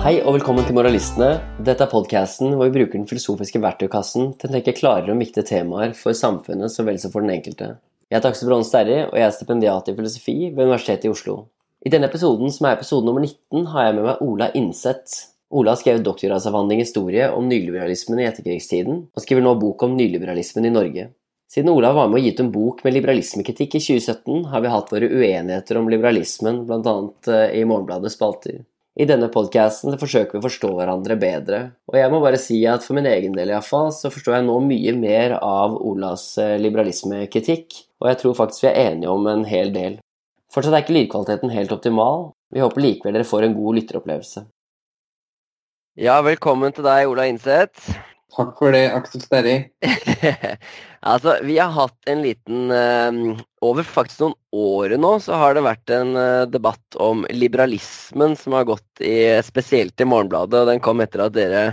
Hei og velkommen til Moralistene. Dette er podkasten hvor vi bruker den filosofiske verktøykassen til å tenke klarere om viktige temaer for samfunnet så vel som for den enkelte. Jeg heter Aksel Bronne Sterri, og jeg er stipendiat i filosofi ved Universitetet i Oslo. I denne episoden, som er episode nummer 19, har jeg med meg Ola Innseth. Ola har skrevet doktorgradsavhandling i historie om nyliberalismen i etterkrigstiden, og skriver nå bok om nyliberalismen i Norge. Siden Olav var med og gitt en bok med liberalismekritikk i 2017, har vi hatt våre uenigheter om liberalismen, bl.a. Eh, i Morgenbladets spalter. I denne podkasten forsøker vi å forstå hverandre bedre, og jeg må bare si at for min egen del iallfall, så forstår jeg nå mye mer av Olas eh, liberalismekritikk, og jeg tror faktisk vi er enige om en hel del. Fortsatt er ikke lydkvaliteten helt optimal, vi håper likevel dere får en god lytteropplevelse. Ja, velkommen til deg, Ola Innseth. Takk for det, Aksel Sterri. altså, vi har hatt en liten uh, Over faktisk noen år nå så har det vært en uh, debatt om liberalismen som har gått i, spesielt i Morgenbladet. og Den kom etter at dere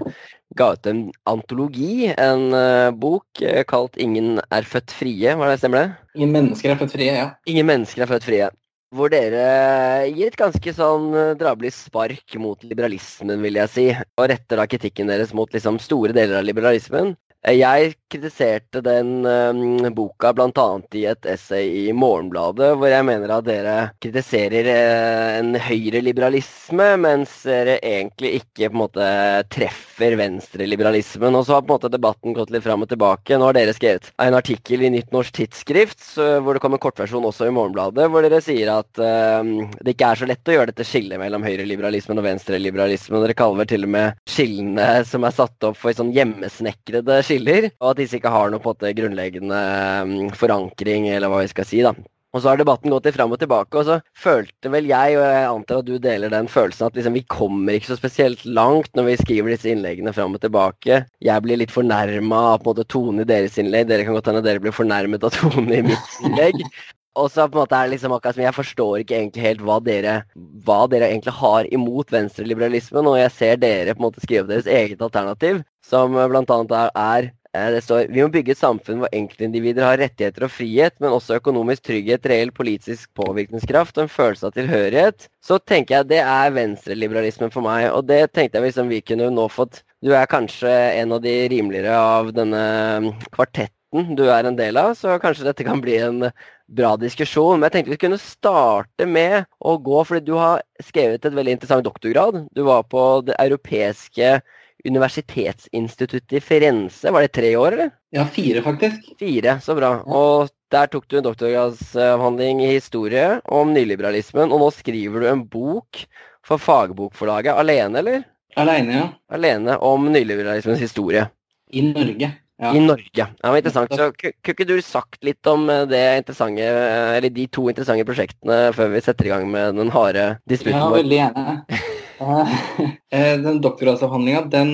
ga ut en antologi, en uh, bok kalt 'Ingen er født frie'. Var det Stemmer det? Ingen mennesker er født frie, ja. Ingen mennesker er født frie hvor dere gir et ganske sånn eh, drabelig spark mot liberalismen, vil jeg si. Og retter da kritikken deres mot liksom store deler av liberalismen. Jeg kritiserte den um, boka bl.a. i et essay i Morgenbladet, hvor jeg mener at dere kritiserer uh, en høyreliberalisme, mens dere egentlig ikke på en måte treffer venstreliberalismen. Og så har på en måte debatten gått litt fram og tilbake. Nå har dere skrevet en artikkel i Nytt Norsk Tidsskrift, så, hvor det kommer en kortversjon også i Morgenbladet, hvor dere sier at uh, det ikke er så lett å gjøre dette skillet mellom høyreliberalismen og venstreliberalismen. Dere kaller vel til og med skillene som er satt opp for sånn hjemmesnekrede skiller og at disse ikke har noe på en grunnleggende mm, forankring, eller hva vi skal si. da. Og så har debatten gått litt fram og tilbake, og så følte vel jeg, og jeg antar at du deler den følelsen, at liksom vi kommer ikke så spesielt langt når vi skriver disse innleggene fram og tilbake. Jeg blir litt fornærma av på en måte tonen i deres innlegg. Dere kan godt hende dere blir fornærmet av tonen i mitt innlegg. Og så på en måte er det liksom akkurat som Jeg forstår ikke egentlig helt hva dere, hva dere egentlig har imot venstreliberalismen, og jeg ser dere på en måte skrive deres eget alternativ, som bl.a. Er, er eh, det står vi må bygge et samfunn hvor enkeltindivider har rettigheter og frihet, men også økonomisk trygghet, reell politisk påvirkningskraft og en følelse av tilhørighet. Så tenker jeg det er venstreliberalismen for meg, og det tenkte jeg liksom vi kunne nå fått Du er kanskje en av de rimeligere av denne mm, kvartetten du er en del av, så kanskje dette kan bli en bra diskusjon. Men jeg tenkte vi kunne starte med å gå, fordi du har skrevet et veldig interessant doktorgrad. Du var på det europeiske universitetsinstituttet i Firenze. Var det tre år, eller? Ja, fire faktisk. Fire, Så bra. Og der tok du en doktorgradsavhandling i historie om nyliberalismen, og nå skriver du en bok for fagbokforlaget. Alene, eller? Alene, ja. Alene om nyliberalismens historie. I Norge. Ja. I Norge. Ja, var interessant. Så Kunne ikke du sagt litt om eh, det interessante, eh, eller de to interessante prosjektene før vi setter i gang med den harde disputten vår? Ja, veldig gjerne. Eh, den doktorgradsavhandlinga den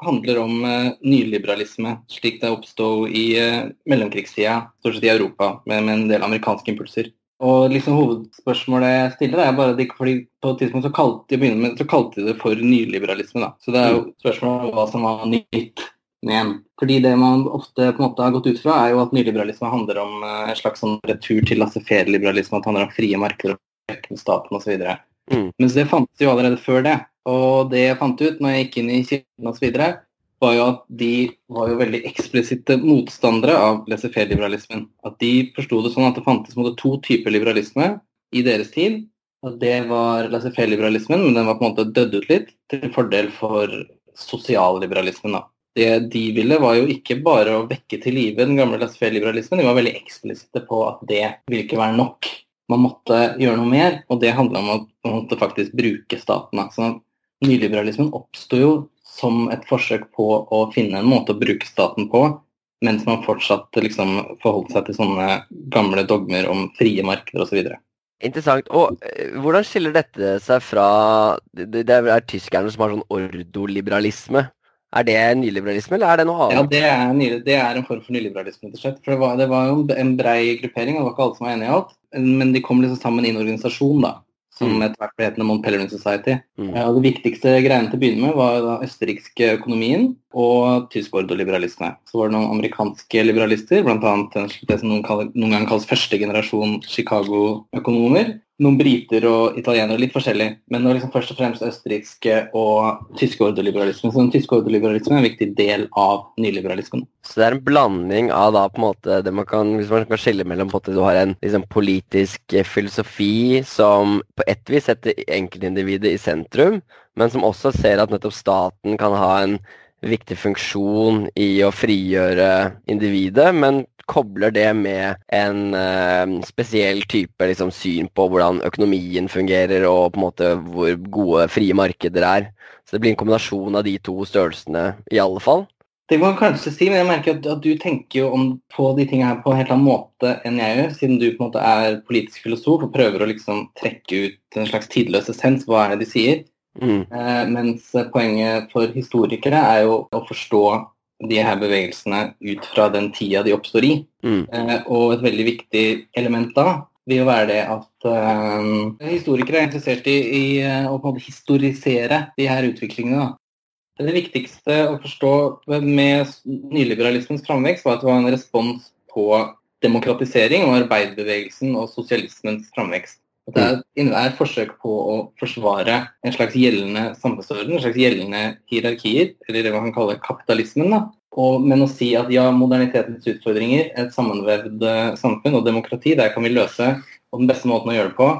handler om nyliberalisme, slik det oppsto i mellomkrigstida, stort sett i Europa, med, med, en del amerikanske impulser. Og liksom Hovedspørsmålet jeg stiller, er bare at fordi på et tidspunkt så kalte, de, med, så kalte de det for nyliberalisme. da. Så det er jo mm. spørsmålet om hva som var nytt med Fordi det man ofte på en måte har gått ut fra, er jo at nyliberalisme handler om eh, en slags sånn retur til laissez-faire-liberalisme, at det handler om frie markeder og staten osv. Mm. Mens det fantes jo allerede før det. Og det jeg fant ut når jeg gikk inn i kirken osv., var jo at de var jo veldig eksplisitte motstandere av laissez-faire-liberalismen. At de forsto det sånn at det fantes måte, to typer liberalisme i deres tid. At det var laissez-faire-liberalismen, men den var på en måte dødd ut litt til fordel for sosialliberalismen. da det de ville, var jo ikke bare å vekke til live den gamle laissez-faire-liberalismen, de var veldig eksplisitte på at det ville ikke være nok. Man måtte gjøre noe mer, og det handla om at man måtte faktisk bruke staten. Så nyliberalismen oppsto jo som et forsøk på å finne en måte å bruke staten på, mens man fortsatt liksom forholdt seg til sånne gamle dogmer om frie markeder osv. Interessant. Og eh, hvordan skiller dette seg fra det er tyskerne som har sånn ordoliberalisme, er det nyliberalisme, eller er det noe annet? Ja, det er, det er en form for nyliberalisme. For det var, det var jo en brei gruppering, og det var ikke alle som var enige i alt. Men de kom liksom sammen i en organisasjon, da. Som mm. etter hvert ble hetende Mont Pelerin Society. Mm. Og Det viktigste greiene til å begynne med var den østerrikske økonomien. Og tysk ordoliberalisme. Så var det noen amerikanske liberalister, bl.a. det som noen, kaller, noen ganger kalles første generasjon Chicago-økonomer. Noen briter og italienere, litt forskjellig. Men det var liksom først og fremst østerrikske og tyske ordoliberalisme. Så den tyske ordoliberalismen er en viktig del av nyliberalismen. Så det er en blanding av da på en måte det man kan, hvis man kan skille mellom på at du har en liksom, politisk filosofi som på ett vis setter enkeltindividet i sentrum, men som også ser at nettopp staten kan ha en viktig funksjon i å frigjøre individet, men kobler det med en uh, spesiell type liksom, syn på hvordan økonomien fungerer, og på en måte hvor gode frie markeder er. Så det blir en kombinasjon av de to størrelsene, i alle fall. Det kan man kanskje si, men jeg merker at, at du tenker jo om, på de tingene her på en helt annen måte enn jeg gjør, siden du på en måte er politisk filosof og prøver å liksom trekke ut en slags tidløs essens. Hva er det de sier? Mm. Eh, mens poenget for historikere er jo å forstå de her bevegelsene ut fra den tida de oppstår i. Mm. Eh, og et veldig viktig element da vil jo være det at uh, historikere er interessert i, i å på en måte historisere de her utviklingene. Da. Det viktigste å forstå med nyliberalismens framvekst var at det var en respons på demokratisering og arbeiderbevegelsen og sosialismens framvekst. At det er et forsøk på å forsvare en slags gjeldende samfunnsorden, en slags gjeldende hierarkier, eller det man kan kalle kapitalismen. da. Og, men å si at ja, modernitetens utfordringer, et sammenvevd eh, samfunn og demokrati, der kan vi løse. Og den beste måten å gjøre det på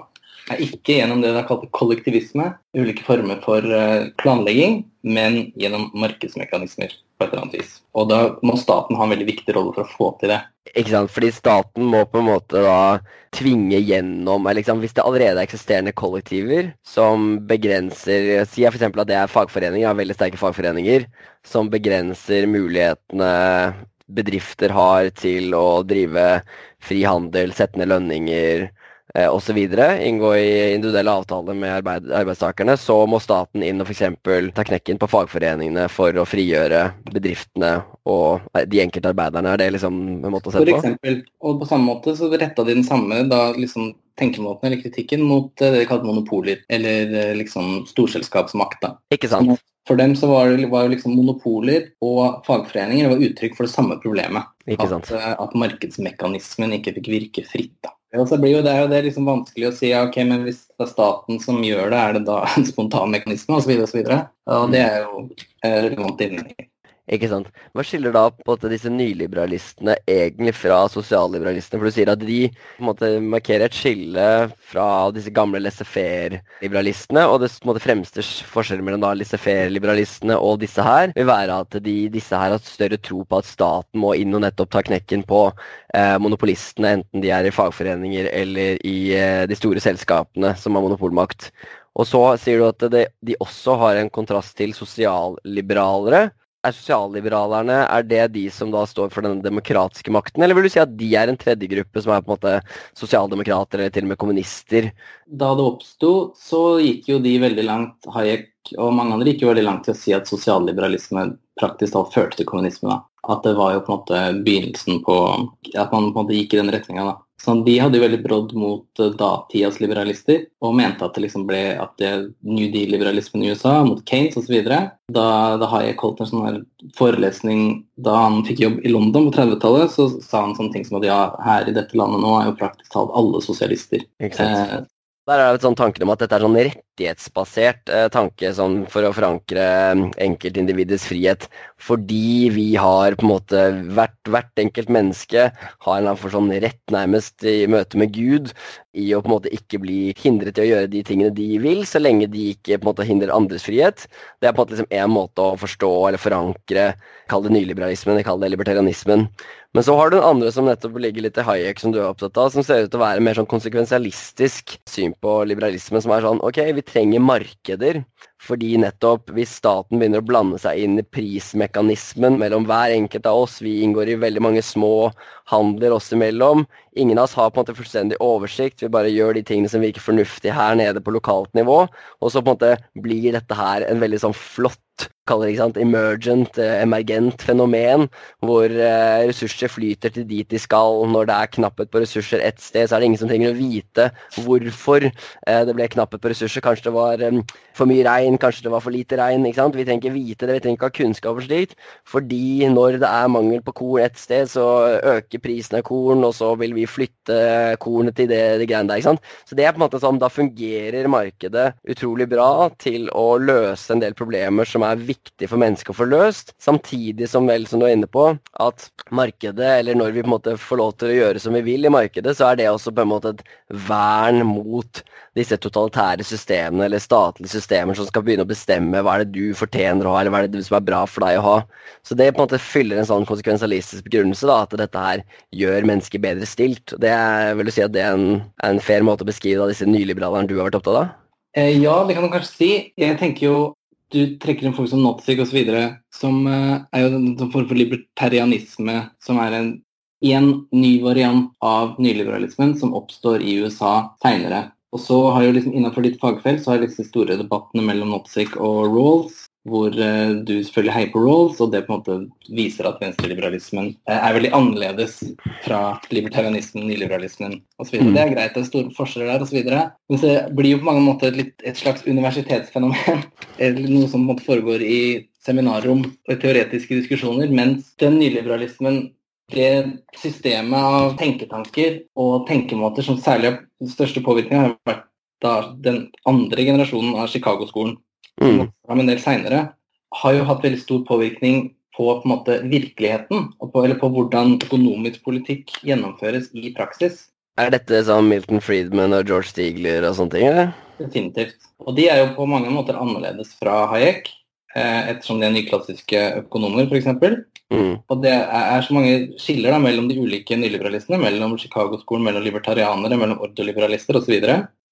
er ikke gjennom det det er kalt kollektivisme, ulike former for eh, planlegging, men gjennom markedsmekanismer på et eller annet vis. Og da må staten ha en veldig viktig rolle for å få til det. Ikke sant, fordi staten må på en måte da tvinge gjennom liksom, Hvis det allerede er eksisterende kollektiver som begrenser Si f.eks. at det er fagforeninger, veldig sterke fagforeninger, som begrenser mulighetene bedrifter har til å drive fri handel, sette ned lønninger, eh, osv. Inngå i individuelle avtaler med arbeid, arbeidstakerne, så må staten inn og f.eks. ta knekken på fagforeningene for å frigjøre bedriftene og eh, de enkelte arbeiderne. Er det liksom en måte å se på? For eksempel, og på samme måte så retta de den samme da liksom tenkemåten eller kritikken mot eh, det de kalte monopoler, eller eh, liksom storselskapsmakt. da. Ikke sant? For dem så var det var liksom monopoler og fagforeninger var uttrykk for det samme problemet. Ikke sant? At, at markedsmekanismen ikke fikk virke fritt. da. Og så blir jo det, det liksom vanskelig å si ja, ok, men hvis det er staten som gjør det, er det da en spontan mekanisme osv. Og, så og, det er jo relevant innvendinger. Ikke sant. Hva skiller da på at disse nyliberalistene egentlig fra sosialliberalistene? For du sier at de på en måte markerer et skille fra disse gamle laissez-faire-liberalistene. Og det måte, fremste forskjellen mellom laissez-faire-liberalistene og disse her vil være at de, disse her har større tro på at staten må inn og nettopp ta knekken på eh, monopolistene, enten de er i fagforeninger eller i eh, de store selskapene som har monopolmakt. Og så sier du at det, de også har en kontrast til sosialliberalere, er sosialliberalerne er det de som da står for den demokratiske makten, eller vil du si at de er en tredje gruppe som er på en måte sosialdemokrater eller til og med kommunister? Da det oppsto, så gikk jo de veldig langt, Hayek og mange andre gikk jo veldig langt til å si at sosialliberalisme praktisk talt førte til kommunisme. da. At det var jo på en måte begynnelsen på At man på en måte gikk i den retninga. Så de hadde jo veldig brodd mot uh, datidas liberalister, og mente at det liksom ble at det New Deal-liberalismen i USA mot Keynes osv. Da, da Hayek holdt en sånn forelesning da han fikk jobb i London på 30-tallet, så sa han sånne ting som at ja, her i dette landet nå er jo praktisk talt alle sosialister. Eh, der er det et sånn tanke om at dette er sånn rettighetsbasert eh, tanke sånn for å forankre mm, enkeltindividets frihet. Fordi vi har på en måte hvert, hvert enkelt menneske har en for sånn rett nærmest i møte med Gud i å på en måte ikke bli hindret i å gjøre de tingene de vil, så lenge de ikke på en måte hindrer andres frihet. Det er på en måte liksom måte å forstå eller forankre, kall det nyliberalismen, kall det libertarianismen. Men så har du den andre som nettopp ligger litt i Hayek, som du er opptatt av, som ser ut til å være mer sånn konsekvensialistisk syn på liberalismen, som er sånn ok, vi trenger markeder. Fordi nettopp hvis staten begynner å blande seg inn i prismekanismen mellom hver enkelt av oss, vi inngår i veldig mange små handler oss imellom, ingen av oss har på en måte fullstendig oversikt, vi bare gjør de tingene som virker fornuftig her nede på lokalt nivå, og så på en måte blir dette her en veldig sånn flott kaller det emergent, sant, emergent fenomen, hvor eh, ressurser flyter til dit de skal. Når det er knapphet på ressurser ett sted, så er det ingen som trenger å vite hvorfor det ble knapphet på ressurser. Kanskje det var for mye regn, kanskje det var for lite regn. ikke sant? Vi trenger ikke vite det, vi trenger ikke ha kunnskap om slikt. Fordi når det er mangel på korn et sted, så øker prisen av korn, og så vil vi flytte kornet til det, det greiene der. ikke sant? Så det er på en måte sånn, Da fungerer markedet utrolig bra til å løse en del problemer som er viktige for mennesker å få løst, samtidig som vel som du er inne på, at markedet, eller når vi på en måte får lov til å gjøre som vi vil i markedet, så er det også på en måte et vern mot disse totalitære systemene eller statlige systemer som skal begynne å bestemme hva er det du fortjener å ha, eller hva er det som er bra for deg å ha. Så det på en måte fyller en sånn konsekvensialistisk begrunnelse, da, at dette her gjør mennesker bedre stilt. Det er, vil du si at det er en, en fair måte å beskrive da, disse nyliberalerne du har vært opptatt av? Eh, ja, det kan du kanskje si. Jeg tenker jo du trekker inn folk som Notzig osv., som uh, er jo en form for libertarianisme, som er en, en ny variant av nyliberalismen som oppstår i USA seinere. Og så har jo liksom Innenfor ditt fagfelt så har disse store debattene mellom Notzig og Rawls, hvor uh, du selvfølgelig heier på Rawls, og det på en måte viser at venstreliberalismen uh, er veldig annerledes fra libertarianismen, nyliberalismen osv. Mm. Det er greit, det er store forskjeller der osv. Men det blir jo på mange måter et, et slags universitetsfenomen. eller noe som på en måte foregår i seminarrom og teoretiske diskusjoner, mens den nyliberalismen det systemet av tenketanker og tenkemåter som særlig har den største påvirkningen, har vært da den andre generasjonen av Chicago-skolen, mm. en del senere, har jo hatt veldig stor påvirkning på, på en måte, virkeligheten, på, eller på hvordan økonomisk politikk gjennomføres i praksis. Er dette sånn Milton Friedman og George Stigler og sånne ting? eller? Definitivt. Og de er jo på mange måter annerledes fra Hayek. Eh, ettersom de er nyklassiske økonomer, f.eks. Mm. Og det er så mange skiller da, mellom de ulike nyliberalistene, mellom Chicago-skolen, mellom libertarianere, mellom ordoliberalister osv.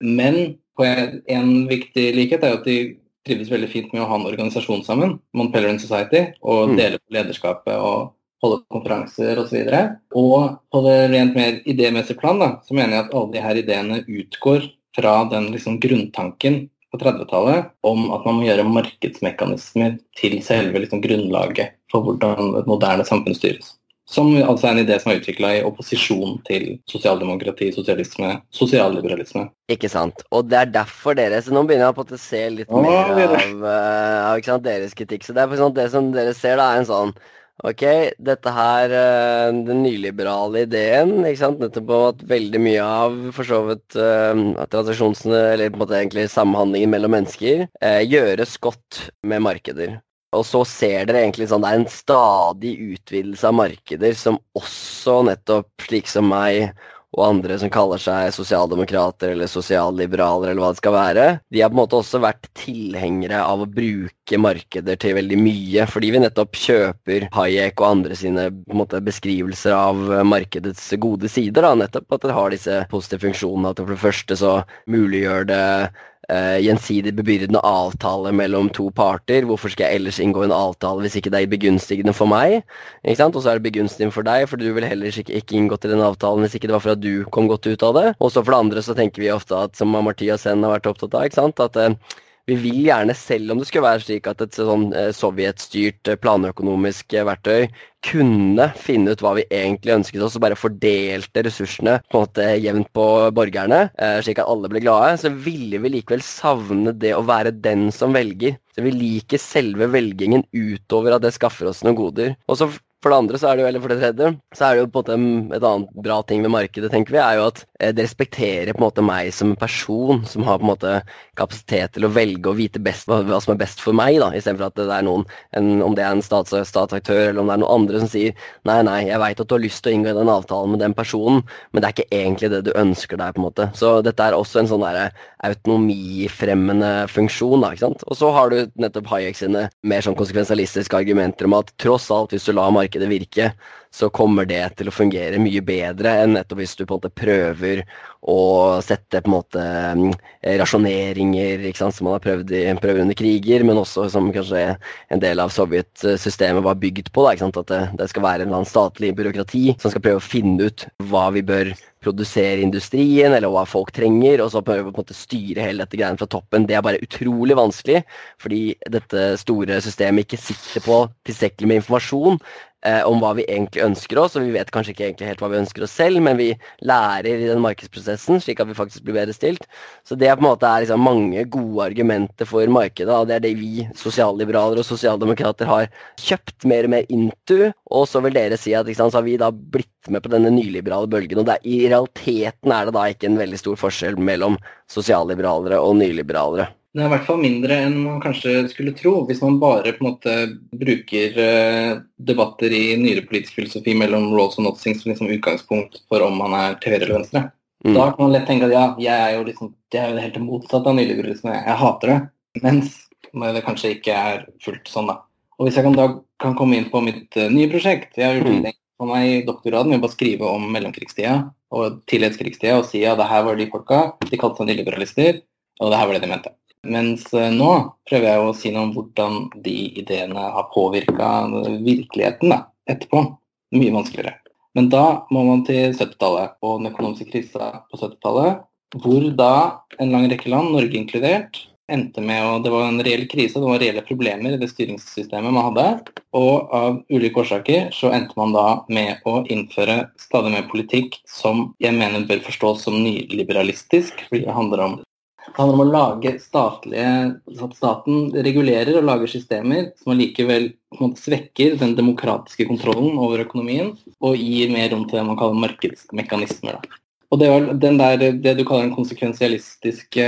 Men på en, en, viktig likhet er jo at de trives veldig fint med å ha en organisasjon sammen, Montpellier Society, og mm. dele på lederskapet og holde konferanser osv. Og, så og på det rent mer idémessige plan da, så mener jeg at alle de her ideene utgår fra den liksom, grunntanken på 30-tallet om at man må gjøre markedsmekanismer til selve liksom, grunnlaget for hvordan et moderne samfunn styres. Som altså er en idé som er utvikla i opposisjon til sosialdemokrati, sosialisme, sosialliberalisme. Ikke sant. Og det er derfor dere Så nå begynner jeg på å se litt mer av, uh, av deres kritikk. Så det er det som dere ser, da, er en sånn Ok, dette her, eh, den nyliberale ideen, ikke sant, nettopp om at veldig mye av for så vidt uh, transaksjonsene, eller på en måte egentlig samhandlingen mellom mennesker, uh, gjøres godt med markeder. Og så ser dere egentlig sånn det er en stadig utvidelse av markeder som også nettopp slik som meg og andre som kaller seg sosialdemokrater eller sosialliberaler eller hva det skal være, de har på en måte også vært tilhengere av å bruke markeder til veldig mye, fordi vi nettopp kjøper Hayek og andre sine måte, beskrivelser av markedets gode sider. Da, nettopp at det har disse positive funksjonene. At det for det første så muliggjør det uh, gjensidig bebyrdende avtale mellom to parter. Hvorfor skal jeg ellers inngå en avtale hvis ikke det er begunstigende for meg? Ikke? Og så er det begunstigende for deg, for du ville heller ikke, ikke inngått i den avtalen hvis ikke det var for at du kom godt ut av det. Og så for det andre så tenker vi ofte at, som Amartya Sen har vært opptatt av, ikke sant? at uh, vi vil gjerne, selv om det skulle være slik at et sånn eh, sovjetstyrt planøkonomisk verktøy kunne finne ut hva vi egentlig ønsket oss, og bare fordelte ressursene på en måte jevnt på borgerne, eh, slik at alle ble glade, så ville vi likevel savne det å være den som velger. Så vi liker selve velgingen utover at det skaffer oss noen goder. Og så for det andre, så er det jo, eller for det tredje, så er det jo på en måte et annet bra ting med markedet, tenker vi, er jo at eh, det respekterer på en måte meg som person som har på en måte kapasitet til å velge og vite best hva, som er best for meg, da, istedenfor at det er noen, en, om det er en stats, statsaktør eller om det er noen andre som sier nei, nei, jeg veit at du har lyst til å inngå den avtalen med den personen, men det er ikke egentlig det du ønsker deg, på en måte. Så dette er også en sånn derre autonomifremmende funksjon, da, ikke sant. Og så har du nettopp Hayek sine mer sånn konsekvensialistiske argumenter om at tross alt, hvis du lar markedet markedet virke, så kommer det til å fungere mye bedre enn nettopp hvis du på en måte prøver å sette på en måte mm, rasjoneringer som man har prøvd, i, prøvd under kriger, men også som kanskje en del av sovjetsystemet var bygd på. Da, At det, det, skal være en eller annen statlig byråkrati som skal prøve å finne ut hva vi bør produsere industrien, eller hva folk trenger, og så på en måte styre hele dette greiene fra toppen. Det er bare utrolig vanskelig, fordi dette store systemet ikke sitter på tilstrekkelig med informasjon eh, om hva vi egentlig ønsker oss, og vi vet kanskje ikke egentlig helt hva vi ønsker oss selv, men vi lærer i den markedsprosessen, slik at vi faktisk blir bedre stilt. Så det er på en måte liksom mange gode argumenter for markedet, og det er det vi sosialliberaler og sosialdemokrater har kjøpt mer og mer into, og så vil dere si at sant, så har vi da blitt med på denne nyliberale bølgen, og er, i realiteten er det da ikke en veldig stor forskjell mellom sosialliberalere og nyliberalere. Det er i hvert fall mindre enn man kanskje skulle tro, hvis man bare på en måte bruker uh, debatter i nyere politisk filosofi mellom Rolls og Notsing som liksom utgangspunkt for om man er til høyre eller venstre. Mm. Da kan man lett tenke at ja, jeg er jo liksom, det er jo helt motsatt av nyliberalisme, jeg hater det. Mens det kanskje ikke er fullt sånn, da. Og hvis jeg kan da kan komme inn på mitt uh, nye prosjekt Jeg har gjort mm. for meg i doktorgraden ved å bare skrive om mellomkrigstida og tillitskrigstida og si at det her var de folka, de kalte seg nyliberalister, og det her var det de mente. Mens eh, nå prøver jeg å si noe om hvordan de ideene har påvirka virkeligheten da, etterpå. Mye vanskeligere. Men da må man til 70-tallet og den økonomiske krisa på 70-tallet, hvor da en lang rekke land, Norge inkludert, endte med å Det var en reell krise, det var reelle problemer i det styringssystemet man hadde. Og av ulike årsaker så endte man da med å innføre stadig mer politikk som jeg mener bør forstås som nyliberalistisk, fordi det handler om det handler om å lage statlige At staten regulerer og lager systemer som allikevel svekker den demokratiske kontrollen over økonomien og gir mer rom til det man kaller markedsmekanismer. Da. Og det var den der, det du kaller den konsekvensialistiske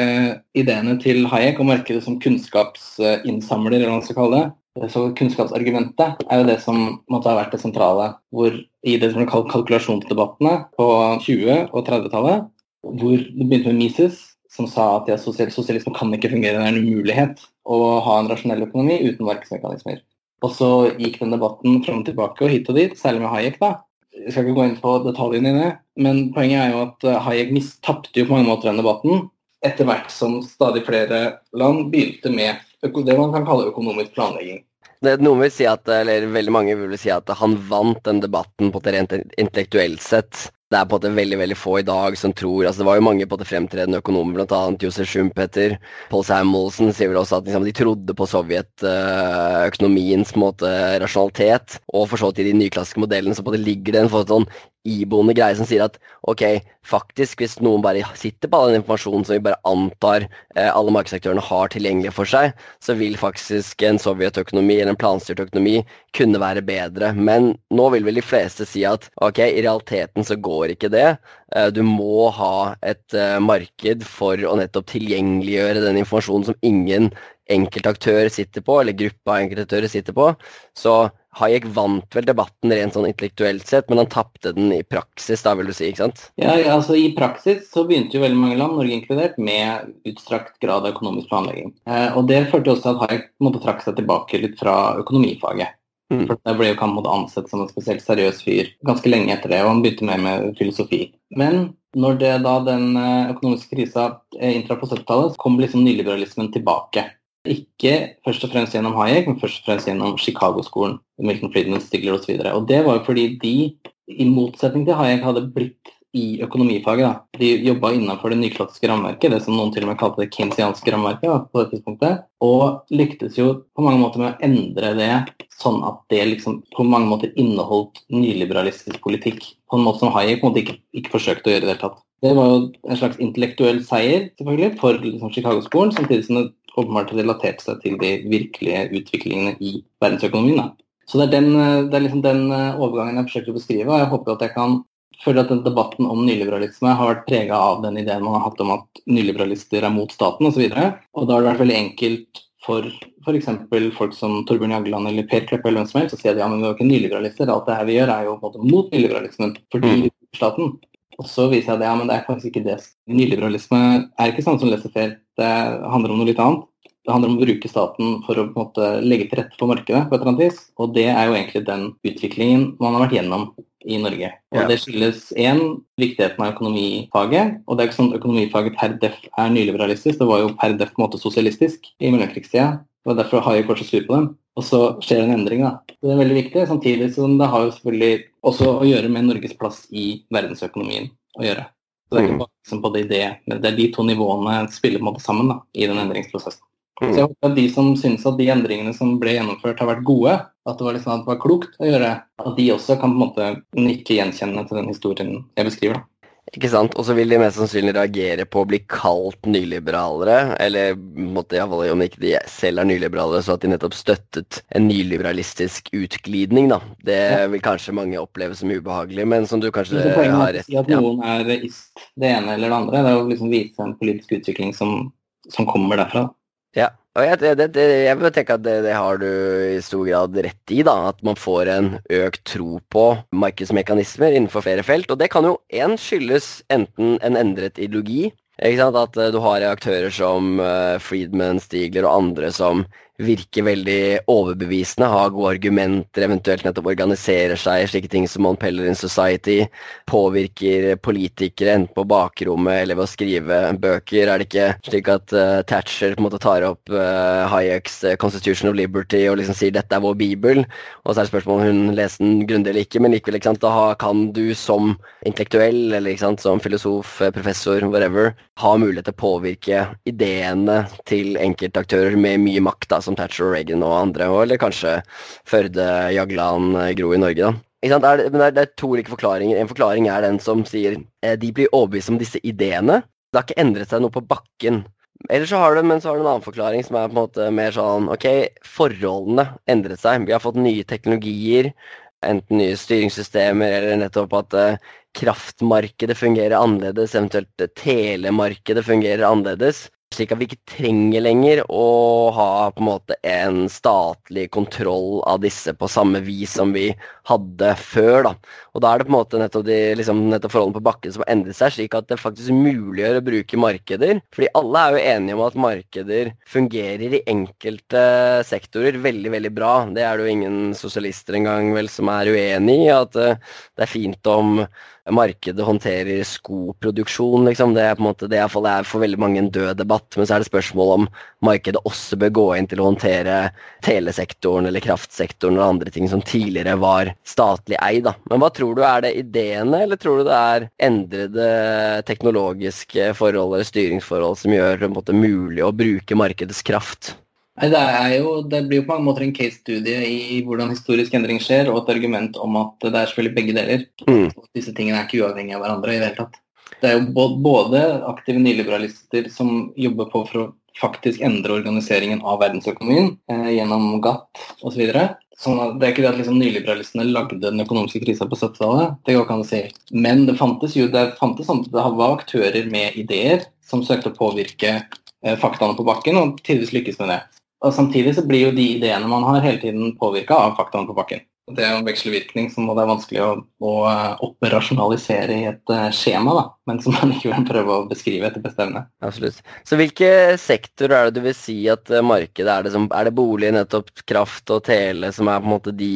ideene til Hayek og markedet som kunnskapsinnsamler, eller hva man skal kalle det. Så kunnskapsargumentet er jo det som måtte ha vært det sentrale. Hvor i det som ble kalt kalkulasjonsdebattene på 20- og 30-tallet, hvor det begynte med Mises, som sa at ja, sosialisme kan ikke fungere, det er en umulighet å ha en rasjonell økonomi uten markedsmekanismer. Og så gikk den debatten fram og tilbake og hit og dit, særlig med Hayek. da. Jeg skal ikke gå inn på detaljene i det, men poenget er jo at eh, Hayek tapte på mange måter den debatten etter hvert som stadig flere land begynte med det man kan kalle økonomisk planlegging. Noen vil si at, eller Veldig mange vil si at han vant den debatten på det rent intellektuelt sett det er på en måte veldig veldig få i dag som tror altså Det var jo mange på det fremtredende økonomer, bl.a. Josef Schumpeter. Paul Samuelsen sier vel også at liksom, de trodde på sovjetøkonomiens rasjonalitet, og for så vidt i de nyklassiske modellene så på det ligger det en sånn iboende greie som sier at ok, faktisk hvis noen bare sitter på all den informasjonen som vi bare antar eh, alle markedsaktørene har tilgjengelig for seg, så vil faktisk en sovjetøkonomi eller en planstyrt økonomi kunne være bedre. Men nå vil vel de fleste si at ok, i realiteten så går ikke det. Eh, du må ha et eh, marked for å nettopp tilgjengeliggjøre den informasjonen som ingen enkeltaktør sitter på, eller gruppa enkeltaktører sitter på. Så Hayek vant vel debatten rent sånn intellektuelt sett, men han tapte den i praksis, da vil du si, ikke sant? Ja, altså I praksis så begynte jo veldig mange land, Norge inkludert, med utstrakt grad av økonomisk planlegging. Eh, og Det førte også til at Hayek måtte trakke seg tilbake litt fra økonomifaget. Mm. For Der ble jo måtte ansett som en spesielt seriøs fyr ganske lenge etter det, og han begynte mer med filosofi. Men når det da den eh, økonomiske krisa eh, inntraff på 70-tallet, kom liksom nyliberalismen tilbake. Ikke først og fremst gjennom Hayek, men først og fremst gjennom Chicago-skolen. Milton Friedman, Stigler osv. Og, så og det var jo fordi de, i motsetning til Hayek, hadde blitt i økonomifaget. Da. De jobba innenfor det nyklassiske rammeverket, det som noen til og med kalte det kinsianske rammeverket. På det tidspunktet, Og lyktes jo på mange måter med å endre det sånn at det liksom på mange måter inneholdt nyliberalistisk politikk. På en måte som Hayek måte ikke, ikke forsøkte å gjøre i det hele tatt. Det var jo en slags intellektuell seier selvfølgelig, for liksom, Chicago-skolen, samtidig som det åpenbart relatert seg til de virkelige utviklingene i verdensøkonomien. Da. Så det er, den, det er liksom den eh, overgangen jeg forsøker å beskrive, og jeg håper at jeg kan føle at den debatten om nyliberalisme har vært prega av den ideen man har hatt om at nyliberalister er mot staten osv. Og, så og da har det vært veldig enkelt for f.eks. folk som Torbjørn Jagland eller Per Kleppe eller hvem som helst å si at ja, men vi er ikke nyliberalister, alt det her vi gjør er jo på en måte mot nyliberalismen fordi vi mm. staten. Og så viser jeg at ja, men det er kanskje ikke det. Nyliberalisme er ikke sånn som laissez-faire. Det handler om noe litt annet. Det handler om å bruke staten for å på en måte, legge til rette for markedet på et eller annet vis. Og det er jo egentlig den utviklingen man har vært gjennom i Norge. Og ja. Det skyldes én viktigheten av økonomifaget. Og det er ikke sånn at økonomifaget per def er nyliberalistisk, det var jo per def på en måte sosialistisk i mellomkrigstida. Og derfor har jeg kanskje sur på dem. Og så skjer en endring, da. Det er veldig viktig, samtidig som det har jo selvfølgelig også å gjøre med Norges plass i verdensøkonomien. å gjøre. Så Det er ikke bare liksom både idé, men det er de to nivåene spiller måte sammen da, i den endringsprosessen. Så jeg håper at de som syns at de endringene som ble gjennomført har vært gode, at det var, liksom, at det var klokt å gjøre, at de også kan på en måte nikke gjenkjennende til den historien jeg beskriver. da. Ikke sant? Og så vil de mest sannsynlig reagere på å bli kalt nyliberalere, eller måtte iallfall om ikke de selv er nyliberalere, så at de nettopp støttet en nyliberalistisk utglidning, da. Det vil kanskje mange oppleve som ubehagelig, men som du kanskje har rett i. At noen er ist det ene eller det andre, det er å liksom vise en politisk utvikling som, som kommer derfra. Ja, jeg, det, det, jeg vil tenke at det, det, har du i stor grad rett i. da, At man får en økt tro på markedsmekanismer innenfor flere felt. Og det kan jo én skyldes enten en endret ideologi. At eh, du har aktører som uh, Friedman, Stigler og andre som virker veldig overbevisende, har gode argumenter, eventuelt nettopp organiserer seg, slike ting som Mon in Society, påvirker politikere enten på bakrommet eller ved å skrive bøker. Er det ikke slik at uh, Thatcher på en måte tar opp uh, Hayeks uh, Constitution of Liberty og liksom sier dette er vår bibel, og så er det spørsmålet om hun leser den grundig eller ikke, men likevel ikke sant, da kan du som intellektuell eller ikke sant, som filosof, professor, whatever, ha mulighet til å påvirke ideene til enkeltaktører med mye makt. da, som Thatcher og Reagan og andre, eller kanskje Førde, Jagland, Gro i Norge. da. Det er, det er, det to ulike forklaringer. En forklaring er den som sier eh, de blir overbevist om disse ideene. Det har ikke endret seg noe på bakken. Eller så har du, men så har du en annen forklaring som er på en måte mer sånn ok, forholdene endret seg. Vi har fått nye teknologier, enten nye styringssystemer eller nettopp at eh, kraftmarkedet fungerer annerledes, eventuelt telemarkedet fungerer annerledes. Slik at vi ikke trenger lenger å ha på en måte en statlig kontroll av disse på samme vis som vi hadde før. da. Og da er det på en måte nettopp, de, liksom, nettopp forholdene på bakken som har endret seg, slik at det faktisk muliggjør å bruke markeder. Fordi alle er jo enige om at markeder fungerer i enkelte sektorer veldig, veldig bra. Det er det jo ingen sosialister engang vel som er uenig i. At uh, det er fint om markedet håndterer skoproduksjon, liksom. Det er på en måte, det er for veldig mange en død debatt. Men så er det spørsmål om markedet også bør gå inn til å håndtere telesektoren eller kraftsektoren eller andre ting som tidligere var statlig eid. Da. Men hva tror du, er det ideene, eller tror du det er endrede teknologiske forhold eller styringsforhold som gjør det mulig å bruke markedets kraft? Det, jo, det, blir jo på mange måter en case-studie i hvordan historisk endring skjer, og et argument om at det er selvfølgelig begge deler. Mm. Disse tingene er ikke uavhengige av hverandre i det hele tatt. Det er jo både aktive nyliberalister som jobber på for å faktisk endre organiseringen av verdensøkonomien eh, gjennom GATT osv. Så sånn det er ikke det at liksom nyliberalistene lagde den økonomiske krisa på 70-tallet. Det går ikke an å si. Men det fantes jo det, fantes, det var aktører med ideer som søkte å påvirke eh, faktaene på bakken, og tidvis lykkes med det. Og Samtidig så blir jo de ideene man har, hele tiden påvirka av faktaene på bakken. Det er jo en vekselvirkning som det er vanskelig å, å eh, operasjonalisere i et uh, skjema, da, men som man ikke vil prøve å beskrive etter beste evne. Absolutt. Så hvilke sektorer er det du vil si at uh, markedet er det som Er det bolig, nettopp kraft og tele som er på en måte de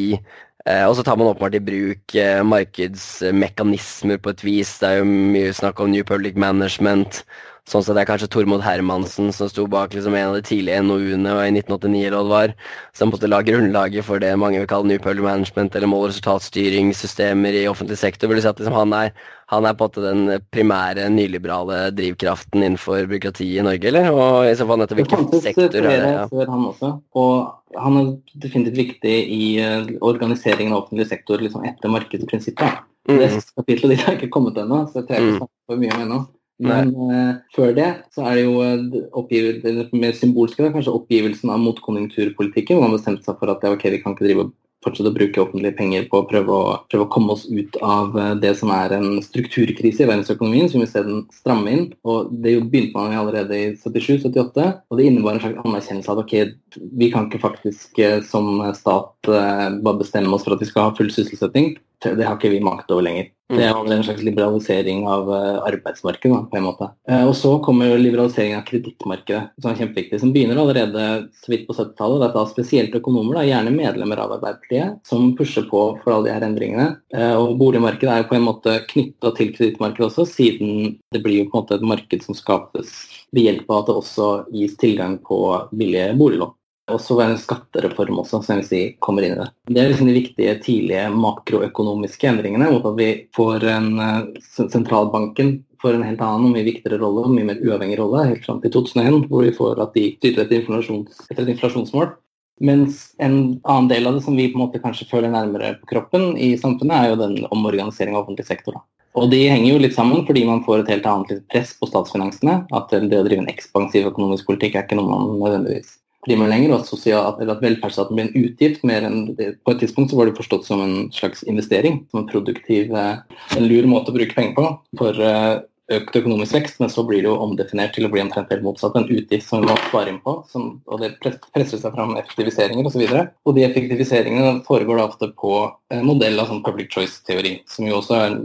Og så tar man åpenbart i bruk markedsmekanismer på et vis. Det er jo mye snakk om New Public Management Sånn sett er kanskje Tormod Hermansen som sto bak liksom en av de tidlige NOU-ene i 1989 eller hva det var, som måtte la grunnlaget for det mange vil kalle New Public Management eller mål- og resultatstyringssystemer i offentlig sektor. Vil du si at liksom han, er, han er på en måte den primære nyliberale drivkraften innenfor byråkratiet i Norge, eller? Og i så fall nettopp hvilken sektor er det? Ja. Før han også, og han er definitivt viktig i uh, organiseringen av offentlig sektor liksom etter markedsprinsippet. Mm. Det kapitlet ditt har ikke kommet ennå, så jeg trenger ikke mm. snakke for mye om ennå. Men uh, før det så er det jo uh, oppgivel, mer symbolske, kanskje oppgivelsen av motkonjunkturpolitikken. Hvor man bestemte seg for at ja, ok, vi kan ikke drive fortsette å bruke offentlige penger på å prøve å, prøve å komme oss ut av uh, det som er en strukturkrise i verdensøkonomien, så vi må den stramme inn. Og Det begynte man allerede i 77-78, og det innebar en slags anerkjennelse av ok, vi kan ikke faktisk som stat bare bestemme oss for at vi skal ha full sysselsetting det har ikke vi makt over lenger. Det Det er en slags liberalisering av uh, arbeidsmarkedet. på en måte. Uh, og Så kommer liberalisering av kredittmarkedet, som er kjempeviktig. Som begynner allerede så vidt på 70-tallet. Det er spesielt økonomer, da, gjerne medlemmer av Arbeiderpartiet, som pusher på for alle de her endringene. Uh, og Boligmarkedet er jo på en måte knytta til kredittmarkedet også, siden det blir jo på en måte et marked som skapes ved hjelp av at det også gis tilgang på billige boliglån. Og så en skattereform også, som vi sier kommer inn i det. Det er liksom de viktige tidlige makroøkonomiske endringene mot at vi får en sentralbanken får en helt annen og mye viktigere rolle, mye mer uavhengig rolle, helt fram til 2001, hvor vi får at de styrer etter, inflasjons, et inflasjonsmål. Mens en annen del av det som vi på en måte kanskje føler nærmere på kroppen i samfunnet, er jo den omorganisering av offentlig sektor. Da. Og de henger jo litt sammen fordi man får et helt annet press på statsfinansene. At det å drive en ekspansiv økonomisk politikk er ikke noe man nødvendigvis driver man lenger. Og at, sosial, at velferdsstaten blir en utgift mer enn det. På et tidspunkt så var det forstått som en slags investering. Som en produktiv, eh, en lur måte å bruke penger på for eh, økt økonomisk vekst, men så blir det jo omdefinert til å bli omtrent helt motsatt. En utgift som vi må spare inn på, som, og det presser seg fram effektiviseringer osv. Og, så og de effektiviseringene foregår da ofte på modeller modell av sånn public choice-teori, som jo også er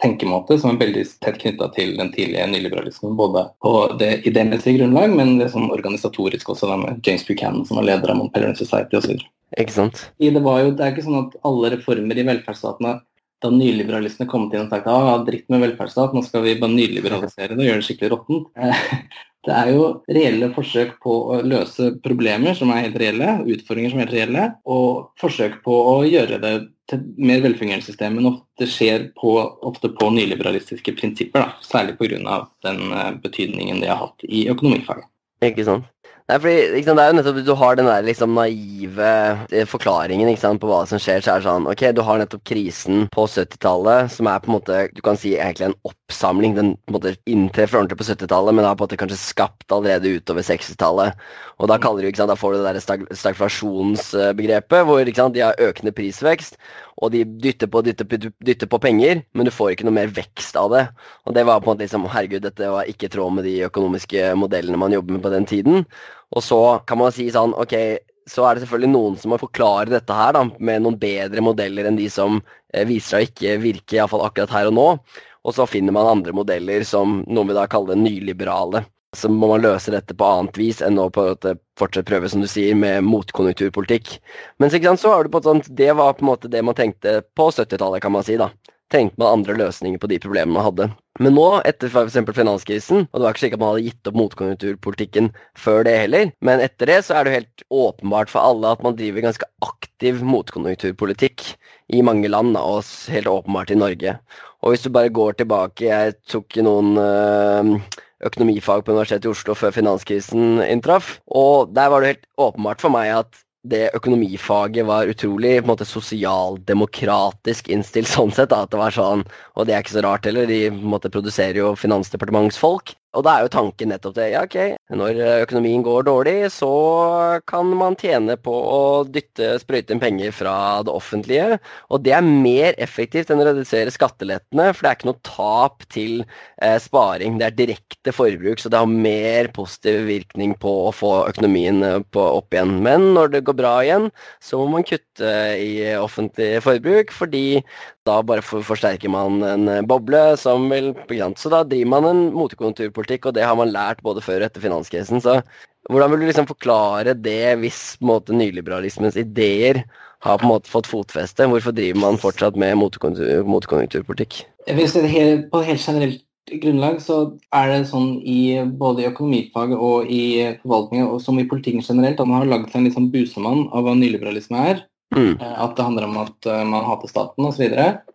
tenkemåte som er veldig tett knytta til den tidlige nyliberalismen. Både på det idémessige grunnlag, men det sånn organisatorisk også, da med James Buchanan som var leder av Montpellier Society osv. Ikke sant? Det, var jo, det er ikke sånn at alle reformer i velferdsstatene da nyliberalistene kom til og sagt at dritt med velferdsstat, nå skal vi bare nyliberalisere det og gjøre det skikkelig råttent. Det er jo reelle forsøk på å løse problemer som er helt reelle, utfordringer som er helt reelle, og forsøk på å gjøre det til mer velfungerende system. Men ofte skjer på, ofte på nyliberalistiske prinsipper, da, særlig pga. den eh, betydningen de har hatt i økonomifaget. Ikke sant. Nei, fordi sant, Det er jo nettopp Du har den der liksom naive eh, forklaringen sant, på hva som skjer. så er det sånn, ok, Du har nettopp krisen på 70-tallet, som er på en måte du kan si egentlig en oppsamling. Den måte inntreffer ordentlig på 70-tallet, men har på en måte kanskje skapt allerede utover 60-tallet. Og Da kaller du, da får du det der stag stagflasjonsbegrepet, hvor sant, de har økende prisvekst. Og de dytter på, dytter, dytter på penger, men du får ikke noe mer vekst av det. Og det var på en måte liksom Herregud, dette var ikke i tråd med de økonomiske modellene man jobber med på den tiden. Og så kan man si sånn Ok, så er det selvfølgelig noen som må forklare dette her da, med noen bedre modeller enn de som eh, viser seg å ikke virke, iallfall akkurat her og nå. Og så finner man andre modeller som noen vil da kalle nyliberale. Så må man løse dette på annet vis enn å på fortsatt prøve, som du sier, med motkonjunkturpolitikk. Men så har du på et sånt, det var på en måte det man tenkte på 70-tallet, kan man si. da tenkte man andre løsninger på de problemene man hadde. Men nå, etter f.eks. finanskrisen, og det var ikke slik at man hadde gitt opp motkonjunkturpolitikken før det heller, men etter det så er det jo helt åpenbart for alle at man driver ganske aktiv motkonjunkturpolitikk i mange land, og helt åpenbart i Norge. Og hvis du bare går tilbake Jeg tok noen øh, økonomifag på Universitetet i Oslo før finanskrisen inntraff, og der var det helt åpenbart for meg at det økonomifaget var utrolig på en måte sosialdemokratisk innstilt sånn sett. Da, at det var sånn, Og det er ikke så rart heller, de på en måte produserer jo finansdepartementsfolk. Og da er jo tanken nettopp det. Ja, ok, når økonomien går dårlig, så kan man tjene på å dytte, sprøyte inn penger fra det offentlige. Og det er mer effektivt enn å redusere skattelettene, for det er ikke noe tap til eh, sparing. Det er direkte forbruk, så det har mer positiv virkning på å få økonomien eh, på, opp igjen. Men når det går bra igjen, så må man kutte i offentlig forbruk, fordi da bare forsterker man en eh, boble som vil Så da driver man en motekonjunkturpolitikk, og det har man lært både før og etter finanskrisen. Så hvordan vil du liksom forklare det hvis måte, nyliberalismens ideer har på en måte fått fotfeste? Hvorfor driver man fortsatt med motkonjunkturpolitikk? Hvis det er på helt generelt grunnlag så er det sånn i både i økonomifaget og i forvaltningen som i politikken generelt at man har laget seg en litt sånn busemann av hva nyliberalisme er. Mm. Eh, at det handler om at eh, man hater staten osv.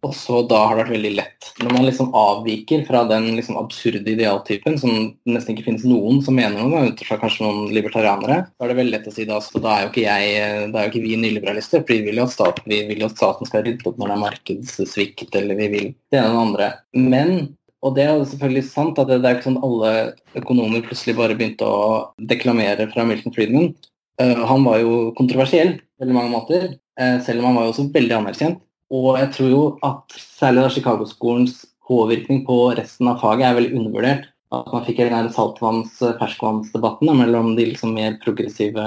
Og så da har det vært veldig lett. Når man liksom avviker fra den liksom absurde idealtypen, som nesten ikke finnes noen som mener noe, ut fra kanskje noen libertarianere, så er det veldig lett å si da så da er jo ikke jeg, eh, da er jo ikke vi nyliberalister. For vi vil jo at staten, vi vil jo at staten skal rydde opp når det er markedssvikt, eller vi vil det ene og det andre. Men og det er selvfølgelig sant at det, det er ikke sånn alle økonomer plutselig bare begynte å deklamere fra Milton Friedman. Uh, han var jo kontroversiell på veldig mange måter. Eh, selv om han var jo også veldig anerkjent. Og jeg tror jo at særlig da Chicago-skolens påvirkning på resten av faget er veldig undervurdert. At man fikk den saltvanns-ferskvannsdebatten mellom de liksom mer progressive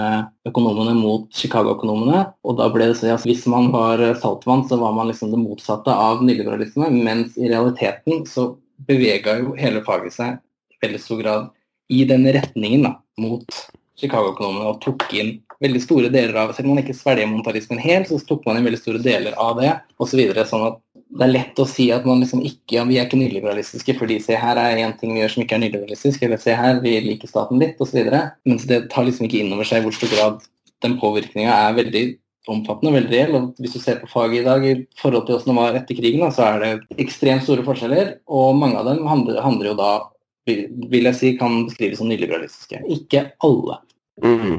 økonomene mot Chicago-økonomene. Og da ble det så at hvis man var saltvann, så var man liksom det motsatte av nyliberalisme. Mens i realiteten så bevega jo hele faget seg i veldig stor grad i den retningen da, mot Chicago-økonomene og tok inn veldig store deler av Selv om man ikke svelger monetarismen helt, så tok man inn veldig store deler av det osv. Så sånn at det er lett å si at man liksom ikke, ja, vi er ikke nyliberalistiske fordi se her er én ting vi gjør som ikke er nyliberalistisk, eller se her, vi liker staten litt osv. Mens det tar liksom ikke inn over seg hvor stor grad den påvirkninga er veldig omfattende og veldig reell. og Hvis du ser på faget i dag i forhold til hvordan det var etter krigen, da, så er det ekstremt store forskjeller. Og mange av dem handler, handler jo da, vil jeg si, kan beskrives som nyliberalistiske. Ikke alle. Mm.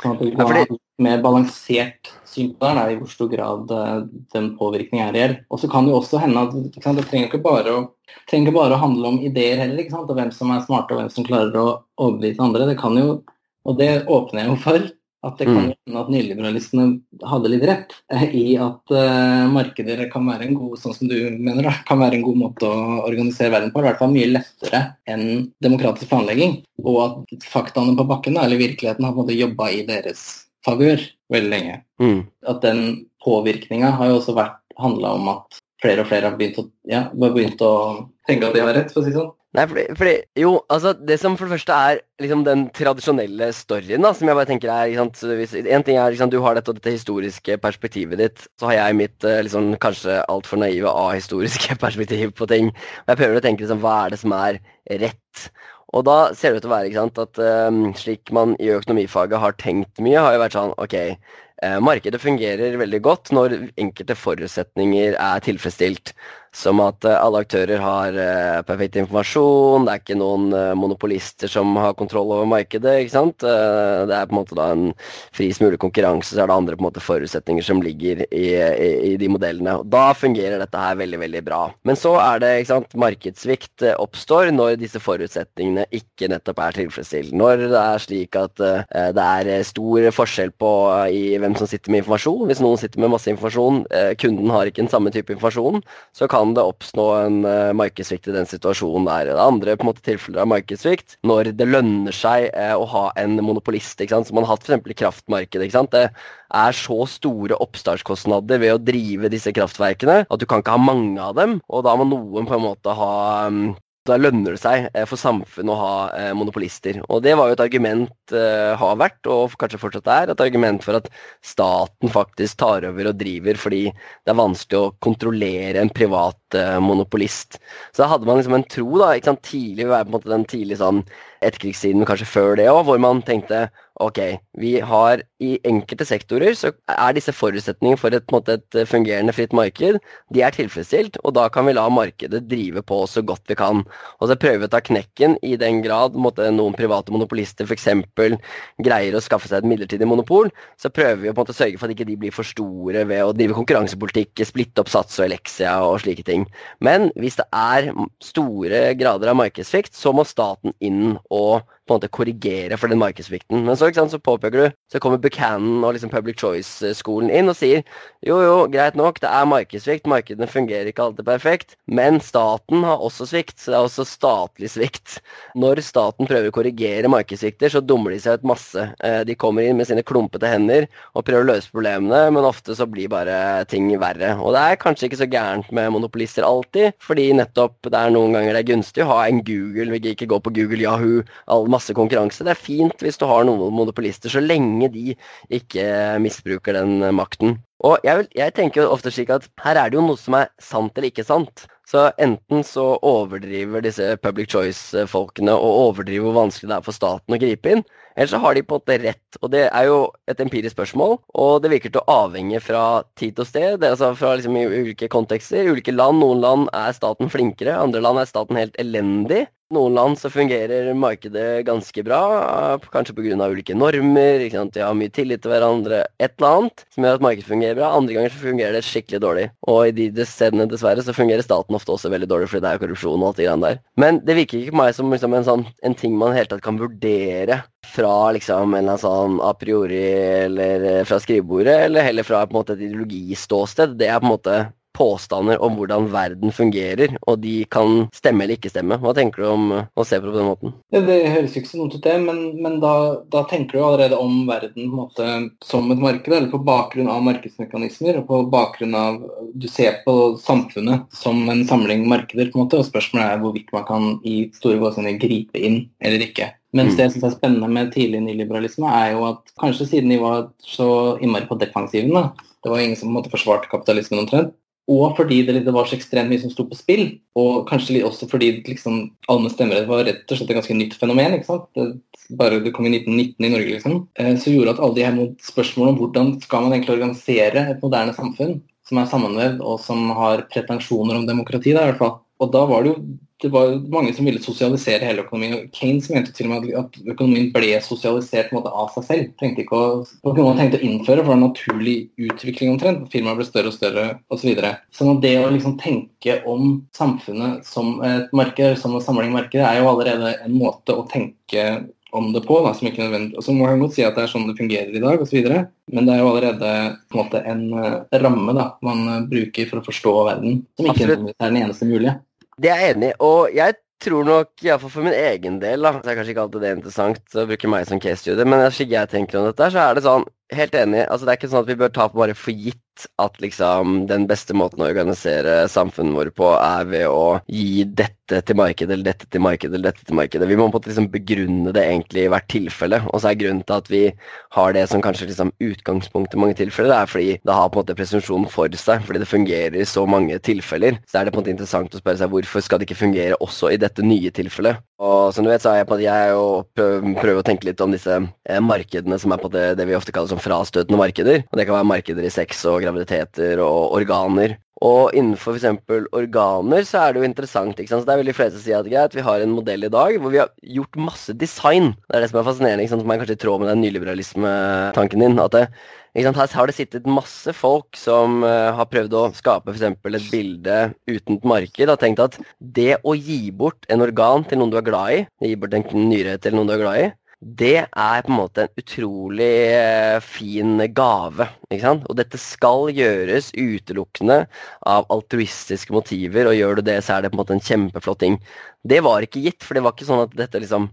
Sånn at vi kan ha et mer balansert syn på det, i hvor stor grad uh, den påvirkningen er reell. Og så kan det jo også hende at det trenger ikke, bare å, trenger bare å handle om ideer heller, ikke sant, og hvem som er smarte og hvem som klarer å overbevise andre. Det kan jo, og det åpner jeg jo for, at det kan Mm. hende at nyliberalistene hadde litt rett eh, i at uh, markeder kan være en god sånn som du mener da, kan være en god måte å organisere verden på. I hvert fall mye lettere enn demokratisk planlegging. Og at faktaene på bakken, eller virkeligheten, har på en måte jobba i deres favør veldig lenge. Mm. At den påvirkninga har jo også vært handla om at flere og flere har begynt å, ja, begynt å tenke at de har rett, for å si det sånn. Nei, fordi, fordi Jo, altså det som for det første er liksom den tradisjonelle storyen, da, som jeg bare tenker er ikke sant, hvis, En ting er liksom, du har dette, dette historiske perspektivet ditt, så har jeg mitt eh, liksom, kanskje altfor naive ahistoriske perspektiv på ting. Og jeg prøver å tenke liksom, hva er det som er rett? Og da ser det ut til å være ikke sant, at um, slik man i økonomifaget har tenkt mye, har jo vært sånn OK, markedet fungerer veldig godt når enkelte forutsetninger er tilfredsstilt. Som at eh, alle aktører har eh, perfekt informasjon, det er ikke noen eh, monopolister som har kontroll over markedet. ikke sant? Det er på en måte da en friest mulig konkurranse, så er det andre på en måte forutsetninger som ligger i, i, i de modellene. Og Da fungerer dette her veldig veldig bra. Men så er det ikke sant, markedssvikt oppstår når disse forutsetningene ikke nettopp er tilfredsstilt. Når det er slik at det er stor forskjell på i hvem som sitter med informasjon. Hvis noen sitter med masse informasjon, kunden har ikke den samme type informasjon, så kan det oppstå en uh, markedssvikt i den situasjonen der. Det andre på en måte tilfeller av markedssvikt når det lønner seg uh, å ha en monopolist, ikke sant? som man har hatt f.eks. i kraftmarkedet. ikke sant? Det er så store oppstartskostnader ved å drive disse kraftverkene at du kan ikke ha mange av dem, og da må noen på en måte ha um, da lønner det seg eh, for samfunnet å ha eh, monopolister. Og det var jo et argument eh, har vært, og kanskje fortsatt er, et argument for at staten faktisk tar over og driver fordi det er vanskelig å kontrollere en privat monopolist. Så da hadde man liksom en tro da, ikke sant, tidlig, på en måte den tidlige sånn etterkrigstiden, kanskje før det òg, hvor man tenkte ok, vi har i enkelte sektorer så er disse forutsetningene for et, måte, et fungerende fritt marked, de er tilfredsstilt, og da kan vi la markedet drive på så godt vi kan. Og så prøver vi å ta knekken i den grad måte, noen private monopolister f.eks. greier å skaffe seg et midlertidig monopol, så prøver vi å måte sørge for at ikke de blir for store ved å drive konkurransepolitikk, splitte opp Sats og Elexia og slike ting. Men hvis det er store grader av markedssvikt, så må staten inn og på en måte korrigere for den markedssvikten. Men så, sant, så påpeker du, så kommer Buchanan og liksom Public Choice-skolen inn og sier jo, jo, greit nok, det er markedssvikt, markedene fungerer ikke alltid perfekt, men staten har også svikt, så det er også statlig svikt. Når staten prøver å korrigere markedssvikter, så dummer de seg ut masse. Eh, De kommer inn med sine klumpete hender og prøver å løse problemene, men ofte så blir bare ting verre. Og det er kanskje ikke så gærent med monopolister alltid, fordi nettopp det er noen ganger det er gunstig å ha en Google, vi ikke gå på Google, Yahoo, all masse konkurranse. Det er fint hvis du har noen monopolister, så lenge de ikke misbruker den makten. Og jeg, vil, jeg tenker ofte slik at her er det jo noe som er sant eller ikke sant. Så enten så overdriver disse public choice-folkene og overdriver hvor vanskelig det er for staten å gripe inn, eller så har de på en måte rett. Og det er jo et empirisk spørsmål, og det virker til å avhenge fra tid og sted. Altså fra liksom i ulike kontekster. I ulike land. Noen land er staten flinkere, andre land er staten helt elendig. Noen land så fungerer markedet ganske bra, kanskje pga. ulike normer. ikke sant? De har mye tillit til hverandre. Et eller annet som gjør at markedet fungerer bra. Andre ganger så fungerer det skikkelig dårlig. Og i de stedene dessverre så fungerer staten ofte også veldig dårlig, fordi det er korrupsjon og alt det grann der. Men det virker ikke på meg som liksom, en, sånn, en ting man i hele tatt kan vurdere fra liksom en eller annen sånn a priori eller eh, fra skrivebordet, eller heller fra på en måte et ideologiståsted. Det er på en måte påstander om hvordan verden fungerer, og de kan stemme eller ikke stemme. Hva tenker du om å se på det på den måten? Ja, det høres ikke så dumt ut, det, men, men da, da, tenker du allerede om verden måte, som et marked, eller på bakgrunn av markedsmekanismer, og på bakgrunn av Du ser på samfunnet som en samling markeder, på en måte, og spørsmålet er hvorvidt man kan i store gåsehudene gripe inn eller ikke. Mens det synes er spennende med tidlig nyliberalisme, er jo at kanskje siden de var så innmari på defensiven, da, det var ingen som på en måte forsvarte kapitalismen omtrent, og fordi det, liksom var så ekstremt mye som sto på spill. Og kanskje også fordi liksom, allmenn stemmerett var rett og slett et ganske nytt fenomen. ikke sant? Det, bare det kom i 1919 i Norge, liksom. Eh, så gjorde at alle de her spørsmålene om hvordan skal man egentlig organisere et moderne samfunn som er sammenvevd, og som har pretensjoner om demokrati, da, i hvert fall. Og da var det jo det var mange som ville sosialisere hele økonomien. Keynes mente til og med at økonomien ble sosialisert måte, av seg selv. Trengte ikke å, noe man tenkte å innføre, for det var en naturlig utvikling omtrent. Firmaet ble større og større osv. Så videre. sånn det å liksom tenke om samfunnet som et marked, som en samling markeder, er jo allerede en måte å tenke om det på, da, som ikke nødvendig, og så må jeg godt si at det er sånn det fungerer i dag osv., men det er jo allerede på en, måte, en ramme da, man bruker for å forstå verden, som ikke Absolutt. er den eneste mulige. Det er jeg enig i, og jeg tror nok, iallfall for min egen del, da, så er kanskje ikke alltid det interessant å bruke meg som case studie, men slik jeg tenker om dette, så er det sånn, helt enig, altså det er ikke sånn at vi bør ta bare for gitt at liksom den beste måten å organisere samfunnet vårt på er ved å gi dette til markedet eller dette til markedet eller dette til markedet. Vi må på en måte liksom begrunne det egentlig i hvert tilfelle. Og så er grunnen til at vi har det som kanskje liksom utgangspunkt i mange tilfeller, det er fordi det har på en måte presumsjon for seg. Fordi det fungerer i så mange tilfeller. Så er det på en måte interessant å spørre seg hvorfor skal det ikke fungere også i dette nye tilfellet. Og som du vet, så er jeg på at jeg prøver å tenke litt om disse eh, markedene som er på det, det vi ofte kaller som frastøtende markeder. Og det kan være markeder i sex og graviditeter og organer. Og innenfor f.eks. organer så er det jo interessant. ikke sant? Så Det er veldig flere som sier at greit, vi har en modell i dag hvor vi har gjort masse design. Det er det som er fascinerende, ikke sant? som er kanskje i tråd med den nyliberalisme-tanken din. at det? Her har det sittet masse folk som uh, har prøvd å skape f.eks. et bilde uten et marked. Har tenkt at det å gi bort en organ til noen du er glad i, gi bort en nyre til noen du er glad i, det er på en måte en utrolig eh, fin gave. Ikke sant? Og dette skal gjøres utelukkende av altruistiske motiver, og gjør du det, så er det på en måte en kjempeflott ting. Det var ikke gitt, for det var ikke sånn at dette liksom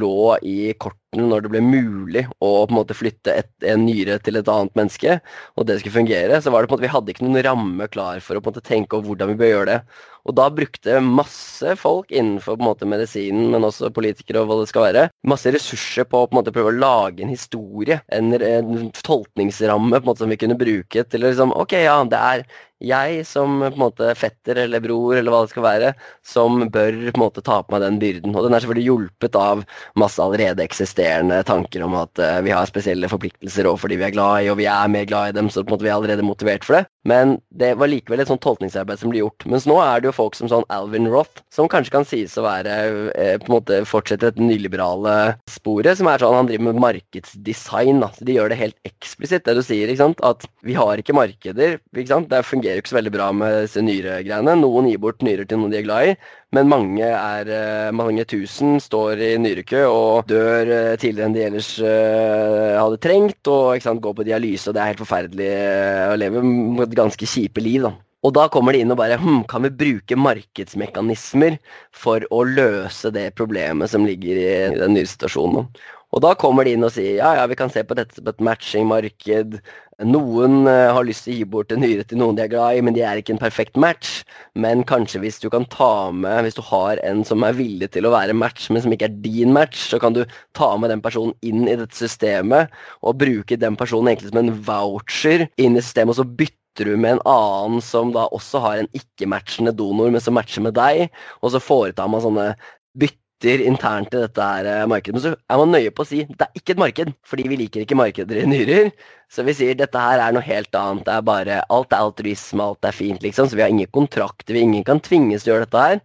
lå i kortene når det ble mulig å på en måte flytte et, en nyre til et annet menneske, og det skulle fungere. Så var det på en måte, vi hadde ikke noen ramme klar for å på en måte tenke over hvordan vi bør gjøre det. Og da brukte masse folk innenfor på en måte medisinen, men også politikere og hva det skal være, masse ressurser på å på en måte prøve å lage en historie, en, en tolkningsramme på en måte som vi kunne bruke til liksom Ok, ja, det er jeg som på en måte fetter eller bror eller hva det skal være, som bør på en måte ta på meg den byrden. Og den er selvfølgelig hjulpet av masse allerede eksisterende tanker om at uh, vi har spesielle forpliktelser overfor de vi er glad i, og vi er mer glad i dem, så på en måte vi er allerede motivert for det. Men det var likevel et sånt tolkningsarbeid som ble gjort. Mens nå er det jo folk som sånn Alvin Roth, som kanskje kan sies å være uh, på en måte fortsette et nyliberale sporet, som er sånn han driver med markedsdesign. Da. Så de gjør det helt eksplisitt, det du sier, ikke sant? at vi har ikke markeder. ikke sant? Det fungerer fungerer ikke så veldig bra med disse nyregreiene. Noen gir bort nyrer til noen de er glad i, men mange, er, eh, mange tusen står i nyrekø og dør eh, tidligere enn de ellers uh, hadde trengt, og sant, går på dialyse, og det er helt forferdelig å leve et ganske kjipe liv. da. Og da kommer de inn og bare hm, Kan vi bruke markedsmekanismer for å løse det problemet som ligger i den nye situasjonen? Og da kommer de inn og sier ja, ja, vi kan se på dette som et matchingmarked. Noen uh, har lyst til å gi bort en nyre til noen de er glad i, men de er ikke en perfekt match. Men kanskje hvis du kan ta med, hvis du har en som er villig til å være match, men som ikke er din match, så kan du ta med den personen inn i dette systemet og bruke den personen egentlig som en voucher inn i systemet, og så bytte du med en annen som da også har en ikke-matchende donor, men som matcher med deg, og så foretar man sånne bytter internt i dette her eh, markedet. Men så er man nøye på å si det er ikke et marked, fordi vi liker ikke markeder i nyrer. Så vi sier dette her er noe helt annet. Det er bare Alt er altruisme, alt er fint, liksom. Så vi har ingen kontrakter, ingen kan tvinges til å gjøre dette her.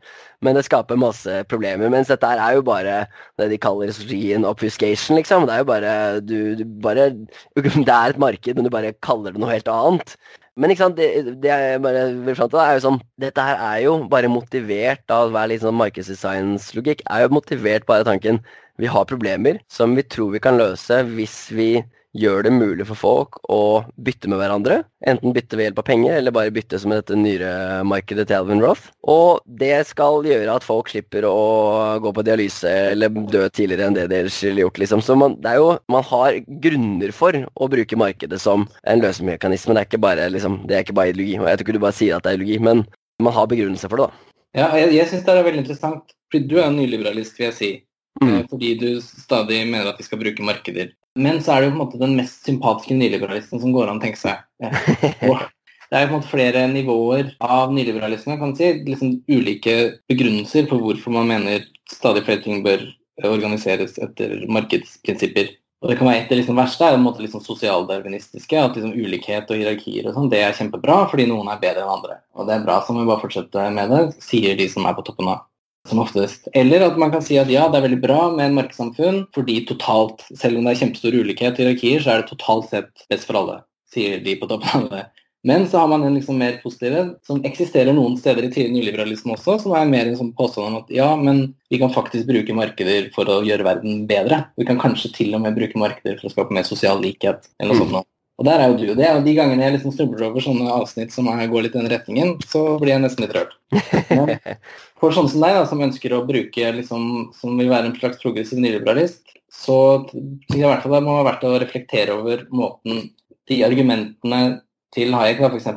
Men det skaper masse problemer. Mens dette her er jo bare det de kaller en obfuscation, liksom. Det er jo bare du, du bare Det er et marked, men du bare kaller det noe helt annet. Men ikke sant, det, det jeg bare vil fram til, er jo sånn Dette her er jo bare motivert av være litt sånn markedsdesignslogikk. Er jo motivert bare tanken vi har problemer som vi tror vi kan løse hvis vi gjør det mulig for folk å bytte med hverandre. Enten bytte ved hjelp av penger, eller bare bytte som dette nyremarkedet til Alvin Roth. Og det skal gjøre at folk slipper å gå på dialyse eller dø tidligere enn det de ellers ville gjort. Liksom. Så man, det er jo, man har grunner for å bruke markedet som en løsemekanisme. Det er ikke bare, liksom, det er ikke bare ideologi. Og jeg tror ikke du bare sier at det er ideologi, men man har begrunnelse for det, da. Ja, jeg, jeg syns det er veldig interessant. Fordi du er en nyliberalist, vil jeg si. Mm. Eh, fordi du stadig mener at vi skal bruke markeder men så er det jo på en måte den mest sympatiske nyliberalisten som går an å tenke seg. Og, det er jo på en måte flere nivåer av nyliberalisme, kan si. Liksom ulike begrunnelser for hvorfor man mener stadig flere ting bør organiseres etter markedsprinsipper. Og det kan være Et av det liksom verste er en måte liksom sosialdarwinistiske. At liksom ulikhet og hierarkier og sånn, det er kjempebra fordi noen er bedre enn andre. Og det er bra, så må vi bare fortsette med det, sier de som er på toppen av som oftest. Eller at man kan si at ja, det er veldig bra med en markedssamfunn, fordi totalt, selv om det er kjempestor ulikhet i hierarkier, så er det totalt sett best for alle, sier de på toppen av det. Men så har man en liksom mer positive, som eksisterer noen steder i tidlig nyliberalisme også, som er mer en sånn påstand om at ja, men vi kan faktisk bruke markeder for å gjøre verden bedre. Vi kan kanskje til og med bruke markeder for å skape mer sosial likhet. eller noe sånt. Og der er jo du. Det er jo de gangene jeg liksom snubler over sånne avsnitt som går litt i den retningen, så blir jeg nesten litt rørt. For sånne som deg, da, som ønsker å bruke liksom, som vil være en slags progressiv nyliberalist, så jeg i hvert fall det må være verdt å reflektere over måten de argumentene til Hayek f.eks.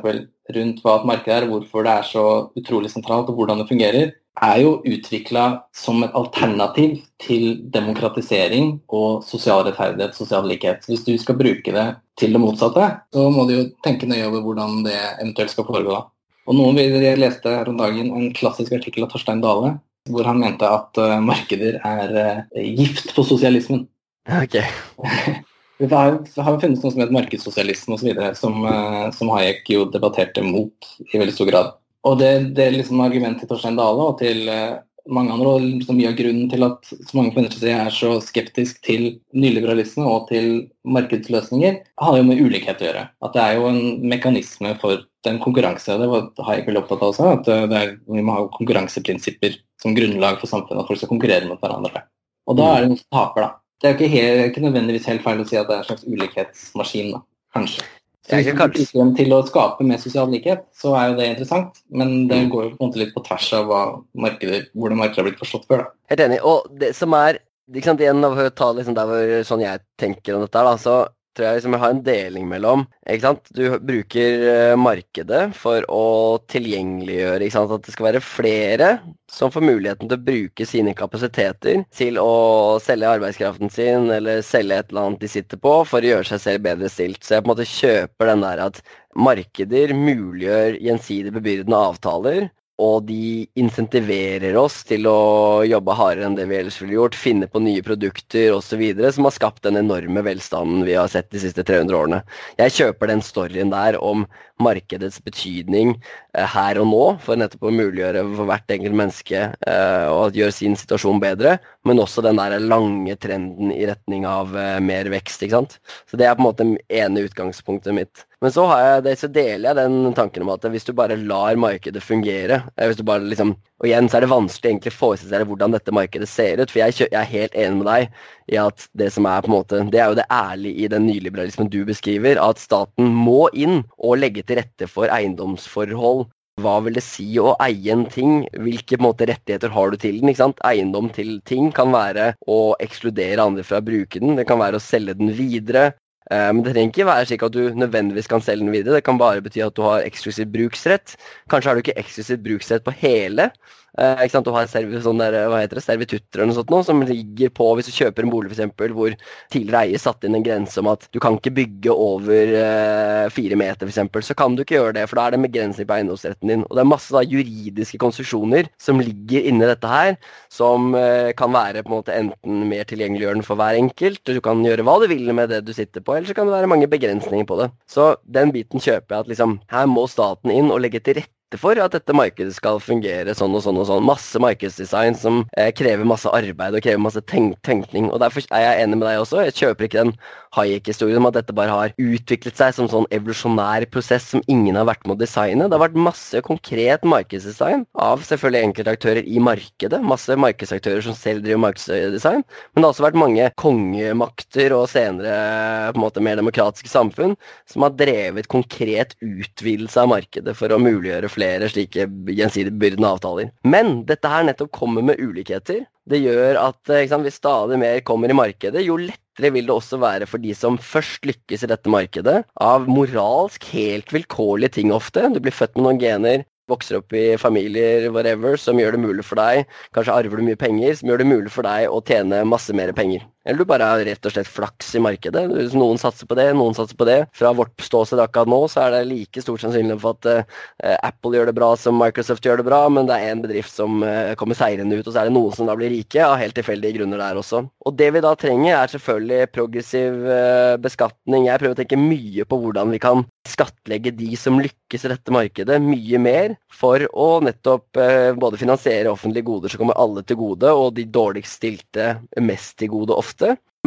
rundt hva et marked er, hvorfor det er så utrolig sentralt og hvordan det fungerer, er jo utvikla som et alternativ til demokratisering og sosial rettferdighet, sosial likhet. Hvis du skal bruke det til det motsatte, så må du jo tenke nøye over hvordan det eventuelt skal foregå. Og noen Jeg leste her om dagen en klassisk artikkel av Torstein Dale, hvor han mente at uh, markeder er uh, gift på sosialismen. Okay. Det har, har funnes noe som heter markedssosialisme osv., som, uh, som Hayek jo debatterte mot i veldig stor grad. Og det, det er liksom argumentet til Torstein Dale og til uh, mange andre, og liksom mye av grunnen til at så mange på venstresiden er så skeptisk til nyliberalisme og til markedsløsninger, har jo med ulikhet å gjøre. At det er jo en mekanisme for den konkurranse. Det har jeg veldig opptatt av også, at uh, er, vi må ha konkurranseprinsipper som grunnlag for samfunnet, at folk skal konkurrere mot hverandre. Og da er det noen som taper, da det er jo ikke, ikke, nødvendigvis helt feil å si at det er en slags ulikhetsmaskin, da. Kanskje. Så hvis man bruker til å skape mer sosial likhet, så er jo det interessant. Men det mm. går jo på en måte litt på tvers av markedet, hvordan markedet har blitt forstått før. Da. Helt enig. Og det som er liksom, igjen, å ta liksom der hvor, sånn jeg tenker om dette, da, så tror jeg liksom jeg har en deling mellom. ikke sant? Du bruker uh, markedet for å tilgjengeliggjøre ikke sant? at det skal være flere som får muligheten til å bruke sine kapasiteter til å selge arbeidskraften sin eller selge et eller annet de sitter på for å gjøre seg selv bedre stilt. Så jeg på en måte kjøper den der at markeder muliggjør gjensidig bebyrdende avtaler og de insentiverer oss til å jobbe hardere enn det vi ellers ville gjort, finne på nye produkter osv., som har skapt den enorme velstanden vi har sett de siste 300 årene. Jeg kjøper den storyen der om markedets betydning eh, her og nå, for nettopp å muliggjøre for hvert enkelt menneske eh, å gjøre sin situasjon bedre, men også den der lange trenden i retning av eh, mer vekst. ikke sant? Så det er på en måte ene utgangspunktet mitt. Men så, jeg, så, deler jeg den tanken om at hvis du bare lar markedet fungere eh, hvis du bare liksom, Og igjen så er det vanskelig egentlig å forestille seg hvordan dette markedet ser ut. For jeg, jeg, er helt enig med deg i at det som er på en måte, det er jo det ærlige i den nyliberalismen du beskriver. At staten må inn og legge til rette for eiendomsforhold. Hva vil det si å eie en ting? Hvilke måte, rettigheter har du til den? Eiendom til ting kan være å ekskludere andre fra å bruke den. Det kan være å selge den videre. Eh, men det trenger ikke være slik at du nødvendigvis kan selge den videre. Det kan bare bety at du har eksklusiv bruksrett. Kanskje har du ikke eksklusiv bruksrett på hele, Eh, ikke sant? Du har serv, sånn der, hva heter det, servitutter eller noe sånt noe, som ligger på hvis du kjøper en bolig eksempel, hvor tidligere eier satte inn en grense om at du kan ikke bygge over eh, fire meter, f.eks. Så kan du ikke gjøre det, for da er det en begrensning på eiendomsretten din. Og det er masse da, juridiske konstruksjoner som ligger inni dette her, som eh, kan være på en måte enten mer tilgjengeliggjørende for hver enkelt, og du kan gjøre hva du vil med det du sitter på, eller så kan det være mange begrensninger på det. Så den biten kjøper jeg at liksom, her må staten inn og legge til rette for at dette markedet skal fungere sånn og sånn og sånn. Masse markedsdesign som eh, krever masse arbeid og krever masse tenk tenkning. Og derfor er jeg enig med deg også. Jeg kjøper ikke den Hayek-historien om at dette bare har utviklet seg som sånn evolusjonær prosess som ingen har vært med å designe. Det har vært masse konkret markedsdesign av selvfølgelig enkeltaktører i markedet. Masse markedsaktører som selv driver markedsdesign. Men det har også vært mange kongemakter og senere på en måte mer demokratiske samfunn som har drevet konkret utvidelse av markedet for å muliggjøre flere slike gjensidig byrdende avtaler. Men dette her nettopp kommer med ulikheter. Det gjør at sant, hvis stadig mer kommer i markedet, jo lettere vil det også være for de som først lykkes i dette markedet, av moralsk helt vilkårlige ting ofte. Du blir født med noen gener, vokser opp i familier whatever, som gjør det mulig for deg Kanskje arver du mye penger, som gjør det mulig for deg å tjene masse mer penger. Eller du bare har rett og slett flaks i markedet. Hvis noen satser på det, noen satser på det. Fra vårt ståsted akkurat nå, så er det like stort sannsynlig for at uh, Apple gjør det bra som Microsoft gjør det bra, men det er en bedrift som uh, kommer seirende ut, og så er det noen som da blir rike av helt tilfeldige grunner der også. Og det vi da trenger, er selvfølgelig progressiv uh, beskatning. Jeg prøver å tenke mye på hvordan vi kan skattlegge de som lykkes i dette markedet, mye mer for å nettopp både finansiere offentlige goder som kommer alle til gode, og de dårligst stilte mest til gode ofte,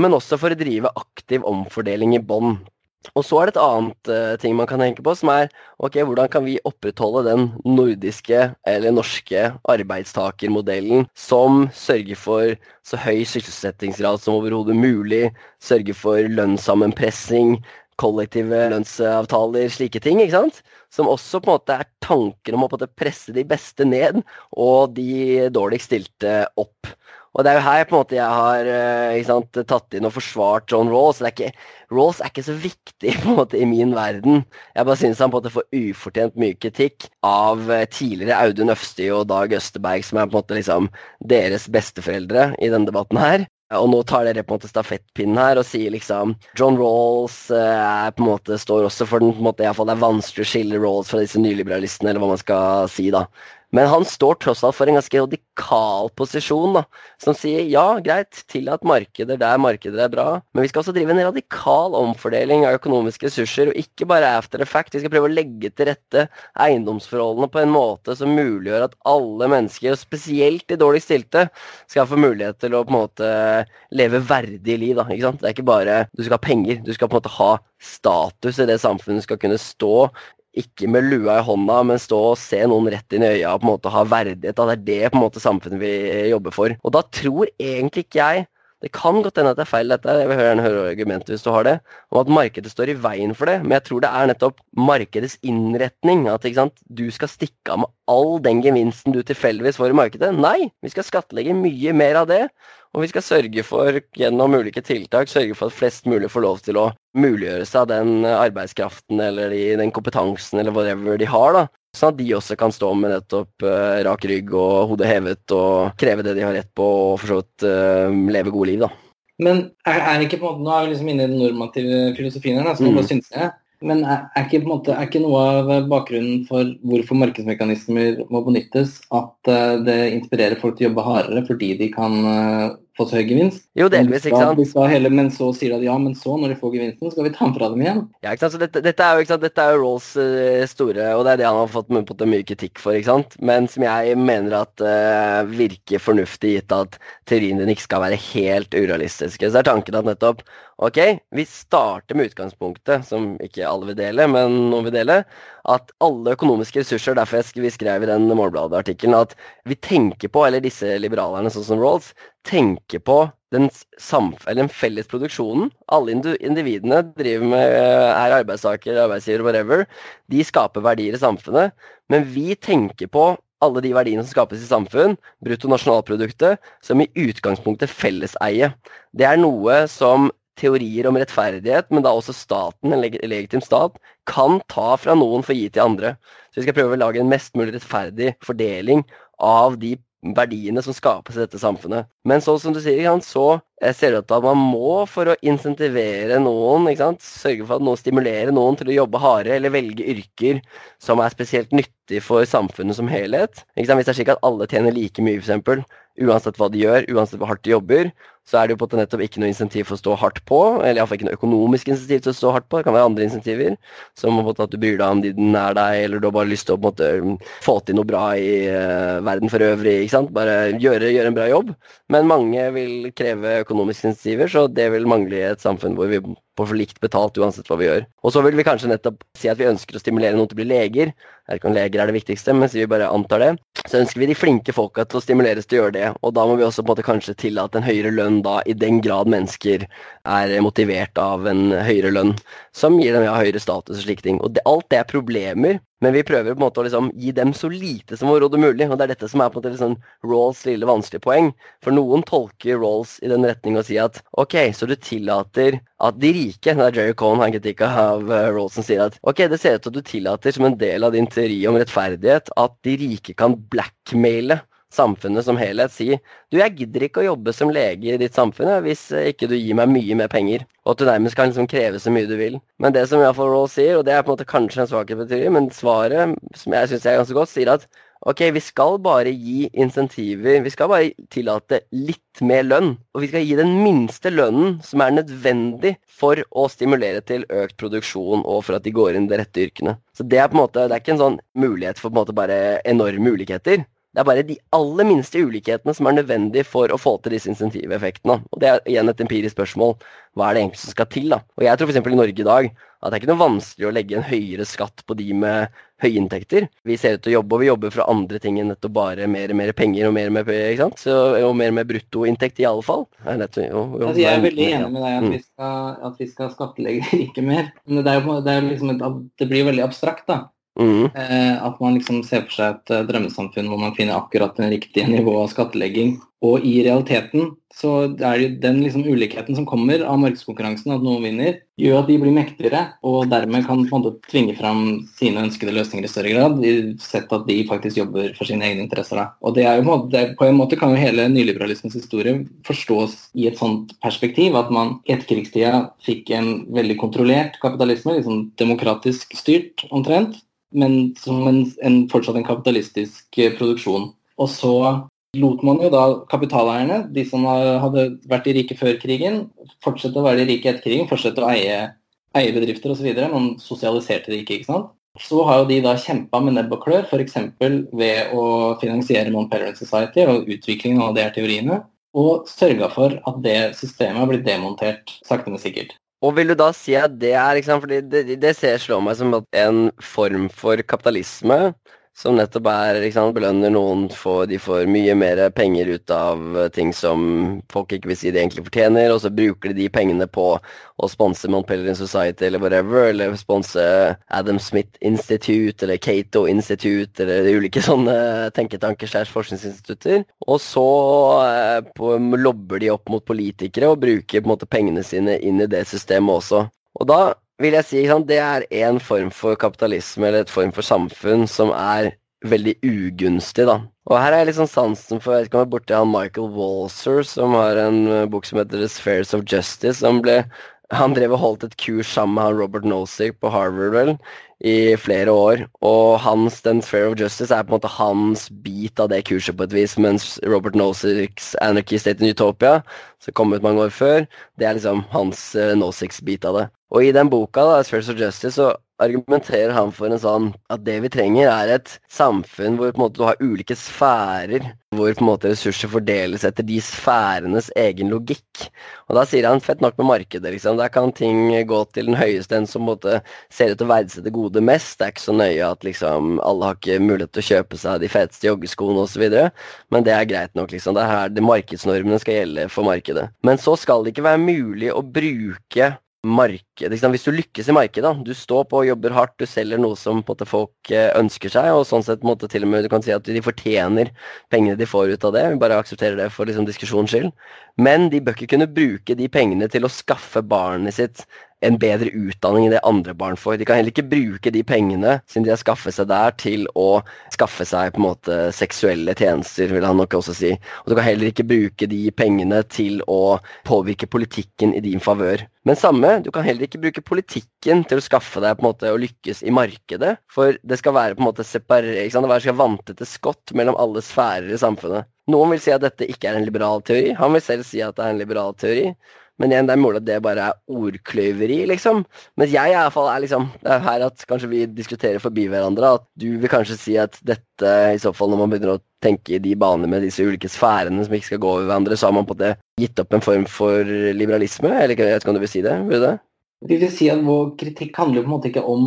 men også for å drive aktiv omfordeling i bånd. Og så er det et annet uh, ting man kan tenke på, som er ok, hvordan kan vi opprettholde den nordiske eller norske arbeidstakermodellen som sørger for så høy sysselsettingsgrad som overhodet mulig, sørger for lønnssammenpressing, kollektive lønnsavtaler, slike ting, ikke sant? Som også på en måte er tanken om å presse de beste ned og de dårligst stilte opp. Og det er jo her på en måte jeg har eh, sant, tatt inn og forsvart John Rawls. Er ikke, Rawls er ikke så viktig på en måte i min verden. Jeg bare syns han på en måte får ufortjent mye kritikk av eh, tidligere Audun Øfsti og Dag Østerberg, som er på en måte liksom deres besteforeldre i denne debatten her. Og nå tar dere på en måte stafettpinnen her og sier liksom John Rawls eh, på en måte, står også for den på en måte, iallfall Det er vanskelig å skille Rawls fra disse nyliberalistene, eller hva man skal si, da. Men han står tross alt for en ganske radikal posisjon, da, som sier ja, greit, tillat markeder der markeder er bra, men vi skal også drive en radikal omfordeling av økonomiske ressurser, og ikke bare after the fact. Vi skal prøve å legge til rette eiendomsforholdene på en måte som muliggjør at alle mennesker, og spesielt de dårligst stilte, skal få mulighet til å på en måte leve verdig liv. Da, ikke sant? Det er ikke bare du skal ha penger, du skal på en måte ha status i det samfunnet, du skal kunne stå ikke med lua i hånda, men stå og se noen rett inn i øya og på en måte ha verdighet. Det er det på en måte samfunnet vi jobber for. Og da tror egentlig ikke jeg det kan godt hende at det er feil, dette, jeg vil gjerne høre argumentet hvis du har det, om at markedet står i veien for det. Men jeg tror det er nettopp markedets innretning. At du skal stikke av med all den gevinsten du tilfeldigvis får i markedet. Nei, vi skal skattlegge mye mer av det. Og vi skal sørge for, gjennom ulike tiltak, sørge for at flest mulig får lov til å muliggjøre seg den arbeidskraften eller den kompetansen eller whatever de har. da. Sånn at de også kan stå med nettopp uh, rak rygg og hodet hevet og kreve det de har rett på og for så vidt uh, leve gode liv, da. Men er, er ikke på en måte, Nå er vi liksom inne i den normative filosofien her, da, som mm. bare synes jeg. Men er, er, ikke, måte, er, ikke, noe av bakgrunnen for hvorfor markedsmekanismer må benyttes, at det inspirerer folk til å jobbe hardere fordi de kan få så høy gevinst. Jo, delvis, ikke sant. De hele, men så sier de at ja, men så, når de får gevinsten, skal vi ta den fra dem igjen. Ja, ikke sant. Så dette, dette er jo, ikke sant? Dette er jo Rolls uh, store, og det er det han har fått, fått mye kritikk for, ikke sant. Men som jeg mener at uh, virker fornuftig, gitt at teorien din ikke skal være helt urealistiske. Så er tanken at nettopp ok, vi starter med utgangspunktet, som ikke alle vil dele, men noen vil dele, at alle økonomiske ressurser, derfor vi skrev i den Målbladet-artikkelen, at vi tenker på, eller disse liberalerne sånn som Rolls, tenker på den, den felles produksjonen. Alle individene driver med, eh, er arbeidstakere, arbeidsgivere, whatever. De skaper verdier i samfunnet. Men vi tenker på alle de verdiene som skapes i samfunn, bruttonasjonalproduktet, som i utgangspunktet felleseie. Det er noe som teorier om rettferdighet, men da også staten, en leg legitim stat, kan ta fra noen for å gi til andre. Så vi skal prøve å lage en mest mulig rettferdig fordeling av de verdiene som skapes i dette samfunnet. Men så som du sier, så ser det ut til at man må, for å insentivere noen, sørge for at noen stimulerer noen til å jobbe hardere eller velge yrker som er spesielt nyttig for samfunnet som helhet. Hvis det er slik at alle tjener like mye, f.eks., uansett hva de gjør, uansett hvor hardt de jobber, så er det jo på en nettopp ikke noe insentiv for å stå hardt på. Eller iallfall ikke noe økonomisk insentiv til å stå hardt på. Det kan være andre insentiver, som på en måte at du bryr deg om de er deg, eller du har bare lyst til å måte få til noe bra i uh, verden for øvrig. ikke sant? Bare gjøre, gjøre, en bra jobb. Men mange vil kreve økonomiske insentiver, så det vil mangle i et samfunn hvor vi får for likt betalt uansett hva vi gjør. Og så vil vi kanskje nettopp si at vi ønsker å stimulere noen til å bli leger. Jeg vet ikke om leger er det viktigste, men så vi bare antar det. Så ønsker vi de flinke folka til å stimuleres til å gjøre det. Og da må vi også på en måte kanskje tillate en høyere lønn da, i den grad mennesker er motivert av en høyere lønn, som gir dem ja, høyere status og slike ting. Og det, alt det er problemer men vi prøver på en måte å liksom gi dem så lite som overhodet mulig. Og det er dette som er på en måte liksom Rawls lille vanskelige poeng. For noen tolker Rawls i den retning og sier at ok, så du tillater at de rike Det er Jerry Cohn har kritikk av uh, Rawls som sier at ok, det ser ut til at du tillater som en del av din teori om rettferdighet at de rike kan blackmaile samfunnet som helhet si du, jeg gidder ikke å jobbe som lege i ditt samfunn hvis ikke du gir meg mye mer penger, og at du nærmest kan liksom kreve så mye du vil. Men det som iallfall Roll sier, og det er på en måte kanskje en svakhet teori, men svaret, som jeg syns er ganske godt, sier at ok, vi skal bare gi insentiver, vi skal bare tillate litt mer lønn. Og vi skal gi den minste lønnen som er nødvendig for å stimulere til økt produksjon og for at de går inn i de rette yrkene. Så det er på en måte, det er ikke en sånn mulighet for på en måte bare enorme ulikheter. Det er bare de aller minste ulikhetene som er nødvendig for å få til disse insentiveffektene. Og det er igjen et empirisk spørsmål. Hva er det egentlig som skal til? da? Og jeg tror f.eks. i Norge i dag at det er ikke noe vanskelig å legge en høyere skatt på de med høye inntekter. Vi ser ut til å jobbe, og vi jobber fra andre ting enn nettopp bare mer og mer penger og mer og mer, ikke sant? Så, og mer og mer bruttoinntekt i alle fall. Altså, jeg er veldig enig med deg at vi skal, at vi skal skattlegge rike mer. Men det, jo, det, liksom et, det blir veldig abstrakt, da. Mm. Eh, at man liksom ser for seg et eh, drømmesamfunn hvor man finner akkurat den riktige nivået av skattlegging. Og i realiteten så er det den liksom ulikheten som kommer av markedskonkurransen, at noen vinner, gjør at de blir mektigere og dermed kan på en måte tvinge fram sine ønskede løsninger i større grad, sett at de faktisk jobber for sine egne interesser. Og det er jo det, På en måte kan jo hele nyliberalismens historie forstås i et sånt perspektiv, at man i etterkrigstida fikk en veldig kontrollert kapitalisme, liksom demokratisk styrt omtrent, men som en, en, fortsatt en kapitalistisk eh, produksjon. Og så lot man jo da kapitaleierne, de som hadde vært de rike før krigen, fortsette å være de rike etter krigen, fortsette å eie, eie bedrifter osv. Man sosialiserte de ikke, ikke sant. Så har jo de da kjempa med nebb og klør, f.eks. ved å finansiere Mon Parent Society og utviklingen av de her teoriene, og sørga for at det systemet har blitt demontert sakte, men sikkert. Og vil du da si at det er liksom, fordi det, det ser slår meg som en form for kapitalisme som nettopp er liksom, belønner noen for De får mye mer penger ut av ting som folk ikke vil si de egentlig fortjener, og så bruker de de pengene på å sponse Montpellier Society eller whatever, eller sponse Adam Smith Institute eller Cato Institute eller ulike sånne tenketanker slags forskningsinstitutter. Og så eh, på, lobber de opp mot politikere og bruker på en måte pengene sine inn i det systemet også. Og da vil jeg si det er en form for kapitalisme eller et form for samfunn som er veldig ugunstig, da. Og her er jeg sånn sansen for Jeg vet ikke om jeg er borti han Michael Walser, som har en eh, bok som heter The Spheres of Justice. som ble han drev og holdt et kurs sammen med han Robert Nozick på Harvard vel, i flere år. Og hans Den Sphere of Justice er på en måte hans bit av det kurset på et vis, mens Robert Nozicks Anarchy State in Utopia, som kom ut mange år før, det er liksom hans uh, Nozicks bit av det. Og i den boka, da, Spirits of Justice, så argumenterer han for en sånn at det vi trenger, er et samfunn hvor på en måte du har ulike sfærer, hvor på en måte ressurser fordeles etter de sfærenes egen logikk. Og da sier han fett nok med markedet, liksom. Der kan ting gå til den høyeste, en som på en måte ser ut til å verdsette gode mest. Det er ikke så nøye at liksom alle har ikke mulighet til å kjøpe seg de feteste joggeskoene osv., men det er greit nok, liksom. Det er her det markedsnormene skal gjelde for markedet. Men så skal det ikke være mulig å bruke marked. Hvis du lykkes i markedet, du står på og jobber hardt, du selger noe som måte, folk eh, ønsker seg, og sånn sett måte, til og med du kan si at de fortjener pengene de får ut av det, vi bare aksepterer det for liksom, diskusjonens skyld. Men de bør ikke kunne bruke de pengene til å skaffe barnet sitt en bedre utdanning enn det andre barn får. De kan heller ikke bruke de pengene siden de har skaffet seg der, til å skaffe seg på en måte seksuelle tjenester, vil han nok også si. Og du kan heller ikke bruke de pengene til å påvirke politikken i din favør. Men samme, du kan heller ikke bruke politikken til å skaffe deg på en måte å lykkes i markedet. For det skal være på en måte separert, det skal vantete skott mellom alle sfærer i samfunnet. Noen vil si at dette ikke er en liberal teori. Han vil selv si at det er en liberal teori. Men igjen, det er mulig at det bare er ordkløyveri, liksom. Men jeg i hvert fall er liksom Det er her at kanskje vi diskuterer forbi hverandre. At du vil kanskje si at dette, i så fall når man begynner å tenke i de baner med disse ulike sfærene som ikke skal gå over hverandre, så har man på det gitt opp en form for liberalisme? Eller jeg vet ikke om du vil si det? Vil du det? Vi vil si at Vår kritikk handler på en måte ikke om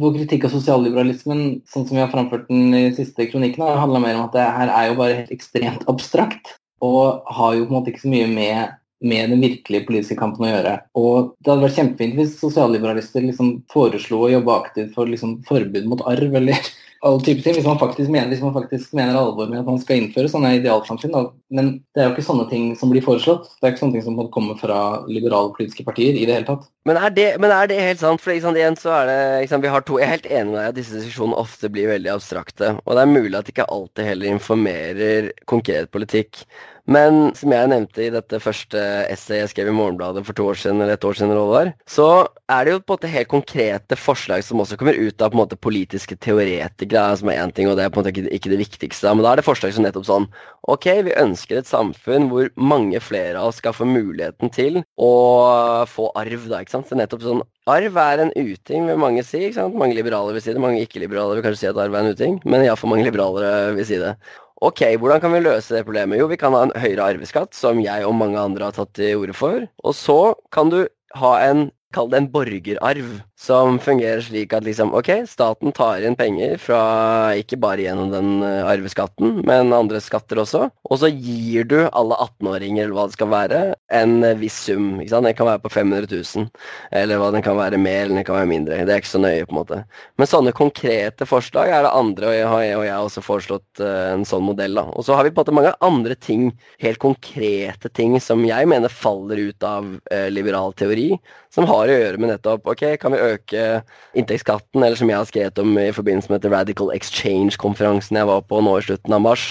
vår kritikk av sosialliberalismen sånn som vi har framført den i siste kronikken, handler mer om at det her er jo bare helt ekstremt abstrakt. Og har jo på en måte ikke så mye med med den virkelige politiske kampen å gjøre. Og Det hadde vært kjempefint hvis sosialliberalister liksom foreslo å jobbe aktivt for liksom forbud mot arv, eller alle typer ting. Hvis man faktisk mener, hvis man faktisk mener alvor med at man skal innføre sånne idealsamfunn. Da. Men det er jo ikke sånne ting som blir foreslått. Det er ikke sånne ting som kommer fra liberale politiske partier i det hele tatt. Men er det, men er det helt sant? For liksom, igjen så er det liksom, vi har to, Jeg er helt enig med deg at disse diskusjonene ofte blir veldig abstrakte. Og det er mulig at de ikke alltid heller informerer konkret politikk. Men som jeg nevnte i dette første essayet jeg skrev i Morgenbladet for to år siden, eller et år siden, var, så er det jo på en måte helt konkrete forslag som også kommer ut av på en måte politiske teoretikere, som er én ting, og det er på en måte ikke, ikke, det viktigste. Men da er det forslag som nettopp sånn Ok, vi ønsker et samfunn hvor mange flere av oss skal få muligheten til å få arv, da, ikke sant. Så nettopp sånn Arv er en uting, vil mange si. ikke sant? Mange liberale vil si det, mange ikke-liberale vil kanskje si at arv er en uting, men iallfall mange liberalere vil si det. Ok, hvordan kan vi løse det problemet? Jo, vi kan ha en høyere arveskatt, som jeg og mange andre har tatt til orde for. Og så kan du ha en kall det en borgerarv, som fungerer slik at liksom, ok, staten tar inn penger fra ikke bare gjennom den eh, arveskatten, men andre skatter også, og så gir du alle 18-åringer, eller hva det skal være, en eh, viss sum. ikke sant? Den kan være på 500 000, eller hva den kan være mer eller den kan være mindre. Det er ikke så nøye, på en måte. Men sånne konkrete forslag er det andre, og jeg og jeg har også foreslått uh, en sånn modell. da. Og så har vi på en måte mange andre ting, helt konkrete ting, som jeg mener faller ut av liberal teori, som har å gjøre med nettopp ok, kan vi øke inntektsskatten, eller som jeg har skrevet om i forbindelse med Radical Exchange-konferansen jeg var på nå i slutten av mars,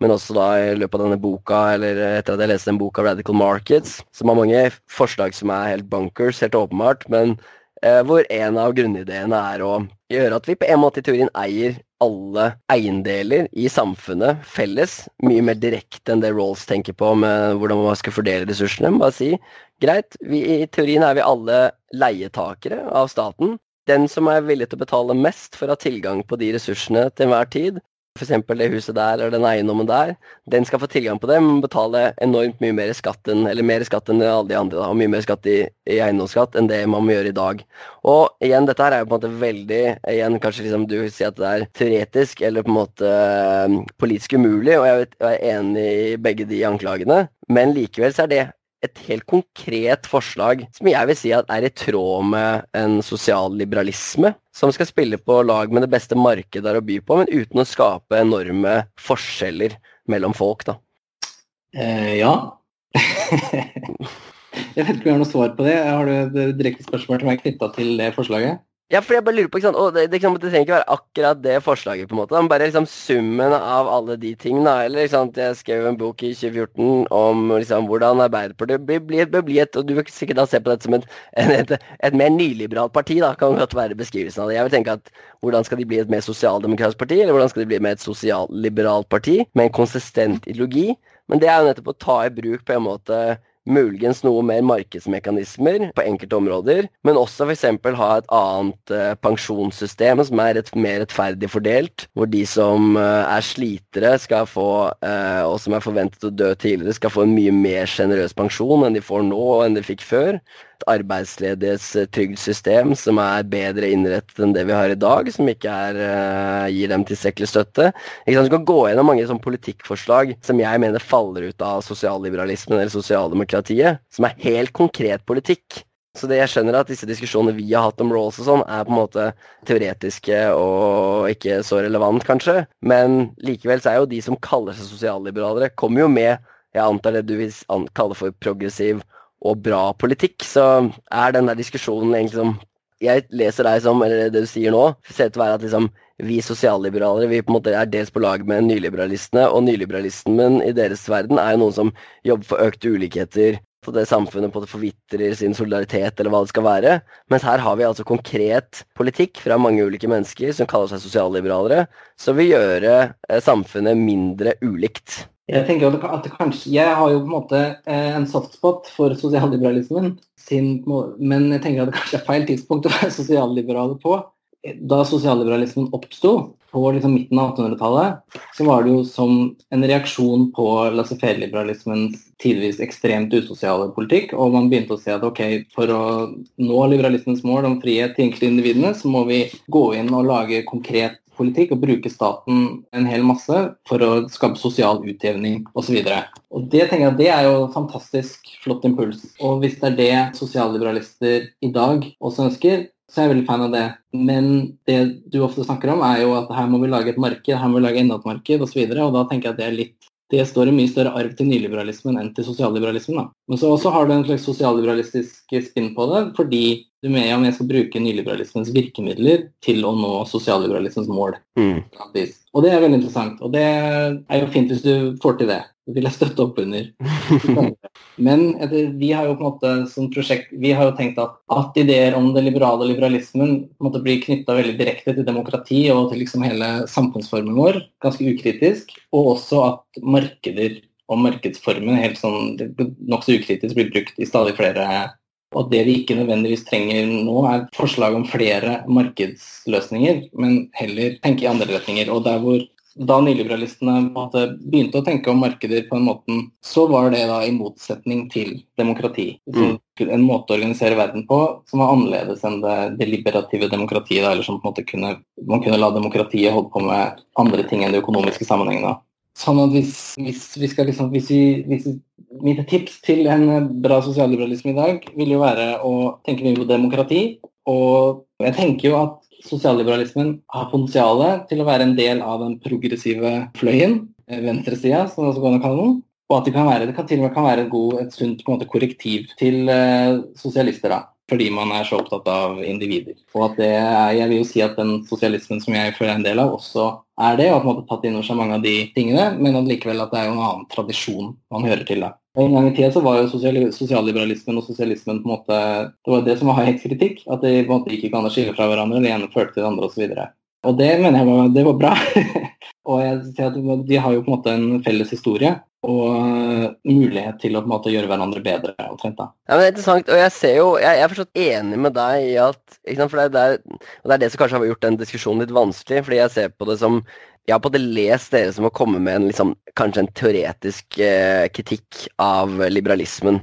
men også da i løpet av denne boka, eller etter at jeg leste en bok av Radical Markets, som har mange forslag som er helt bunkers, helt åpenbart, men hvor en av grunnideene er å gjøre at vi på en måte i teorien eier alle eiendeler i samfunnet felles, mye mer direkte enn det Rolls tenker på med hvordan man skal fordele ressursene. Bare si greit, vi, i teorien er vi alle leietakere av staten. Den som er villig til å betale mest for å ha tilgang på de ressursene til enhver tid, f.eks. det huset der eller den eiendommen der, den skal få tilgang på det, men betale enormt mye mer skatt enn eller mer skatt enn alle de andre. Da, og mye mer skatt i, i, eiendomsskatt enn det man må gjøre i dag. Og igjen, dette her er jo på en måte veldig igjen Kanskje liksom du sier at det er teoretisk eller på en måte politisk umulig, og jeg er enig i begge de anklagene, men likevel så er det et helt konkret forslag som jeg vil si at er i tråd med en sosial liberalisme, som skal spille på lag med det beste markedet der å by på, men uten å skape enorme forskjeller mellom folk, da. Eh, ja. jeg vet ikke om jeg har noe svar på det. Har du et direkte spørsmål til meg knytta til det forslaget? Ja, for jeg bare lurer på, ikke sant, og det, det, det, trenger ikke være akkurat det forslaget, på en måte, men bare liksom summen av alle de tingene. Eller ikke sant, jeg skrev en bok i 2014 om liksom hvordan Arbeiderpartiet blir, blir, blir et Og du vil sikkert da se på dette som et, et, et, mer nyliberalt parti, da, kan godt være beskrivelsen av det. Jeg vil tenke at hvordan skal de bli et mer sosialdemokratisk parti, eller hvordan skal de bli med et sosialliberalt parti med en konsistent ideologi? Men det er jo nettopp å ta i bruk på en måte muligens noe mer markedsmekanismer på enkelte områder, men også f.eks. ha et annet uh, pensjonssystem som er rett, mer rettferdig fordelt, hvor de som uh, er slitere skal få, uh, og som er forventet å dø tidligere, skal få en mye mer sjenerøs pensjon enn de får nå og enn de fikk før arbeidsledighets som er bedre innrettet enn det vi har i dag, som ikke er, uh, gir dem tilstrekkelig støtte. Ikke sant? Du kan gå gjennom mange sånn politikkforslag som jeg mener faller ut av sosialliberalismen eller sosialdemokratiet, som er helt konkret politikk. Så det jeg skjønner at disse diskusjonene vi har hatt om Rolls og sånn, er på en måte teoretiske og ikke så relevant, kanskje. Men likevel så er jo de som kaller seg sosialliberalere, kommer jo med jeg antar det du vil kalle for progressiv og bra politikk, så er den der diskusjonen egentlig som Jeg leser deg som, eller det du sier nå, ser ut til å være at liksom vi sosialliberalere vi på en måte er dels på lag med nyliberalistene, og nyliberalismen i deres verden er jo noen som jobber for økte ulikheter, for det samfunnet på det forvitrer sin solidaritet, eller hva det skal være. Mens her har vi altså konkret politikk fra mange ulike mennesker som kaller seg sosialliberalere, som vil gjøre eh, samfunnet mindre ulikt. Jeg tenker at det kanskje, jeg har jo på en måte eh, en softspot for sosialliberalismen, men jeg tenker at det kanskje er feil tidspunkt å være sosialliberale på. Da sosialliberalismen oppsto, på liksom midten av 1800-tallet, så var det jo som en reaksjon på laissez-faire-liberalismens tidvis ekstremt usosiale politikk. Og man begynte å se at ok, for å nå liberalismens mål om frihet til enkeltindividene, så må vi gå inn og lage konkret politikk og bruke staten en hel masse for å skape sosial utjevning osv. Det tenker jeg, det er jo fantastisk flott impuls. Og hvis det er det sosialliberalister i dag også ønsker, så er jeg veldig fan av det. Men det du ofte snakker om, er jo at her må vi lage et marked, her må vi lage enda et marked osv. Og, så og da tenker jeg at det er litt det står i mye større arv til nyliberalismen enn til sosialliberalismen. Da. Men så også har du en slags sosialliberalistisk spinn på det, fordi du mener om jeg skal bruke nyliberalismens virkemidler til å nå sosialliberalismens mål. Mm. Og det er veldig interessant. Og det er jo fint hvis du får til det. Vil jeg støtte opp under. Men vi har jo på en måte som prosjekt, vi har jo tenkt at, at ideer om det liberale liberalismen på en måte blir knytta veldig direkte til demokrati og til liksom hele samfunnsformen vår, ganske ukritisk. Og også at markeder og markedsformen helt sånn nokså ukritisk blir brukt i stadig flere og det vi ikke nødvendigvis trenger nå, er forslag om flere markedsløsninger, men heller tenke i andre retninger. Og der hvor da nyliberalistene begynte å tenke om markeder på en måte, så var det da i motsetning til demokrati. Mm. En måte å organisere verden på som var annerledes enn det deliberative demokratiet. eller som på en måte kunne, Man kunne la demokratiet holde på med andre ting enn de økonomiske sammenhengene. Sånn at hvis, hvis vi skal liksom, hvis vi, hvis Mitt tips til en bra sosialliberalisme i dag vil jo være å tenke mye på demokrati. Og jeg tenker jo at sosialliberalismen har potensial til å være en del av den progressive fløyen, eh, venstresida, som det også går an å kalle den. Og at det kan, være, det kan til og med kan være et, god, et sunt måte, korrektiv til uh, sosialister. da, Fordi man er så opptatt av individer. Og at det er, Jeg vil jo si at den sosialismen som jeg føler er en del av, også er det. Og at man har tatt inn over seg mange av de tingene, men at likevel at det er jo en annen tradisjon man hører til. da. En gang i tida så var jo sosialliberalismen og sosialismen på en måte Det var det som var helt kritikk. At de på en måte ikke kan skille fra hverandre. Det ene førte til det andre osv. Og, og det mener jeg var, det var bra. og jeg ser at De har jo på en måte en felles historie og mulighet til å på en måte gjøre hverandre bedre. omtrent da. Ja, men det er interessant, og Jeg ser jo, jeg, jeg er forstått enig med deg i at for det er, det, er, det er det som kanskje har gjort den diskusjonen litt vanskelig. fordi jeg ser på det som jeg har på det lest dere som har kommet med en, liksom, kanskje en teoretisk eh, kritikk av liberalismen.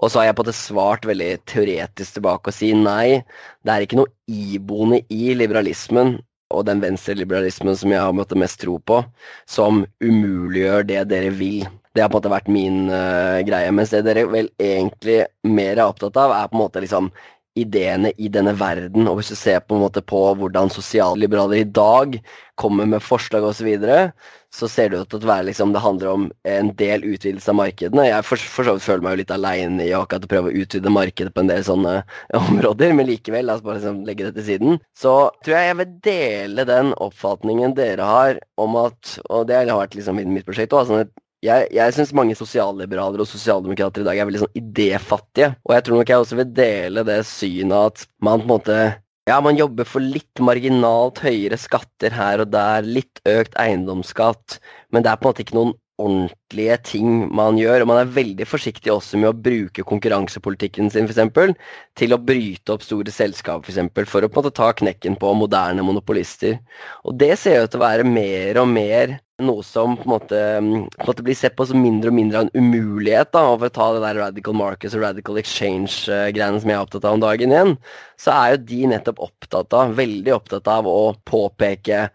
Og så har jeg på det svart veldig teoretisk tilbake og si nei, det er ikke noe iboende i liberalismen og den venstreliberalismen som jeg har måttet mest tro på, som umuliggjør det dere vil. Det har på en måte vært min uh, greie. Mens det dere vel egentlig mer er opptatt av, er på en måte liksom ideene i denne verden. Og hvis du ser på en måte på hvordan sosialliberaler i dag kommer med forslag osv., så, videre, så ser det ut til liksom, det handler om en del utvidelse av markedene. Jeg for, for så vidt føler meg jo litt aleine i akkurat å prøve å utvide markedet på en del sånne områder, men likevel, la oss bare liksom legge det til siden. Så tror jeg jeg vil dele den oppfatningen dere har om at, og det har vært liksom mitt prosjekt òg, sånn jeg, jeg syns mange sosialliberalere og sosialdemokrater i dag er veldig sånn idéfattige. Og jeg tror nok jeg også vil dele det synet at man på en måte ja, man jobber for litt marginalt høyere skatter her og der, litt økt eiendomsskatt, men det er på en måte ikke noen ordentlige ting man gjør. Og man er veldig forsiktig også med å bruke konkurransepolitikken sin for eksempel, til å bryte opp store selskap for, eksempel, for å på en måte ta knekken på moderne monopolister. Og det ser ut til å være mer og mer noe som på en måte, på en måte blir sett på som mindre og mindre av en umulighet. da, For å ta det der radical markets og radical exchange-greiene som jeg er opptatt av om dagen igjen, så er jo de nettopp opptatt av, veldig opptatt av å påpeke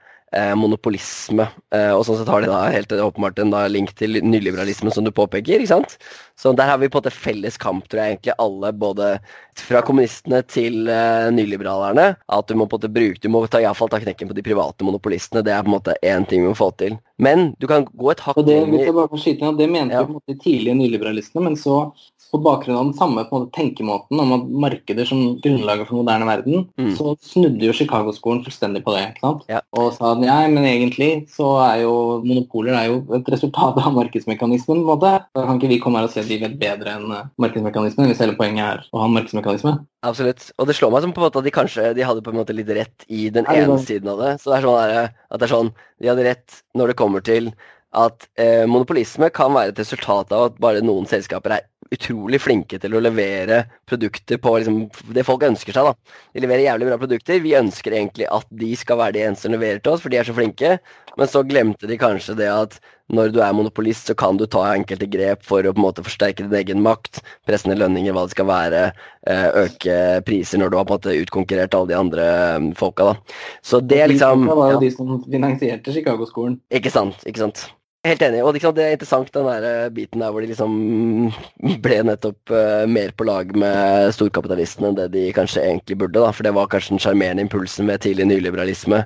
monopolisme. Eh, og sånn sett har de da helt åpenbart en da, link til nyliberalisme, som du påpeker. ikke sant? Så der har vi på en måte felles kamp, tror jeg egentlig alle, både fra kommunistene til eh, nyliberalerne. At du må på en måte bruke, du må ta, iallfall fall ta knekken på de private monopolistene. Det er på en måte én ting vi må få til. Men du kan gå et hakk det, lenger Det mente ja. jo på en måte tidlige nyliberalistene, men så på bakgrunn av den samme måte, tenkemåten om at markeder som grunnlaget for moderne verden, mm. så snudde jo Chicago-skolen fullstendig på det. ikke sant? Ja. Og sa at ja, men egentlig så er jo monopoler er jo et resultat av markedsmekanismen. på en måte. Da kan ikke vi komme her og si at vi vet bedre enn eh, markedsmekanismen, hvis hele poenget er å ha markedsmekanisme. Absolutt. Og det slår meg som på en måte at de kanskje de hadde på en måte litt rett i den ene siden av det. Så det er sånn at det er sånn, De hadde rett når det kommer til at eh, monopolisme kan være et resultat av at bare noen selskaper er utrolig flinke til å levere produkter på liksom, det folk ønsker seg. da. De leverer jævlig bra produkter. Vi ønsker egentlig at de skal være de eneste som leverer til oss, for de er så flinke. Men så glemte de kanskje det at når du er monopolist, så kan du ta enkelte grep for å på en måte forsterke din egen makt, presse ned lønninger, hva det skal være, eh, øke priser når du har på en måte utkonkurrert alle de andre mm, folka. da. Så det liksom Det var jo de som finansierte Chicago-skolen. Ikke sant. ikke sant. Helt enig. Og det er interessant den der eh, biten der hvor de liksom ble nettopp uh, mer på lag med storkapitalistene enn det de kanskje egentlig burde. da, For det var kanskje den sjarmerende impulsen med tidlig nyliberalisme.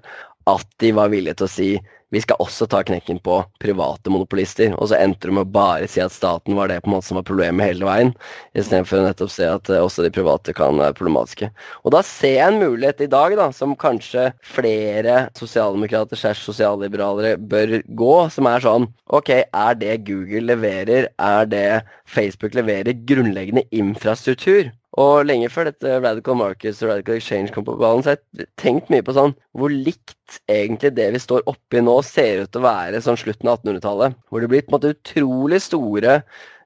At de var villige til å si vi skal også ta knekken på private monopolister. Og så endte de med å bare si at staten var det på en måte som var problemet hele veien, istedenfor å nettopp se at uh, også de private kan være problematiske. Og da ser jeg en mulighet i dag da, som kanskje flere sosialdemokrater slash sosialliberalere bør gå, som er sånn Ok, er det Google leverer, er det Facebook leverer grunnleggende infrastruktur? Og lenge før dette Radical Markets og Radical Exchange kom på ballen, så har jeg tenkt mye på sånn hvor likt egentlig det vi står oppi nå, ser ut til å være sånn slutten av 1800-tallet. Hvor det blir på en måte utrolig store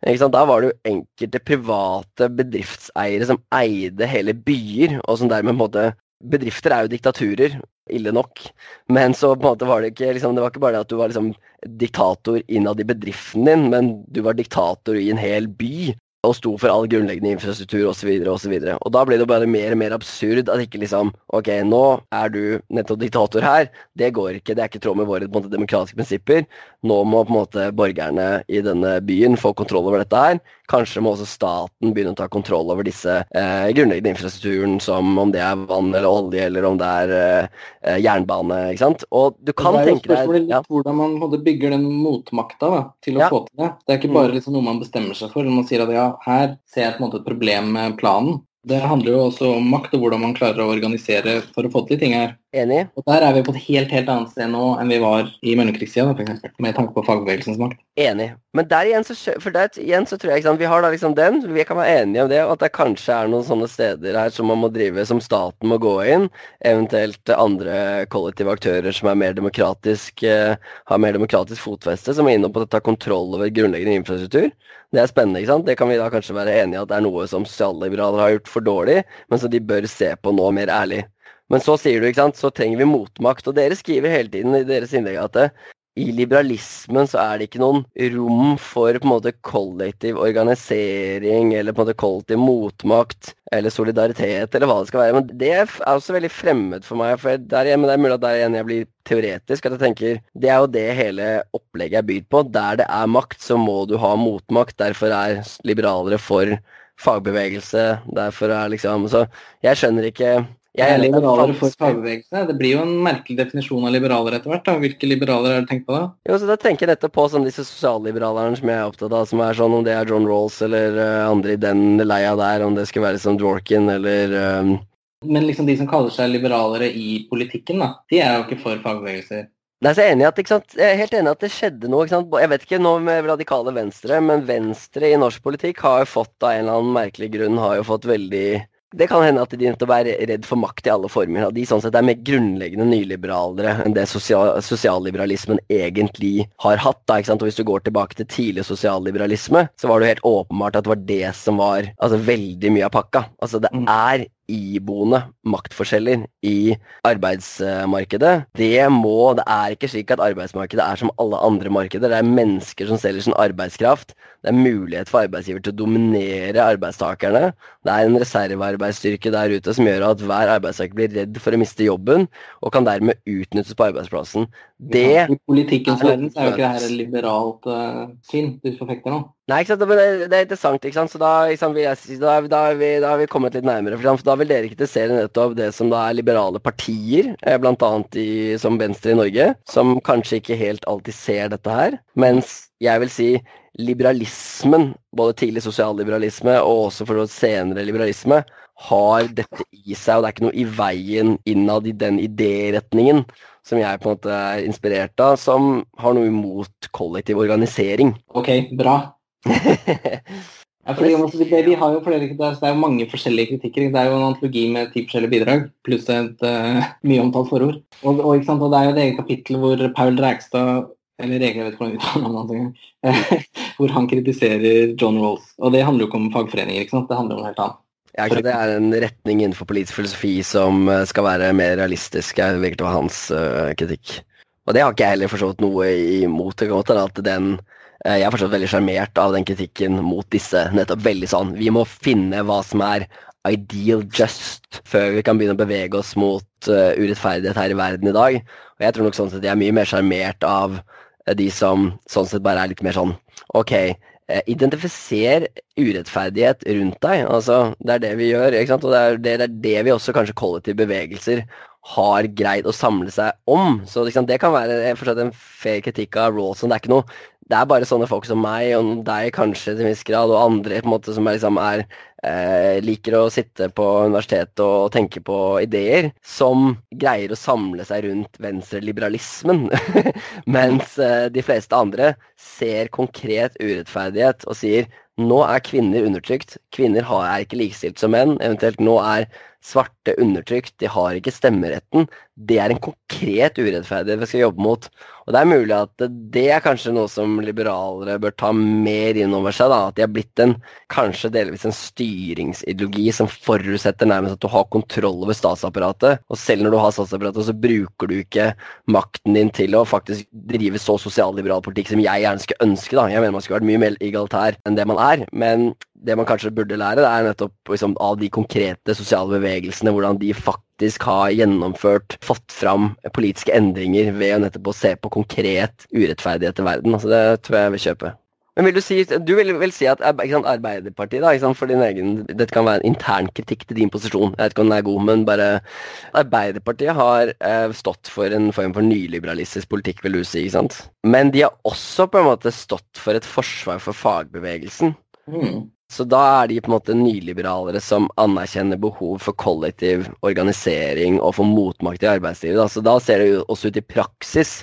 Da var det jo enkelte private bedriftseiere som eide hele byer, og som dermed på en måte Bedrifter er jo diktaturer, ille nok. Men så på en måte var det ikke liksom, Det var ikke bare det at du var liksom diktator innad i bedriften din, men du var diktator i en hel by og sto for all grunnleggende infrastruktur osv. videre, Og, og da ble det bare mer og mer absurd at ikke liksom Ok, nå er du nettopp diktator her. Det går ikke. Det er ikke i tråd med våre måte, demokratiske prinsipper. Nå må på en måte borgerne i denne byen få kontroll over dette her. Kanskje må også staten begynne å ta kontroll over disse eh, grunnleggende infrastrukturen, som om det er vann eller olje, eller om det er eh, jernbane. ikke sant? Og du kan tenke deg Det er jo litt ja. hvordan man bygger den motmakta da, til å ja. få til det. Det er ikke bare mm. liksom, noe man bestemmer seg for. Man sier at ja, her ser jeg på en måte et problem med planen. Det handler jo også om makt og hvordan man klarer å organisere for å få til ting her. Enig. Og Der er vi på et helt helt annet sted nå enn vi var i mellomkrigstida, med tanke på fagbevegelsens makt. Enig. Men der igjen så, for der igjen så tror jeg sant, vi har da liksom den, vi kan være enige om det, og at det kanskje er noen sånne steder her som man må drive, som staten må gå inn, eventuelt andre kollektive aktører som er mer demokratisk, eh, har mer demokratisk fotfeste, som er inne på å ta kontroll over grunnleggende infrastruktur. Det er spennende. ikke sant? Det kan vi da kanskje være enige i at det er noe som sosialliberalere har gjort for dårlig, men som de bør se på nå mer ærlig. Men så sier du, ikke sant, så trenger vi motmakt. Og dere skriver hele tiden i deres innlegg at det, i liberalismen så er det ikke noen rom for på en måte kollektiv organisering eller på en måte kollektiv motmakt eller solidaritet eller hva det skal være. Men det er også veldig fremmed for meg. for der, Men det er mulig at der igjen jeg blir teoretisk. at jeg tenker, Det er jo det hele opplegget er bygd på. Der det er makt, så må du ha motmakt. Derfor er liberalere for fagbevegelse. Derfor er liksom Så jeg skjønner ikke jeg er liberaler for fagbevegelse. Det blir jo en merkelig definisjon av liberaler etter hvert. da. Hvilke liberaler er det tenkt på da? Jo, så Da tenker jeg nettopp på sånn disse sosialliberalerne som jeg er opptatt av, som er sånn om det er John Rolls eller uh, andre i den leia der, om det skulle være som Dworkin eller um... Men liksom de som kaller seg liberalere i politikken, da, de er jo ikke for fagbevegelser. Nei, så jeg, er enig at, jeg er helt enig at det skjedde noe. ikke sant? Jeg vet ikke noe med radikale venstre, men venstre i norsk politikk har jo fått av en eller annen merkelig grunn har jo fått veldig det kan hende at de nettopp er redd for makt i alle former. At de sånn sett er mer grunnleggende nyliberalere enn det sosial, sosialliberalismen egentlig har hatt. Da, ikke sant? Og Hvis du går tilbake til tidlig sosialliberalisme, så var det jo helt åpenbart at det var det som var altså, veldig mye av pakka. Altså Det mm. er iboende maktforskjeller i arbeidsmarkedet. Det må Det er ikke slik at arbeidsmarkedet er som alle andre markeder. Det er mennesker som selger sin arbeidskraft. Det er mulighet for arbeidsgiver til å dominere arbeidstakerne. Det er en reservearbeidsstyrke der ute som gjør at hver arbeidstaker blir redd for å miste jobben, og kan dermed utnyttes på arbeidsplassen. Det ja, I politikkens verden er jo ikke det her et liberalt uh, syn du forfekter nå. Nei, ikke sant? Det, det er interessant. ikke sant? Så da, sant, vi, da, da, har vi, da, har vi, kommet litt nærmere. For da vil dere kritisere nettopp det som da er liberale partier, eh, bl.a. som Venstre i Norge, som kanskje ikke helt alltid ser dette her. Mens jeg vil si liberalismen, både tidlig sosialliberalisme og også for senere liberalisme, har dette i seg, og det er ikke noe i veien innad i den idéretningen som jeg på en måte er inspirert av, som har noe imot kollektiv organisering. Ok, bra. Ja, fordi, vi har jo flere, det er jo mange forskjellige kritikker. Det er jo en antologi med ti forskjellige bidrag, pluss et uh, mye omtalt forord. Og, og, og, det er jo et eget kapittel hvor Paul Drægstad eller jeg vet ikke hvordan navnet engang, hvor han kritiserer John Rolls. Og det handler jo ikke om fagforeninger, ikke sant? det handler om noe helt annet. Ja, det er en retning innenfor politisk filosofi som eh, skal være mer realistisk, jeg virker å være hans uh, kritikk. Og det har ikke jeg heller forstått noe imot. Det kan godt at den jeg er fortsatt veldig sjarmert av den kritikken mot disse. nettopp veldig sånn, Vi må finne hva som er ideal just før vi kan begynne å bevege oss mot uh, urettferdighet her i verden i dag. Og jeg tror nok sånn at jeg er mye mer sjarmert av de som sånn sett bare er litt mer sånn OK, identifiser urettferdighet rundt deg. Altså, det er det vi gjør. ikke sant? Og det er det, det, er det vi også kanskje kollektive bevegelser har greid å samle seg om. Så liksom, det kan være forstått, en fair kritikk av Rawson. Det er ikke noe det er bare sånne folk som meg og deg kanskje til en viss grad, og andre på en måte som er, liksom, er eh, liker å sitte på universitetet og, tenke på ideer, som greier å samle seg rundt venstreliberalismen. Mens eh, de fleste andre ser konkret urettferdighet og sier nå er kvinner undertrykt. Kvinner er ikke likestilt som menn. Eventuelt nå er svarte undertrykt. De har ikke stemmeretten. Det er en konkret urettferdighet vi skal jobbe mot. Og det er mulig at det er kanskje noe som liberalere bør ta mer inn over seg. da, At de har blitt en kanskje delvis en styringsideologi som forutsetter nærmest at du har kontroll over statsapparatet. Og selv når du har statsapparatet, så bruker du ikke makten din til å faktisk drive så sosialliberal politikk som jeg gjerne skulle ønske. da. Jeg mener man skulle vært mye mer egalitær enn det man er. Men det man kanskje burde lære, det er nettopp liksom, av de konkrete sosiale bevegelsene, hvordan de faktisk har gjennomført, fått fram politiske endringer ved å nettopp se på konkret urettferdighet i verden. Altså, det tror jeg jeg vil kjøpe. Men vil Du si, du vil vel si at sant, Arbeiderpartiet, da, sant, for din egen, dette kan være en intern kritikk til din posisjon, jeg vet ikke om den er god, men bare Arbeiderpartiet har eh, stått for en form for nyliberalistisk politikk, vil du si. ikke sant? Men de har også på en måte stått for et forsvar for fagbevegelsen. Mm. Så da er de på en måte nyliberalere som anerkjenner behov for kollektiv organisering og for motmakt i arbeidslivet. Da. Så da ser det jo også ut i praksis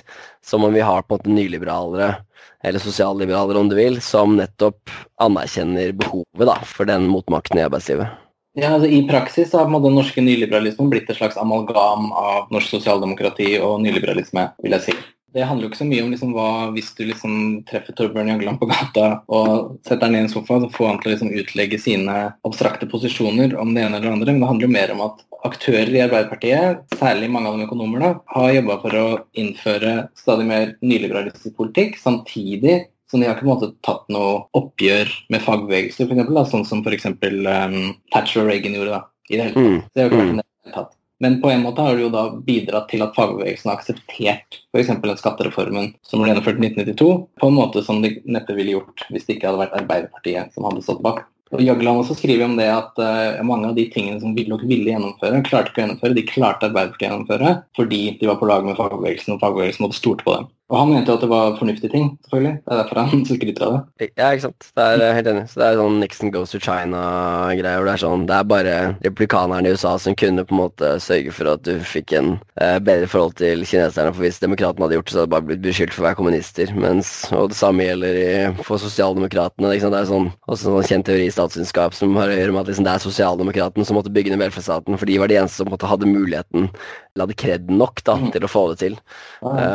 som om vi har på en måte nyliberalere, eller sosialliberaler om du vil, som nettopp anerkjenner behovet da, for den motmakten i arbeidslivet. Ja, altså I praksis har den norske nyliberalismen blitt et slags amalgam av norsk sosialdemokrati og nyliberalisme, vil jeg si. Det handler jo ikke så mye om liksom hva hvis du liksom treffer Torbjørn Jagland på gata og setter han i en sofa, så får han til å liksom utlegge sine abstrakte posisjoner om det ene eller det andre. Men det handler jo mer om at aktører i Arbeiderpartiet, særlig mange av dem økonomer, da, har jobba for å innføre stadig mer nyliberalistisk politikk, samtidig som de har ikke på en måte tatt noe oppgjør med fagbevegelser, f.eks. Sånn som f.eks. Um, Thatcher og Reagan gjorde. da, i det hele tatt. Mm. Det har ikke vært mm. tatt. Men på en måte har det jo da bidratt til at fagbevegelsen har akseptert f.eks. den skattereformen som ble gjennomført i 1992, på en måte som de neppe ville gjort hvis det ikke hadde vært Arbeiderpartiet som hadde stått bak. Og Jagland også skriver om det at uh, mange av de tingene som Willoch ville gjennomføre, klarte ikke å gjennomføre. De klarte Arbeiderpartiet å gjennomføre fordi de var på lag med fagbevegelsen, og fagbevegelsen måtte stole på dem. Og han mente at det var fornuftige ting, selvfølgelig. Det er derfor han skryter av det. Ja, ikke sant. Det er helt enig. Så det er sånn Nixon goes to China-greier. Det er sånn, det er bare replikanerne i USA som kunne på en måte sørge for at du fikk en eh, bedre forhold til kineserne. For hvis demokratene hadde gjort det, så hadde det bare blitt beskyldt for å være kommunister. Mens, og det samme gjelder i, for sosialdemokratene. Det er sånn, også en sånn kjent teori i statsvitenskap som har å gjøre med at liksom, det er sosialdemokratene som måtte bygge ned velferdsstaten, for de var de eneste som måtte hadde muligheten, eller hadde kred nok da, mm. til å få det til. Ja, ja.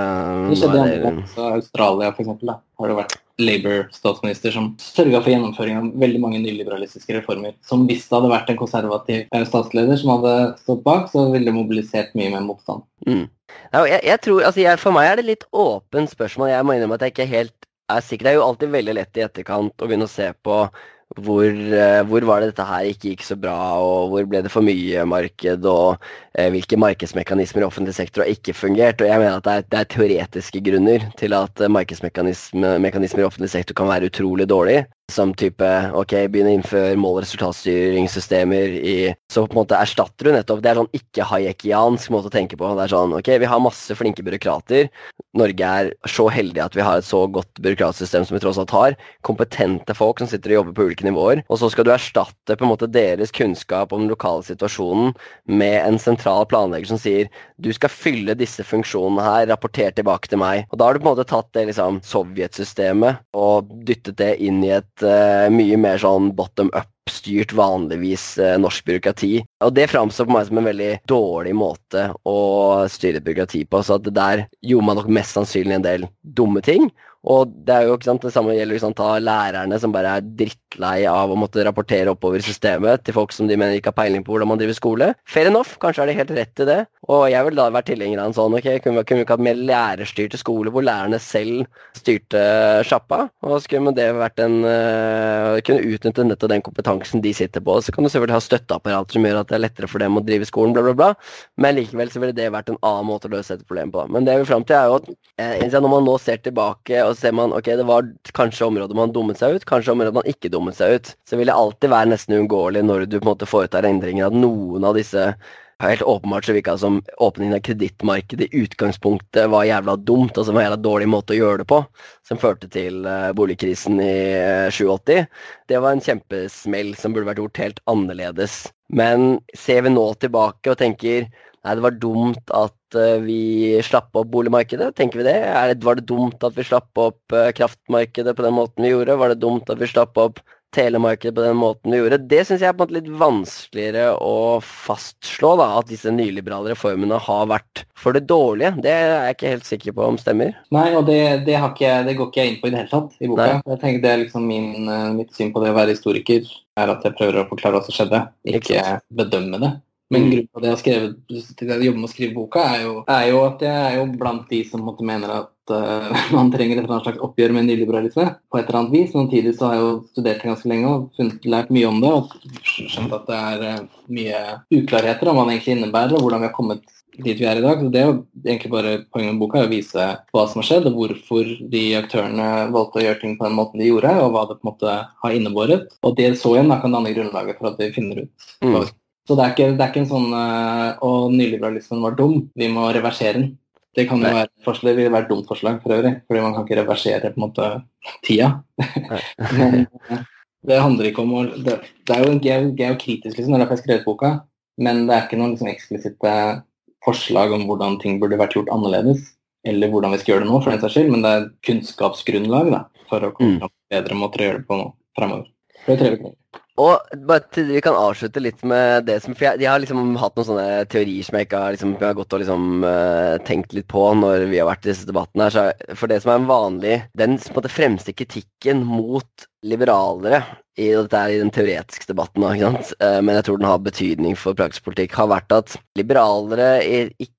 Uh, det Australia for eksempel, da, har det vært Labour-statsminister som sørga for gjennomføring av veldig mange nyliberalistiske reformer. Som hvis det hadde vært en konservativ eh, statsleder som hadde stått bak, så ville det mobilisert mye mer motstand. Mm. Jeg, jeg, tror, altså jeg, For meg er det litt åpent spørsmål. Jeg må innrømme at jeg ikke helt er sikker. Det er jo alltid veldig lett i etterkant å begynne å se på hvor, eh, hvor, var det dette her ikke gikk så bra, og hvor ble det for mye marked, og eh, hvilke markedsmekanismer i offentlig sektor har ikke fungert. Og jeg mener at det er, det er teoretiske grunner til at eh, markedsmekanismer i offentlig sektor kan være utrolig dårlig. Som type ok, begynne å innføre mål- og resultatstyringssystemer i Så på en måte erstatter du nettopp Det er sånn ikke-hayekiansk måte å tenke på. Det er sånn ok, vi har masse flinke byråkrater. Norge er så heldig at vi har et så godt byråkratsystem som vi tross alt har. Kompetente folk som sitter og jobber på ulike nivåer. Og så skal du erstatte på en måte deres kunnskap om den lokale situasjonen med en sentral planlegger som sier du skal fylle disse funksjonene her, rapporter tilbake til meg. Og da har du på en måte tatt det liksom sovjetsystemet og dyttet det inn i et uh, mye mer sånn bottom up-styrt, vanligvis uh, norsk byråkrati. Og det framstår på meg som en veldig dårlig måte å styre byråkrati på. Så at der gjorde man nok mest sannsynlig en del dumme ting, Og det er jo ikke sant, det samme gjelder sant, ta lærerne som bare er drittlei av å måtte rapportere oppover systemet til folk som de mener ikke har peiling på hvordan man driver skole. Fair enough, kanskje er de helt rett i det. Og jeg vil da være tilhenger av en sånn ok, kunne vi ikke hatt mer lærerstyrte skole hvor lærerne selv styrte sjappa? Og så kunne det vært en uh, kunne utnytte nettopp den kompetansen de sitter på. Så kan du selvfølgelig ha støtteapparat som gjør at det er lettere for dem å drive skolen, bla, bla, bla. Men likevel så ville det vært en annen måte å løse dette problemet på. Men det jeg vil fram til, er jo at eh, når man nå ser tilbake og ser man ok, det var kanskje områder man dummet seg ut, kanskje områder man ikke dummet seg ut, så vil det alltid være nesten uunngåelig når du på en måte foretar endringer, at noen av disse helt åpenbart så virka som åpningen av kredittmarkedet i utgangspunktet var jævla dumt, altså en jævla dårlig måte å gjøre det på, som førte til uh, boligkrisen i uh, 87. Det var en kjempesmell som burde vært gjort helt annerledes. Men ser vi nå tilbake og tenker nei, det var dumt at uh, vi slapp opp boligmarkedet, tenker vi det? det? Var det dumt at vi slapp opp kraftmarkedet på den måten vi gjorde? Var det dumt at vi slapp opp telemarkedet på den måten vi gjorde. Det syns jeg er på en måte litt vanskeligere å fastslå, da, at disse nyliberale reformene har vært for det dårlige. Det er jeg ikke helt sikker på om stemmer. Nei, og det, det, ikke, det går ikke jeg inn på i det hele tatt i boka. Nei. Jeg tenker det er liksom min, eh, Mitt syn på det å være historiker er at jeg prøver å forklare hva som skjedde, ikke bedømme det. Men mm. grunnen til at jeg har skrevet, jeg jobber med å skrive boka, er jo, er jo, at jeg er jo blant de som måtte mener at uh, man trenger et slags oppgjør med nyliberalisme på et eller annet vis. Samtidig så har jeg jo studert det ganske lenge og funnet, lært mye om det. Og skjønt at det er uh, mye uklarheter om hva det egentlig innebærer, og hvordan vi har kommet dit vi er i dag. Så det er jo egentlig bare Poenget med boka er å vise hva som har skjedd, og hvorfor de aktørene valgte å gjøre ting på den måten de gjorde, og hva det på en måte har innebåret. Og det så igjen da kan danne grunnlaget for at vi finner ut hva vi skal så det er ikke, det er ikke en sånn Og nyliberalismen var dum, vi må reversere den. Det kan jo være, forslag, det vil være et dumt forslag for øvrig, fordi man kan ikke reversere på en måte tida. men uh, det handler ikke om å Det, det er jo geokritisk, liksom, det er derfor jeg har skrevet boka, men det er ikke noen liksom, eksplisitte forslag om hvordan ting burde vært gjort annerledes, eller hvordan vi skal gjøre det nå, for den saks skyld, men det er kunnskapsgrunnlag da, for å komme mm. fram til bedre måter å gjøre det på nå fremover. Det er trevelig. Og bare til Vi kan avslutte litt med det som For jeg, har liksom hatt noen sånne teorier som jeg ikke har, liksom, jeg har gått og liksom, uh, tenkt litt på når vi har vært i disse debattene. her, For det som er en vanlig Den på en måte, fremste kritikken mot liberalere i, dette er i den teoretiske debatten, sant? Uh, men jeg tror den har betydning for praktisk politikk, har vært at liberalere ikke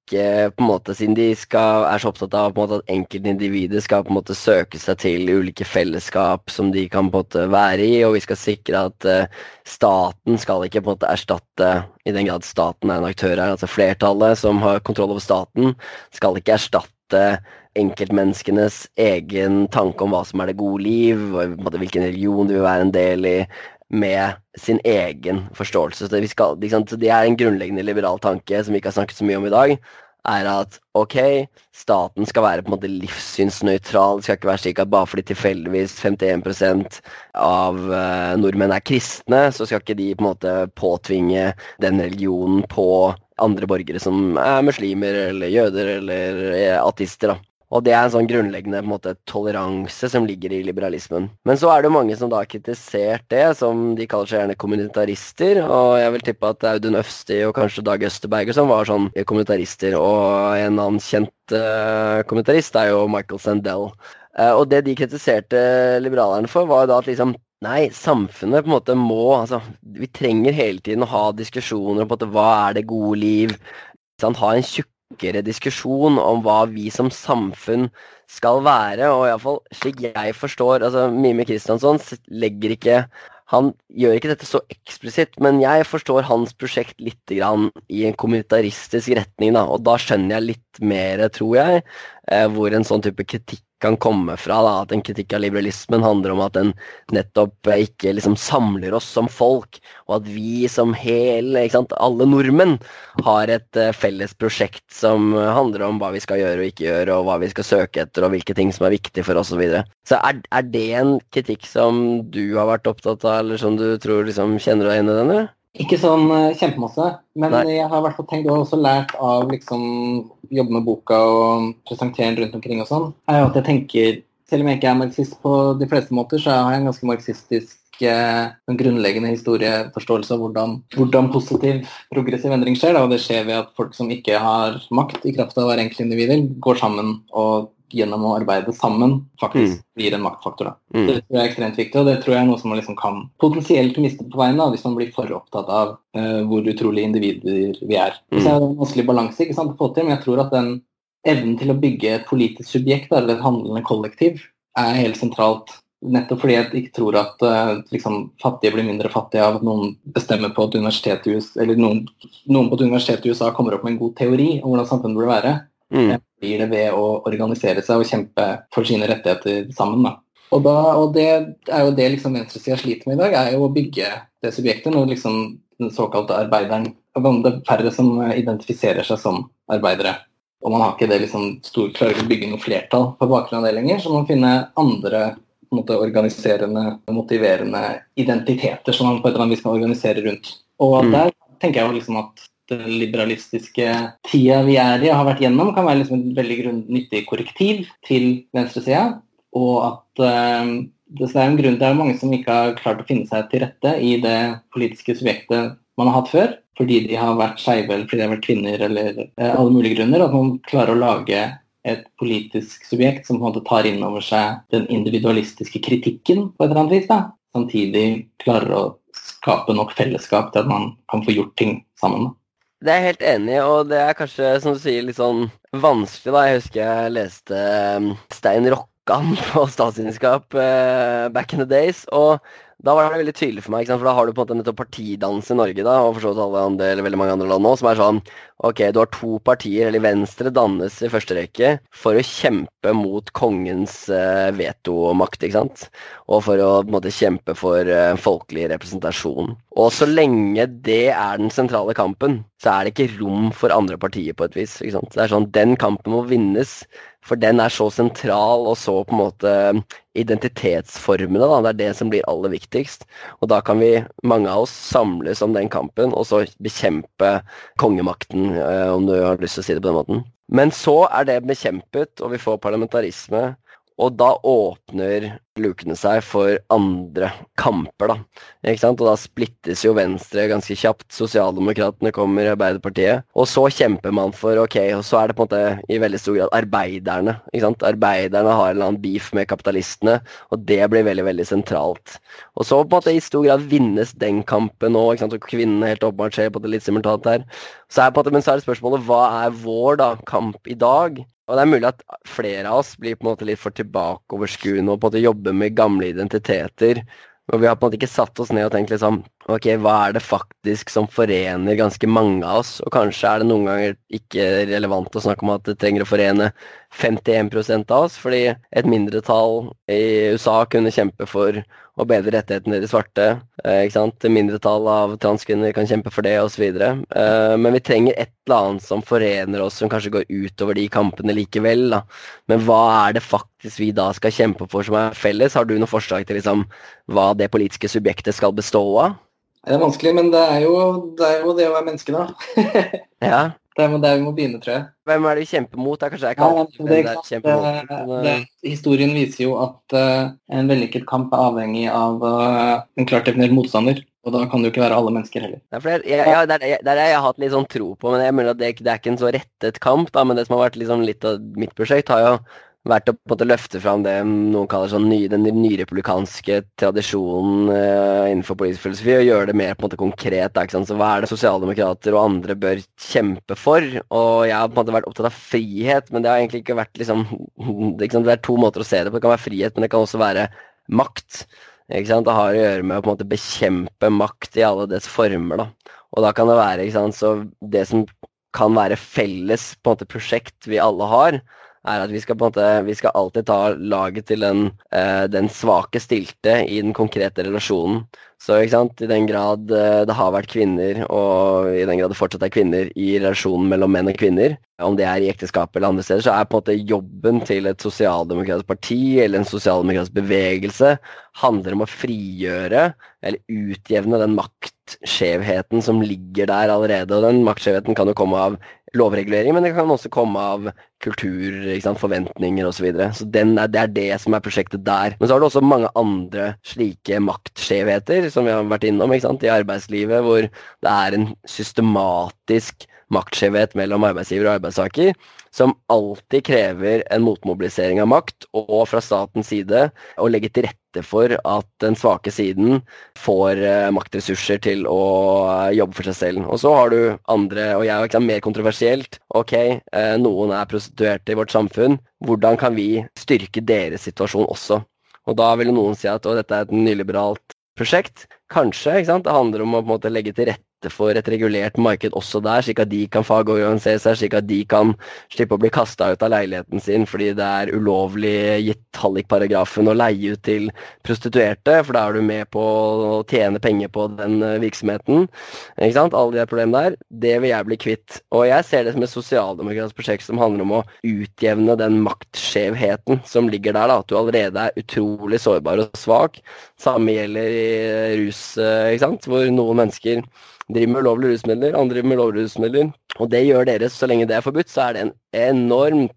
på en måte, Siden de skal, er så opptatt av en måte, at enkeltindividet skal på en måte søke seg til ulike fellesskap som de kan på en måte være i, og vi skal sikre at uh, staten skal ikke på en måte erstatte, i den grad staten er en aktør her, altså flertallet som har kontroll over staten, skal ikke erstatte enkeltmenneskenes egen tanke om hva som er det gode liv, og hvilken religion du vil være en del i, med sin egen forståelse. Så det, skal, det er en grunnleggende liberal tanke som vi ikke har snakket så mye om i dag er at ok, staten skal være på en måte livssynsnøytral. Det skal ikke være slik at bare fordi tilfeldigvis 51 av uh, nordmenn er kristne, så skal ikke de på en måte påtvinge den religionen på andre borgere som er muslimer eller jøder eller eh, ateister. Og det er en sånn grunnleggende en måte, toleranse som ligger i liberalismen. Men så er det jo mange som da har kritisert det, som de kaller seg gjerne kommunitarister. Og jeg vil tippe at Audun Øfsti og kanskje Dag Østerberg som var sånn kommunitarister. Og en annen kjent uh, kommunitarist er jo Michael Sandell. Uh, og det de kritiserte liberalerne for, var jo da at liksom Nei, samfunnet på en måte må altså, Vi trenger hele tiden å ha diskusjoner om på en måte, hva er det gode liv. Sånn, ha en tjukk dypere diskusjon om hva vi som samfunn skal være. Og iallfall slik jeg forstår altså Mime Kristiansson legger ikke han gjør ikke dette så eksplisitt, men jeg forstår hans prosjekt litt i en kommunitaristisk retning. Da, og da skjønner jeg litt mer, tror jeg, eh, hvor en sånn type kritikk kan komme fra. Da, at en kritikk av liberalismen handler om at den nettopp ikke liksom samler oss som folk, og at vi som hele, alle nordmenn, har et uh, felles prosjekt som handler om hva vi skal gjøre og ikke gjøre, og hva vi skal søke etter, og hvilke ting som er viktig for oss osv. Så, videre. så er, er det en kritikk som du har vært opptatt av, eller som du tror liksom kjenner deg inn i den? eller? Ikke sånn uh, kjempemasse, men Nei. jeg har i hvert fall tenkt og også lært av liksom jobbe med boka og presentere den rundt omkring og sånn, er jo at jeg tenker Selv om jeg ikke er marxist på de fleste måter, så har jeg en ganske marxistisk eh, en grunnleggende historieforståelse av hvordan, hvordan positiv, progressiv endring skjer. Da. Og det skjer ved at folk som ikke har makt i kraft av å være enkeltindivider, går sammen og gjennom å arbeide sammen faktisk Mm. blir en maktfaktor. Mm. Det tror jeg er ekstremt viktig, og det tror jeg er noe som man liksom kan potensielt miste på veien av hvis man blir for opptatt av uh, hvor utrolige individer vi er. Mm. Så er det en vanskelig balanse ikke sant, å få til, men jeg tror at den evnen til å bygge et politisk subjekt, eller et handlende kollektiv, er helt sentralt. Nettopp fordi jeg ikke tror at uh, liksom, fattige blir mindre fattige av at noen bestemmer på et universitet i USA, eller noen, noen på et universitet i USA kommer opp med en god teori om hvordan samfunnet burde være Mm. blir det ved å organisere seg og kjempe for sine rettigheter sammen. Da. Og, da, og det er jo det liksom venstresida sliter med i dag, er jo å bygge det subjektet når liksom den såkalte arbeideren Det er færre som identifiserer seg som arbeidere. Og man har ikke det liksom stor, klarer å bygge noe flertall på bakgrunn av det lenger, så man må finne andre måte, organiserende, motiverende identiteter som man på et eller annet vis kan organisere rundt. Og Mm. der tenker jeg jo liksom at liberalistiske tida vi er i og har vært gjennom, kan være liksom et veldig nyttig korrektiv til venstresida. Og at eh, det, er en grunn, det er mange som ikke har klart å finne seg til rette i det politiske subjektet man har hatt før. Fordi de har vært skeive eller fordi de har vært kvinner eller eh, alle mulige grunner. At man klarer å lage et politisk subjekt som på en måte tar inn over seg den individualistiske kritikken på et eller annet vis. da. Samtidig klarer å skape nok fellesskap til at man kan få gjort ting sammen. da. Det er jeg helt enig i, og det er kanskje, som du sier, litt sånn vanskelig, da. Jeg husker jeg leste um, Stein Rokkan på statsvitenskap uh, back in the days, og da var det veldig tydelig for meg, for da har du på en måte nettopp partidans i Norge, da, og for så vidt alle andre, eller veldig mange andre land nå, som er sånn Ok, du har to partier, eller Venstre dannes i første rekke for å kjempe mot kongens uh, vetomakt, ikke sant? Og for å på en måte kjempe for uh, folkelig representasjon. Og så lenge det er den sentrale kampen, så er det ikke rom for andre partier på et vis. ikke sant? Det er sånn, Den kampen må vinnes, for den er så sentral og så på en måte identitetsformende. da, Det er det som blir aller viktigst. Og da kan vi, mange av oss, samles om den kampen og så bekjempe kongemakten, eh, om du har lyst til å si det på den måten. Men så er det bekjempet, og vi får parlamentarisme. Og da åpner lukene seg for andre kamper, da. Ikke sant? Og da splittes jo Venstre ganske kjapt. Sosialdemokratene kommer i Arbeiderpartiet. Og så kjemper man for Ok, og så er det på en måte i veldig stor grad arbeiderne. Ikke sant? Arbeiderne har en eller annen beef med kapitalistene, og det blir veldig, veldig sentralt. Og så på en måte i stor grad vinnes den kampen nå, ikke sant? og kvinnene helt åpenbart ser på det litt simultant her. Så er på en måte, men så er det spørsmålet hva er vår da, kamp i dag? Og det er mulig at flere av oss blir på en måte litt for tilbakeoverskuende og på en måte jobber med gamle identiteter. Og vi har på en måte ikke satt oss ned og tenkt liksom Ok, hva er det faktisk som forener ganske mange av oss? Og kanskje er det noen ganger ikke relevant å snakke om at det trenger å forene 51% av oss, fordi et mindretall i USA kunne kjempe for å bedre rettighetene til de svarte. Eh, ikke sant? Et mindretall av transkvinner kan kjempe for det, osv. Eh, men vi trenger et eller annet som forener oss, som kanskje går utover de kampene likevel. Da. Men hva er det faktisk vi da skal kjempe for som er felles? Har du noe forslag til liksom, hva det politiske subjektet skal bestå av? Det er vanskelig, men det er jo det, er jo det å være menneske, da. Ja. Det er der vi må begynne, tror jeg. Hvem er det vi kjemper mot? Det er kanskje jeg Ja, det, det, det er kjemper mot. det, men, det, eh, historien viser jo at uh, en vellykket kamp er avhengig av uh, en klart definert motstander. Og da kan det jo ikke være alle mennesker heller. Det, er- ja, det, er, det er jeg har hatt litt sånn tro på, men jeg mener at det, det er ikke en så rettet kamp. da, Men det som har vært liksom litt av mitt prosjekt, har jo vært å på en måte løfte fram det noen kaller sånn ny, den nyrepublikanske tradisjonen uh, innenfor politisk filosofi, og gjøre det mer på en måte konkret. Da, ikke sant? Så Hva er det sosialdemokrater og andre bør kjempe for? Og jeg har på en måte vært opptatt av frihet, men det har egentlig ikke vært liksom ikke sant? Det er to måter å se det på. Det kan være frihet, men det kan også være makt. Ikke sant? Det har å gjøre med å på en måte bekjempe makt i alle dets former. da. Og da kan det være ikke sant? Så det som kan være felles på en måte prosjekt vi alle har, er at vi skal på en måte, vi skal alltid ta laget til den, eh, den svake stilte i den konkrete relasjonen. Så ikke sant, i den grad eh, det har vært kvinner, og i den grad det fortsatt er kvinner i relasjonen mellom menn og kvinner, om det er i ekteskap eller andre steder, så er på en måte jobben til et sosialdemokratisk parti eller en sosialdemokratisk bevegelse handler om å frigjøre eller utjevne den maktskjevheten som ligger der allerede. Og den maktskjevheten kan jo komme av lovregulering, men det kan også komme av kultur, sant, forventninger osv. Så, videre. så er, det er det som er prosjektet der. Men så har du også mange andre slike maktskjevheter som vi har vært innom sant, i arbeidslivet, hvor det er en systematisk maktskjevhet mellom arbeidsgiver og arbeidstaker, som alltid krever en motmobilisering av makt, og fra statens side å legge til rette for at den svake siden får eh, maktressurser til å eh, jobbe for seg selv. Og så har du andre, og jeg er mer kontroversielt, ok, eh, noen er prostituerte i vårt samfunn, hvordan kan vi styrke deres situasjon også? Og da vil noen si at dette er et nyliberalt prosjekt. Kanskje. ikke sant? Det handler om å på en måte legge til rette for et regulert marked også der, slik at de kan fagorganisere seg, slik at de kan slippe å bli kasta ut av leiligheten sin fordi det er ulovlig gitt hallikparagrafen å leie ut til prostituerte, for da er du med på å tjene penger på den eh, virksomheten. Ikke sant? Alle de problemene der. Det vil jeg bli kvitt. Og jeg ser det som et sosialdemokratisk prosjekt som handler om å utjevne den maktskjevheten som ligger der, da, at du allerede er utrolig sårbar og svak. Samme gjelder i rus, eh, ikke sant? hvor noen mennesker driver med ulovlige rusmidler, andre driver med ulovlige rusmidler. Og det gjør dere så lenge det er forbudt, så er det en enorm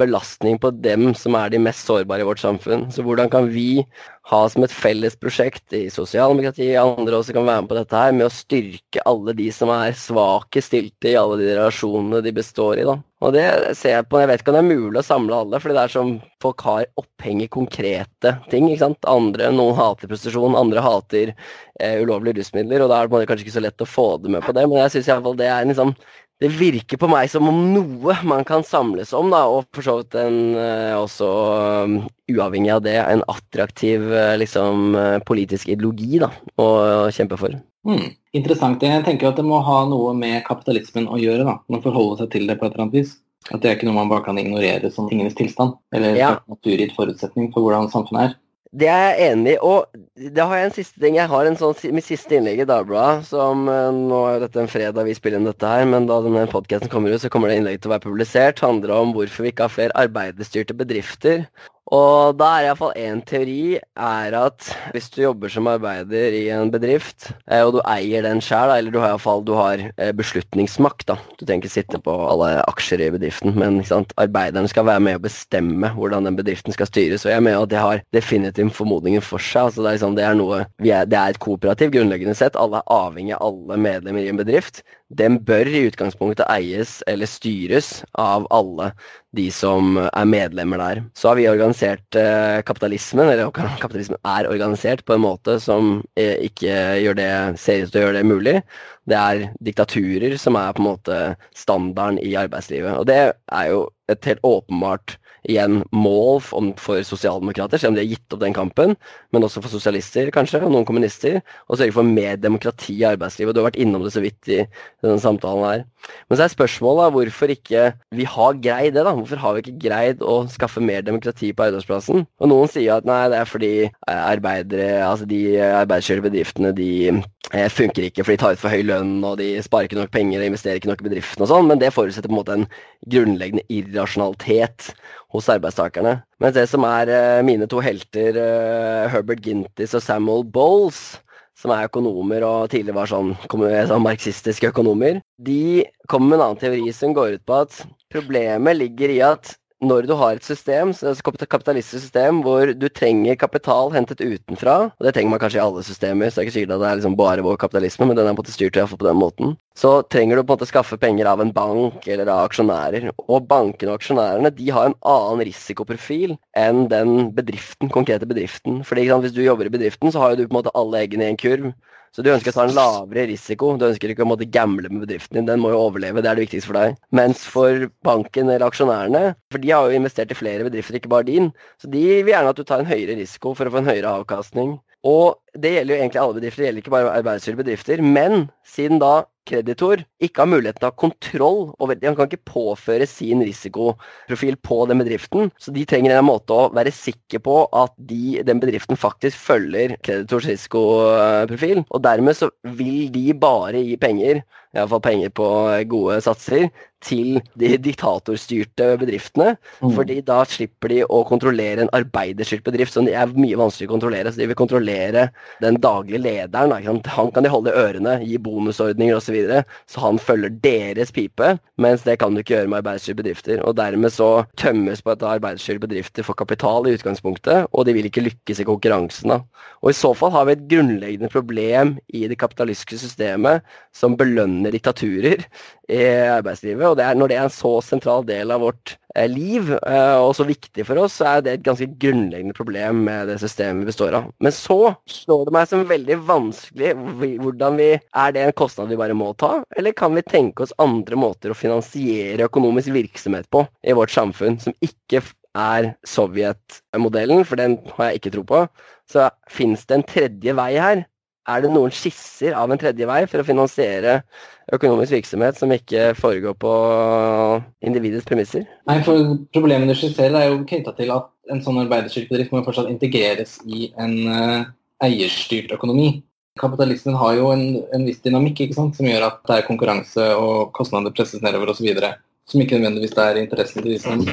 belastning på dem som er de mest sårbare i vårt samfunn. Så hvordan kan vi ha som et felles prosjekt i sosialdemokratiet, andre også kan være med på dette her, med å styrke alle de som er svake stilte i alle de relasjonene de består i, da. Og det ser jeg på, jeg vet ikke om det er mulig å samle alle, fordi det er som folk har oppheng i konkrete ting, ikke sant. Andre, noen hater prostitusjon, andre hater eh, ulovlige rusmidler, og da er det kanskje ikke så lett å få det med på det, men jeg syns iallfall det er en liksom det virker på meg som om noe man kan samles om, da, og for så vidt en, uh, også um, uavhengig av det, en attraktiv uh, liksom, politisk ideologi da, å kjempe for. Hmm. interessant. Jeg tenker at det må ha noe med kapitalismen å gjøre. da, Man forholder seg til det på et eller annet vis. At det er ikke noe man bare kan ignorere som tingenes tilstand, eller ja. naturgitt forutsetning for hvordan samfunnet er. Det er jeg enig i. Og da har jeg en siste ting. Jeg har en sånn, mitt siste innlegg i Dagbladet, som eh, Nå er dette en fredag vi spiller inn dette her, men da denne podkasten kommer ut, så kommer det innlegget til å være publisert. handler om hvorfor vi ikke har flere arbeiderstyrte bedrifter. Og da er iallfall én teori er at hvis du jobber som arbeider i en bedrift, eh, og du eier den sjøl, eller du har iallfall du har eh, beslutningsmakt, da. Du trenger ikke sitte på alle aksjer i bedriften, men arbeiderne skal være med å bestemme hvordan den bedriften skal styres. Og jeg mener at det har definitivt formodningen for seg. altså Det er, liksom, det er noe, er, det er et kooperativ grunnleggende sett. Alle er avhengig av alle medlemmer i en bedrift. Den bør i utgangspunktet eies eller styres av alle de som er medlemmer der. Så har vi organisert eh, kapitalismen, eller kapitalismen er organisert på en måte som eh, ikke gjør det, ser ut til å gjøre det mulig. Det er diktaturer som er på en måte standarden i arbeidslivet. Og det er jo et helt åpenbart igjen mål for sosialdemokrater, selv om de har gitt opp den kampen, men også for sosialister kanskje, og noen kommunister, og sørge for mer demokrati i arbeidslivet. Du har vært innom det så vidt i denne samtalen her. Men så er spørsmålet hvorfor ikke vi har greid det. da, Hvorfor har vi ikke greid å skaffe mer demokrati på arbeidsplassen? Og noen sier at nei, det er fordi eh, arbeidere, altså de arbeidsskjørte bedriftene de eh, funker ikke fordi de tar ut for høy lønn og de sparer ikke nok penger og investerer ikke nok i bedriften og sånn, men det forutsetter på en måte en grunnleggende irrasjonalitet hos arbeidstakerne. Mens det som er uh, mine to helter, uh, Herbert Gintis og Samuel Bowles, som er økonomer og tidligere var sånn, sånn marxistiske økonomer, de kommer med en annen teori som går ut på at problemet ligger i at når du har et system, et kapitalistisk system hvor du trenger kapital hentet utenfra, og det trenger man kanskje i alle systemer, så det er ikke sikkert at det er liksom bare vår kapitalisme, men den er på en måte styrt iallfall på den måten, så trenger du på en måte skaffe penger av en bank eller av aksjonærer. Og bankene og aksjonærene de har en annen risikoprofil enn den bedriften, konkrete bedriften. Fordi Hvis du jobber i bedriften, så har du på en måte alle eggene i en kurv. Så du ønsker å ta en lavere risiko. Du ønsker ikke å måtte gamble med bedriften din. Den må jo overleve, det er det viktigste for deg. Mens for banken eller aksjonærene, for de har jo investert i flere bedrifter, ikke bare din, så de vil gjerne at du tar en høyere risiko for å få en høyere avkastning. Og det gjelder jo egentlig alle bedrifter, det gjelder ikke bare arbeidsgivere bedrifter. Men siden da kreditor ikke har muligheten til å ha kontroll over Han kan ikke påføre sin risikoprofil på den bedriften. Så de trenger en måte å være sikker på at de, den bedriften faktisk følger kreditors risikoprofil. Og dermed så vil de bare gi penger, iallfall penger på gode satser, til de diktatorstyrte bedriftene. Mm. fordi da slipper de å kontrollere en arbeiderstyrt bedrift, som er mye vanskeligere å kontrollere. Så de vil kontrollere den daglige lederen. Han kan de holde i ørene, gi bonusordninger osv. Så, videre, så han følger deres pipe, mens det kan du ikke gjøre med arbeidsstyrte bedrifter. Og dermed så tømmes på at arbeidsstyrte bedrifter for kapital i utgangspunktet, og de vil ikke lykkes i konkurransen. da. Og i så fall har vi et grunnleggende problem i det kapitalistiske systemet som belønner diktaturer i arbeidslivet. Og det er, når det er en så sentral del av vårt liv, eh, og så viktig for oss, så er det et ganske grunnleggende problem med det systemet vi består av. Men så slår det meg som veldig vanskelig hvordan vi Er det en kostnad vi bare må ta, eller kan vi tenke oss andre måter å finansiere økonomisk virksomhet på i vårt samfunn, som ikke er Sovjet-modellen, for den har jeg ikke tro på. Så fins det en tredje vei her? Er det noen skisser av en tredje vei for å finansiere økonomisk virksomhet som ikke foregår på individets premisser? Nei, for Problemet du skisserer er jo knytta til at en sånn arbeiderstyrt må fortsatt integreres i en uh, eierstyrt økonomi. Kapitalismen har jo en, en, viss dynamikk ikke sant? som gjør at det er konkurranse og kostnader presses nedover osv. Som ikke nødvendigvis er interessen til de som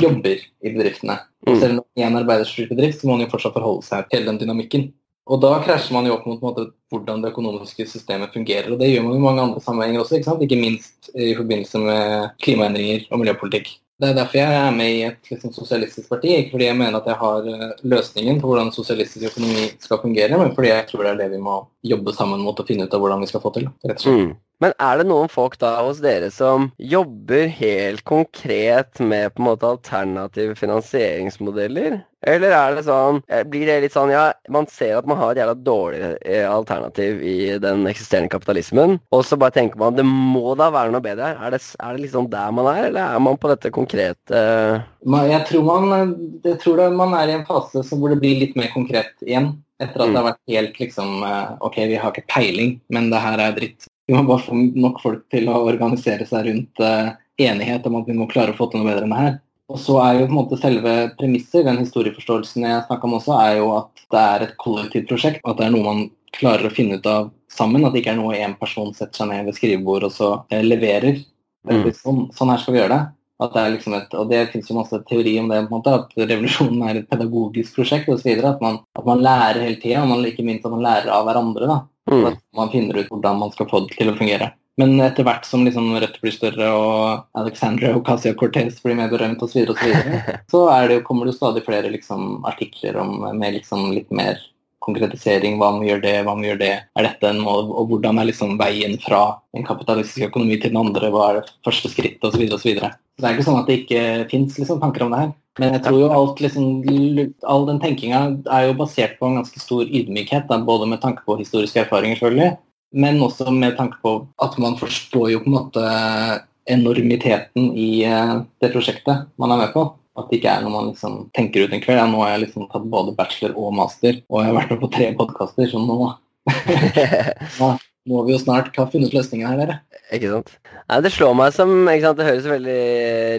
jobber i bedriftene. Og mm. selv om det er en arbeiderstyrt bedrift, så må man jo fortsatt forholde seg til den dynamikken. Og da krasjer man jo opp mot måte, hvordan det økonomiske systemet fungerer. Og det gjør man i mange andre sammenhenger også, ikke, sant? ikke minst i forbindelse med klimaendringer og miljøpolitikk. Det er derfor jeg er med i et liksom, sosialistisk parti. Ikke fordi jeg mener at jeg har eh, løsningen på hvordan sosialistisk økonomi skal fungere, men fordi jeg tror det er det vi må jobbe sammen mot å finne ut av hvordan vi skal få til. rett og slett. Mm. Men er det noen folk da hos dere som jobber helt konkret med på en måte alternative finansieringsmodeller? Eller er det sånn, eh, blir det litt sånn ja, man ser at man har et jævla dårlig eh, alternativ i den eksisterende kapitalismen, og så bare tenker man det må da være noe bedre her. Er det, er det liksom der man er, eller er man på dette konkrete Jeg tror man, jeg tror man er i en fase hvor det blir litt mer konkret igjen. Etter at det har vært helt liksom eh, OK, vi har ikke peiling, men det her er dritt. Vi må bare få nok folk til å organisere seg rundt uh, enighet om at vi må klare å få til noe bedre enn det her. Og så er jo på en måte selve premisset, den historieforståelsen jeg snakka om også, er jo at det er et kollektivt prosjekt. At det er noe man klarer å finne ut av sammen. At det ikke er noe én person setter seg ned ved skrivebord og så eh, leverer. Mm. Sånn, sånn, her skal vi gjøre det. At det er liksom et, og det finnes jo masse teori om det, på en måte, at revolusjonen er et pedagogisk prosjekt osv. At, man, at man lærer hele tida, og man, ikke minst at man lærer av hverandre. da. Mm. At man finner ut hvordan man skal få det til å fungere. Men etter hvert som liksom Rødt blir større og Alexandra Ocasio Cortez blir mer berømt osv., så, videre, og så, videre, så det, kommer det jo stadig flere liksom, artikler om, med liksom litt mer konkretisering. Hva må gjøre det, hva må gjøre det. Er dette en mål, og hvordan er liksom veien fra en kapitalistisk økonomi til den andre? Hva er det første skrittet, osv. osv. Det er ikke sånn at det ikke fins liksom, tanker om det her. Men jeg tror jo alt, liksom, all den tenkinga er jo basert på en ganske stor ydmykhet, da, både med tanke på historiske erfaringer, selvfølgelig, men også med tanke på at man forstår jo på en måte enormiteten i eh, det prosjektet man er med på. At det ikke er noe man liksom tenker ut en kveld. Ja, nå har jeg liksom tatt både bachelor og master, og jeg har vært med på tre podkaster, så nå nå må vi jo snart ha funnet løsningen her, dere. Ikke sant. Nei, det slår meg som ikke sant, Det høres veldig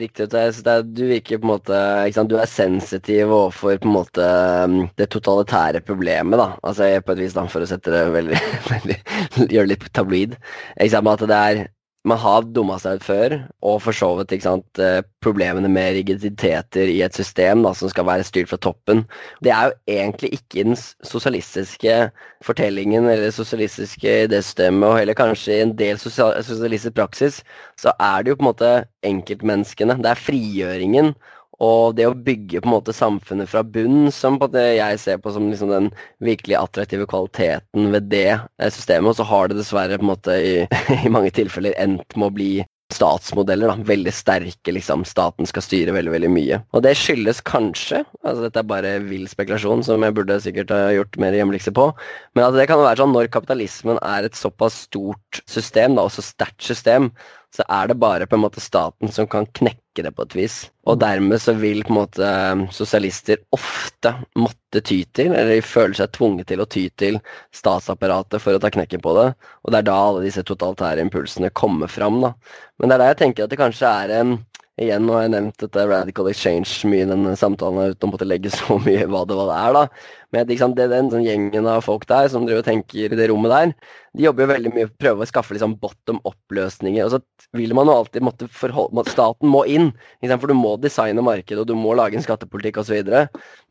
riktig ut. Det, du virker på en måte ikke sant, Du er sensitiv overfor på en måte um, det totalitære problemet, da. Altså på et vis, da, for å sette det veldig, veldig Gjøre det litt tabloid. Ikke sant, at det er man har dumma seg ut før, og for så vidt sant, eh, problemene med rigiditeter i et system da, som skal være styrt fra toppen. Det er jo egentlig ikke den sosialistiske fortellingen eller sosialistiske idésystemet, og heller kanskje i en del sosialistisk praksis, så er det jo på en måte enkeltmenneskene. Det er frigjøringen og det å bygge på en måte samfunnet fra bunn, som jeg ser på som liksom den virkelig attraktive kvaliteten ved det eh, systemet, og så har det dessverre på en måte i, i mange tilfeller endt med å bli statsmodeller. da, Veldig sterke, liksom. Staten skal styre veldig veldig mye. Og det skyldes kanskje, altså dette er bare vill spekulasjon som jeg burde sikkert ha gjort mer hjemmelekse på, men at det kan være sånn når kapitalismen er et såpass stort system, da, og så sterkt system, så er det bare på en måte staten som kan knekke det på et vis. Og dermed så vil på en måte sosialister ofte måtte ty til, eller de føler seg tvunget til å ty til statsapparatet for å ta knekken på det. Og det er da alle disse totalitære impulsene kommer fram, da. Men det er der jeg tenker at det kanskje er en Igjen, nå har jeg nevnt dette Radical Exchange mye i denne samtalen uten å måtte legge så mye hva det, hva det er, da. Med liksom, det, den sånn gjengen av folk der som driver og tenker i det rommet der, de jobber jo veldig mye for å prøve å skaffe liksom bottom up-løsninger. Og så vil man jo alltid måtte forholde Staten må inn, for du må designe markedet, og du må lage en skattepolitikk osv.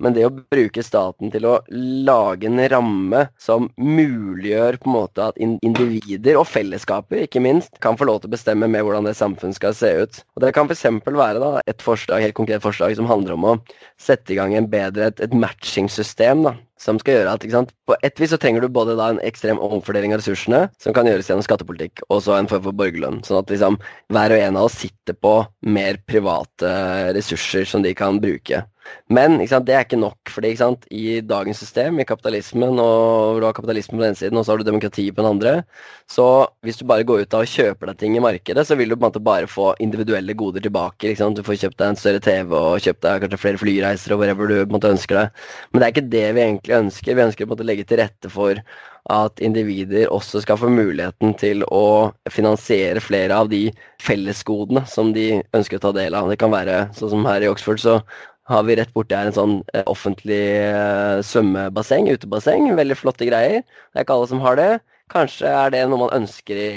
Men det å bruke staten til å lage en ramme som muliggjør på en måte at individer og fellesskaper, ikke minst, kan få lov til å bestemme med hvordan det samfunnet skal se ut. Og Det kan f.eks. være da, et forslag, helt konkret forslag som handler om å sette i gang en bedre, et, et matchingssystem da, som skal gjøre at sant, På et vis så trenger du både da en ekstrem omfordeling av ressursene, som kan gjøres gjennom skattepolitikk, og så en form for borgerlønn. Sånn at liksom, hver og en av oss sitter på mer private ressurser som de kan bruke. Men sant, det er ikke nok. fordi sant, i dagens system, i kapitalismen, og du har kapitalismen på den ene siden, og så har du demokrati på den andre, så hvis du bare går ut av og kjøper deg ting i markedet, så vil du på en måte bare få individuelle goder tilbake. Du får kjøpt deg en større TV og kjøpt deg kanskje flere flyreiser og whatever du på en måte ønsker deg. Men det er ikke det vi egentlig ønsker. Vi ønsker på en måte å legge til rette for at individer også skal få muligheten til å finansiere flere av de fellesgodene som de ønsker å ta del av. Det kan være sånn som her i Oxford, så har vi rett borti her en sånn eh, offentlig eh, svømmebasseng, utebasseng. Veldig flotte greier. Det er ikke alle som har det. Kanskje er det noe man ønsker i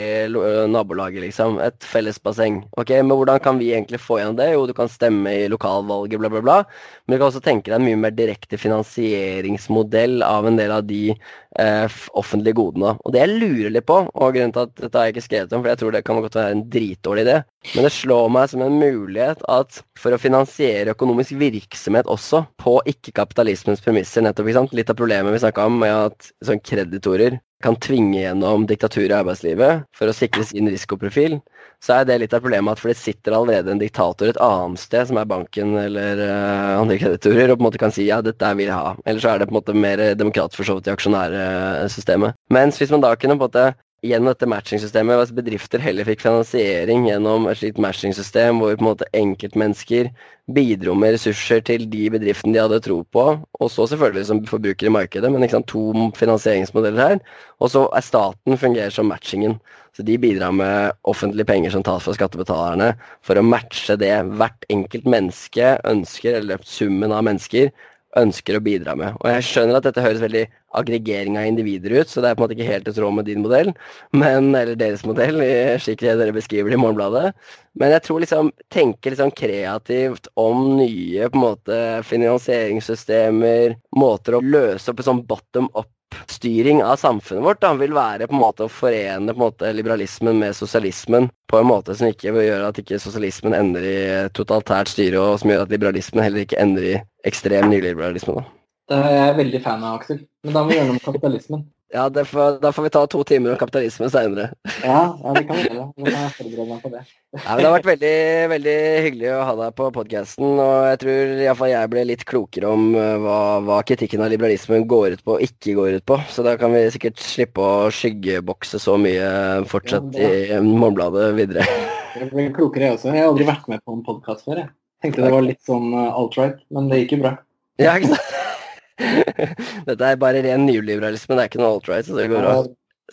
nabolaget, liksom. Et fellesbasseng. Ok, Men hvordan kan vi egentlig få igjen det? Jo, du kan stemme i lokalvalget, bla, bla, bla. Men du kan også tenke deg en mye mer direkte finansieringsmodell av en del av de eh, offentlige godene. Og det jeg lurer litt på, og grunnen til at dette har jeg ikke skrevet om, for jeg tror det kan godt være en dritdårlig idé, men det slår meg som en mulighet at for å finansiere økonomisk virksomhet også på ikke-kapitalismens premisser, nettopp, ikke sant? litt av problemet vi snakka om med at sånn kreditorer kan tvinge gjennom diktatur i arbeidslivet for å sikre sin risikoprofil, så er det litt av problemet at for det sitter allerede en diktator et annet sted, som er banken eller uh, andre kreditorer, og på en måte kan si ja, dette vil jeg ha. Eller så er det på en måte mer demokratisk for så vidt i aksjonærsystemet. Mens hvis man da kunne på en måte gjennom dette matchingsystemet, hvis bedrifter heller fikk finansiering gjennom et slikt matchingsystem hvor på en måte enkeltmennesker bidro med ressurser til de bedriftene de hadde tro på, og så selvfølgelig som forbruker i markedet, men sant, to finansieringsmodeller her. Og så er staten fungerer som matchingen. Så de bidrar med offentlige penger som tas fra skattebetalerne for å matche det hvert enkelt menneske ønsker, eller summen av mennesker ønsker å bidra med. Og jeg skjønner at dette høres veldig aggregering av individer ut, så det er på en måte ikke helt i tråd med din modell, men, eller deres modell, slik dere beskriver det i Morgenbladet. Men jeg tror liksom, tenke liksom kreativt om nye på en måte finansieringssystemer, måter å løse opp en sånn bottom up styring av samfunnet vårt da, vil være på en måte å forene måte liberalismen med sosialismen på en måte som ikke vil gjøre at ikke sosialismen ender i totalitært styre, og som gjør at liberalismen heller ikke ender i ekstrem nyliberalisme. da. Det er jeg veldig fan av, Aksel. Men da må vi gjøre noe med kapitalismen. Ja, får, da får vi ta to timer om kapitalismen seinere. Ja, ja, det kan vi gjøre. Nå kan jeg forberede meg på det. Ja, men det har vært veldig, veldig hyggelig å ha deg på podkasten. Og jeg tror iallfall jeg ble litt klokere om eh, hva, hva, kritikken av liberalismen går ut på og ikke går ut på. Så da kan vi sikkert slippe å skyggebokse så mye fortsatt ja, i Morgenbladet videre. Jeg ble klokere, jeg også. Jeg har aldri vært med på en podkast før. Jeg tenkte det var litt sånn uh, alt-right, men det gikk jo bra. Ja, ikke sant? Dette er bare ren nyliberalisme, det er ikke noe alt-right, så det går bra.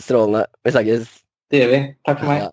Strålende. Vi snakkes. Det gjør vi. Takk for meg. Ja.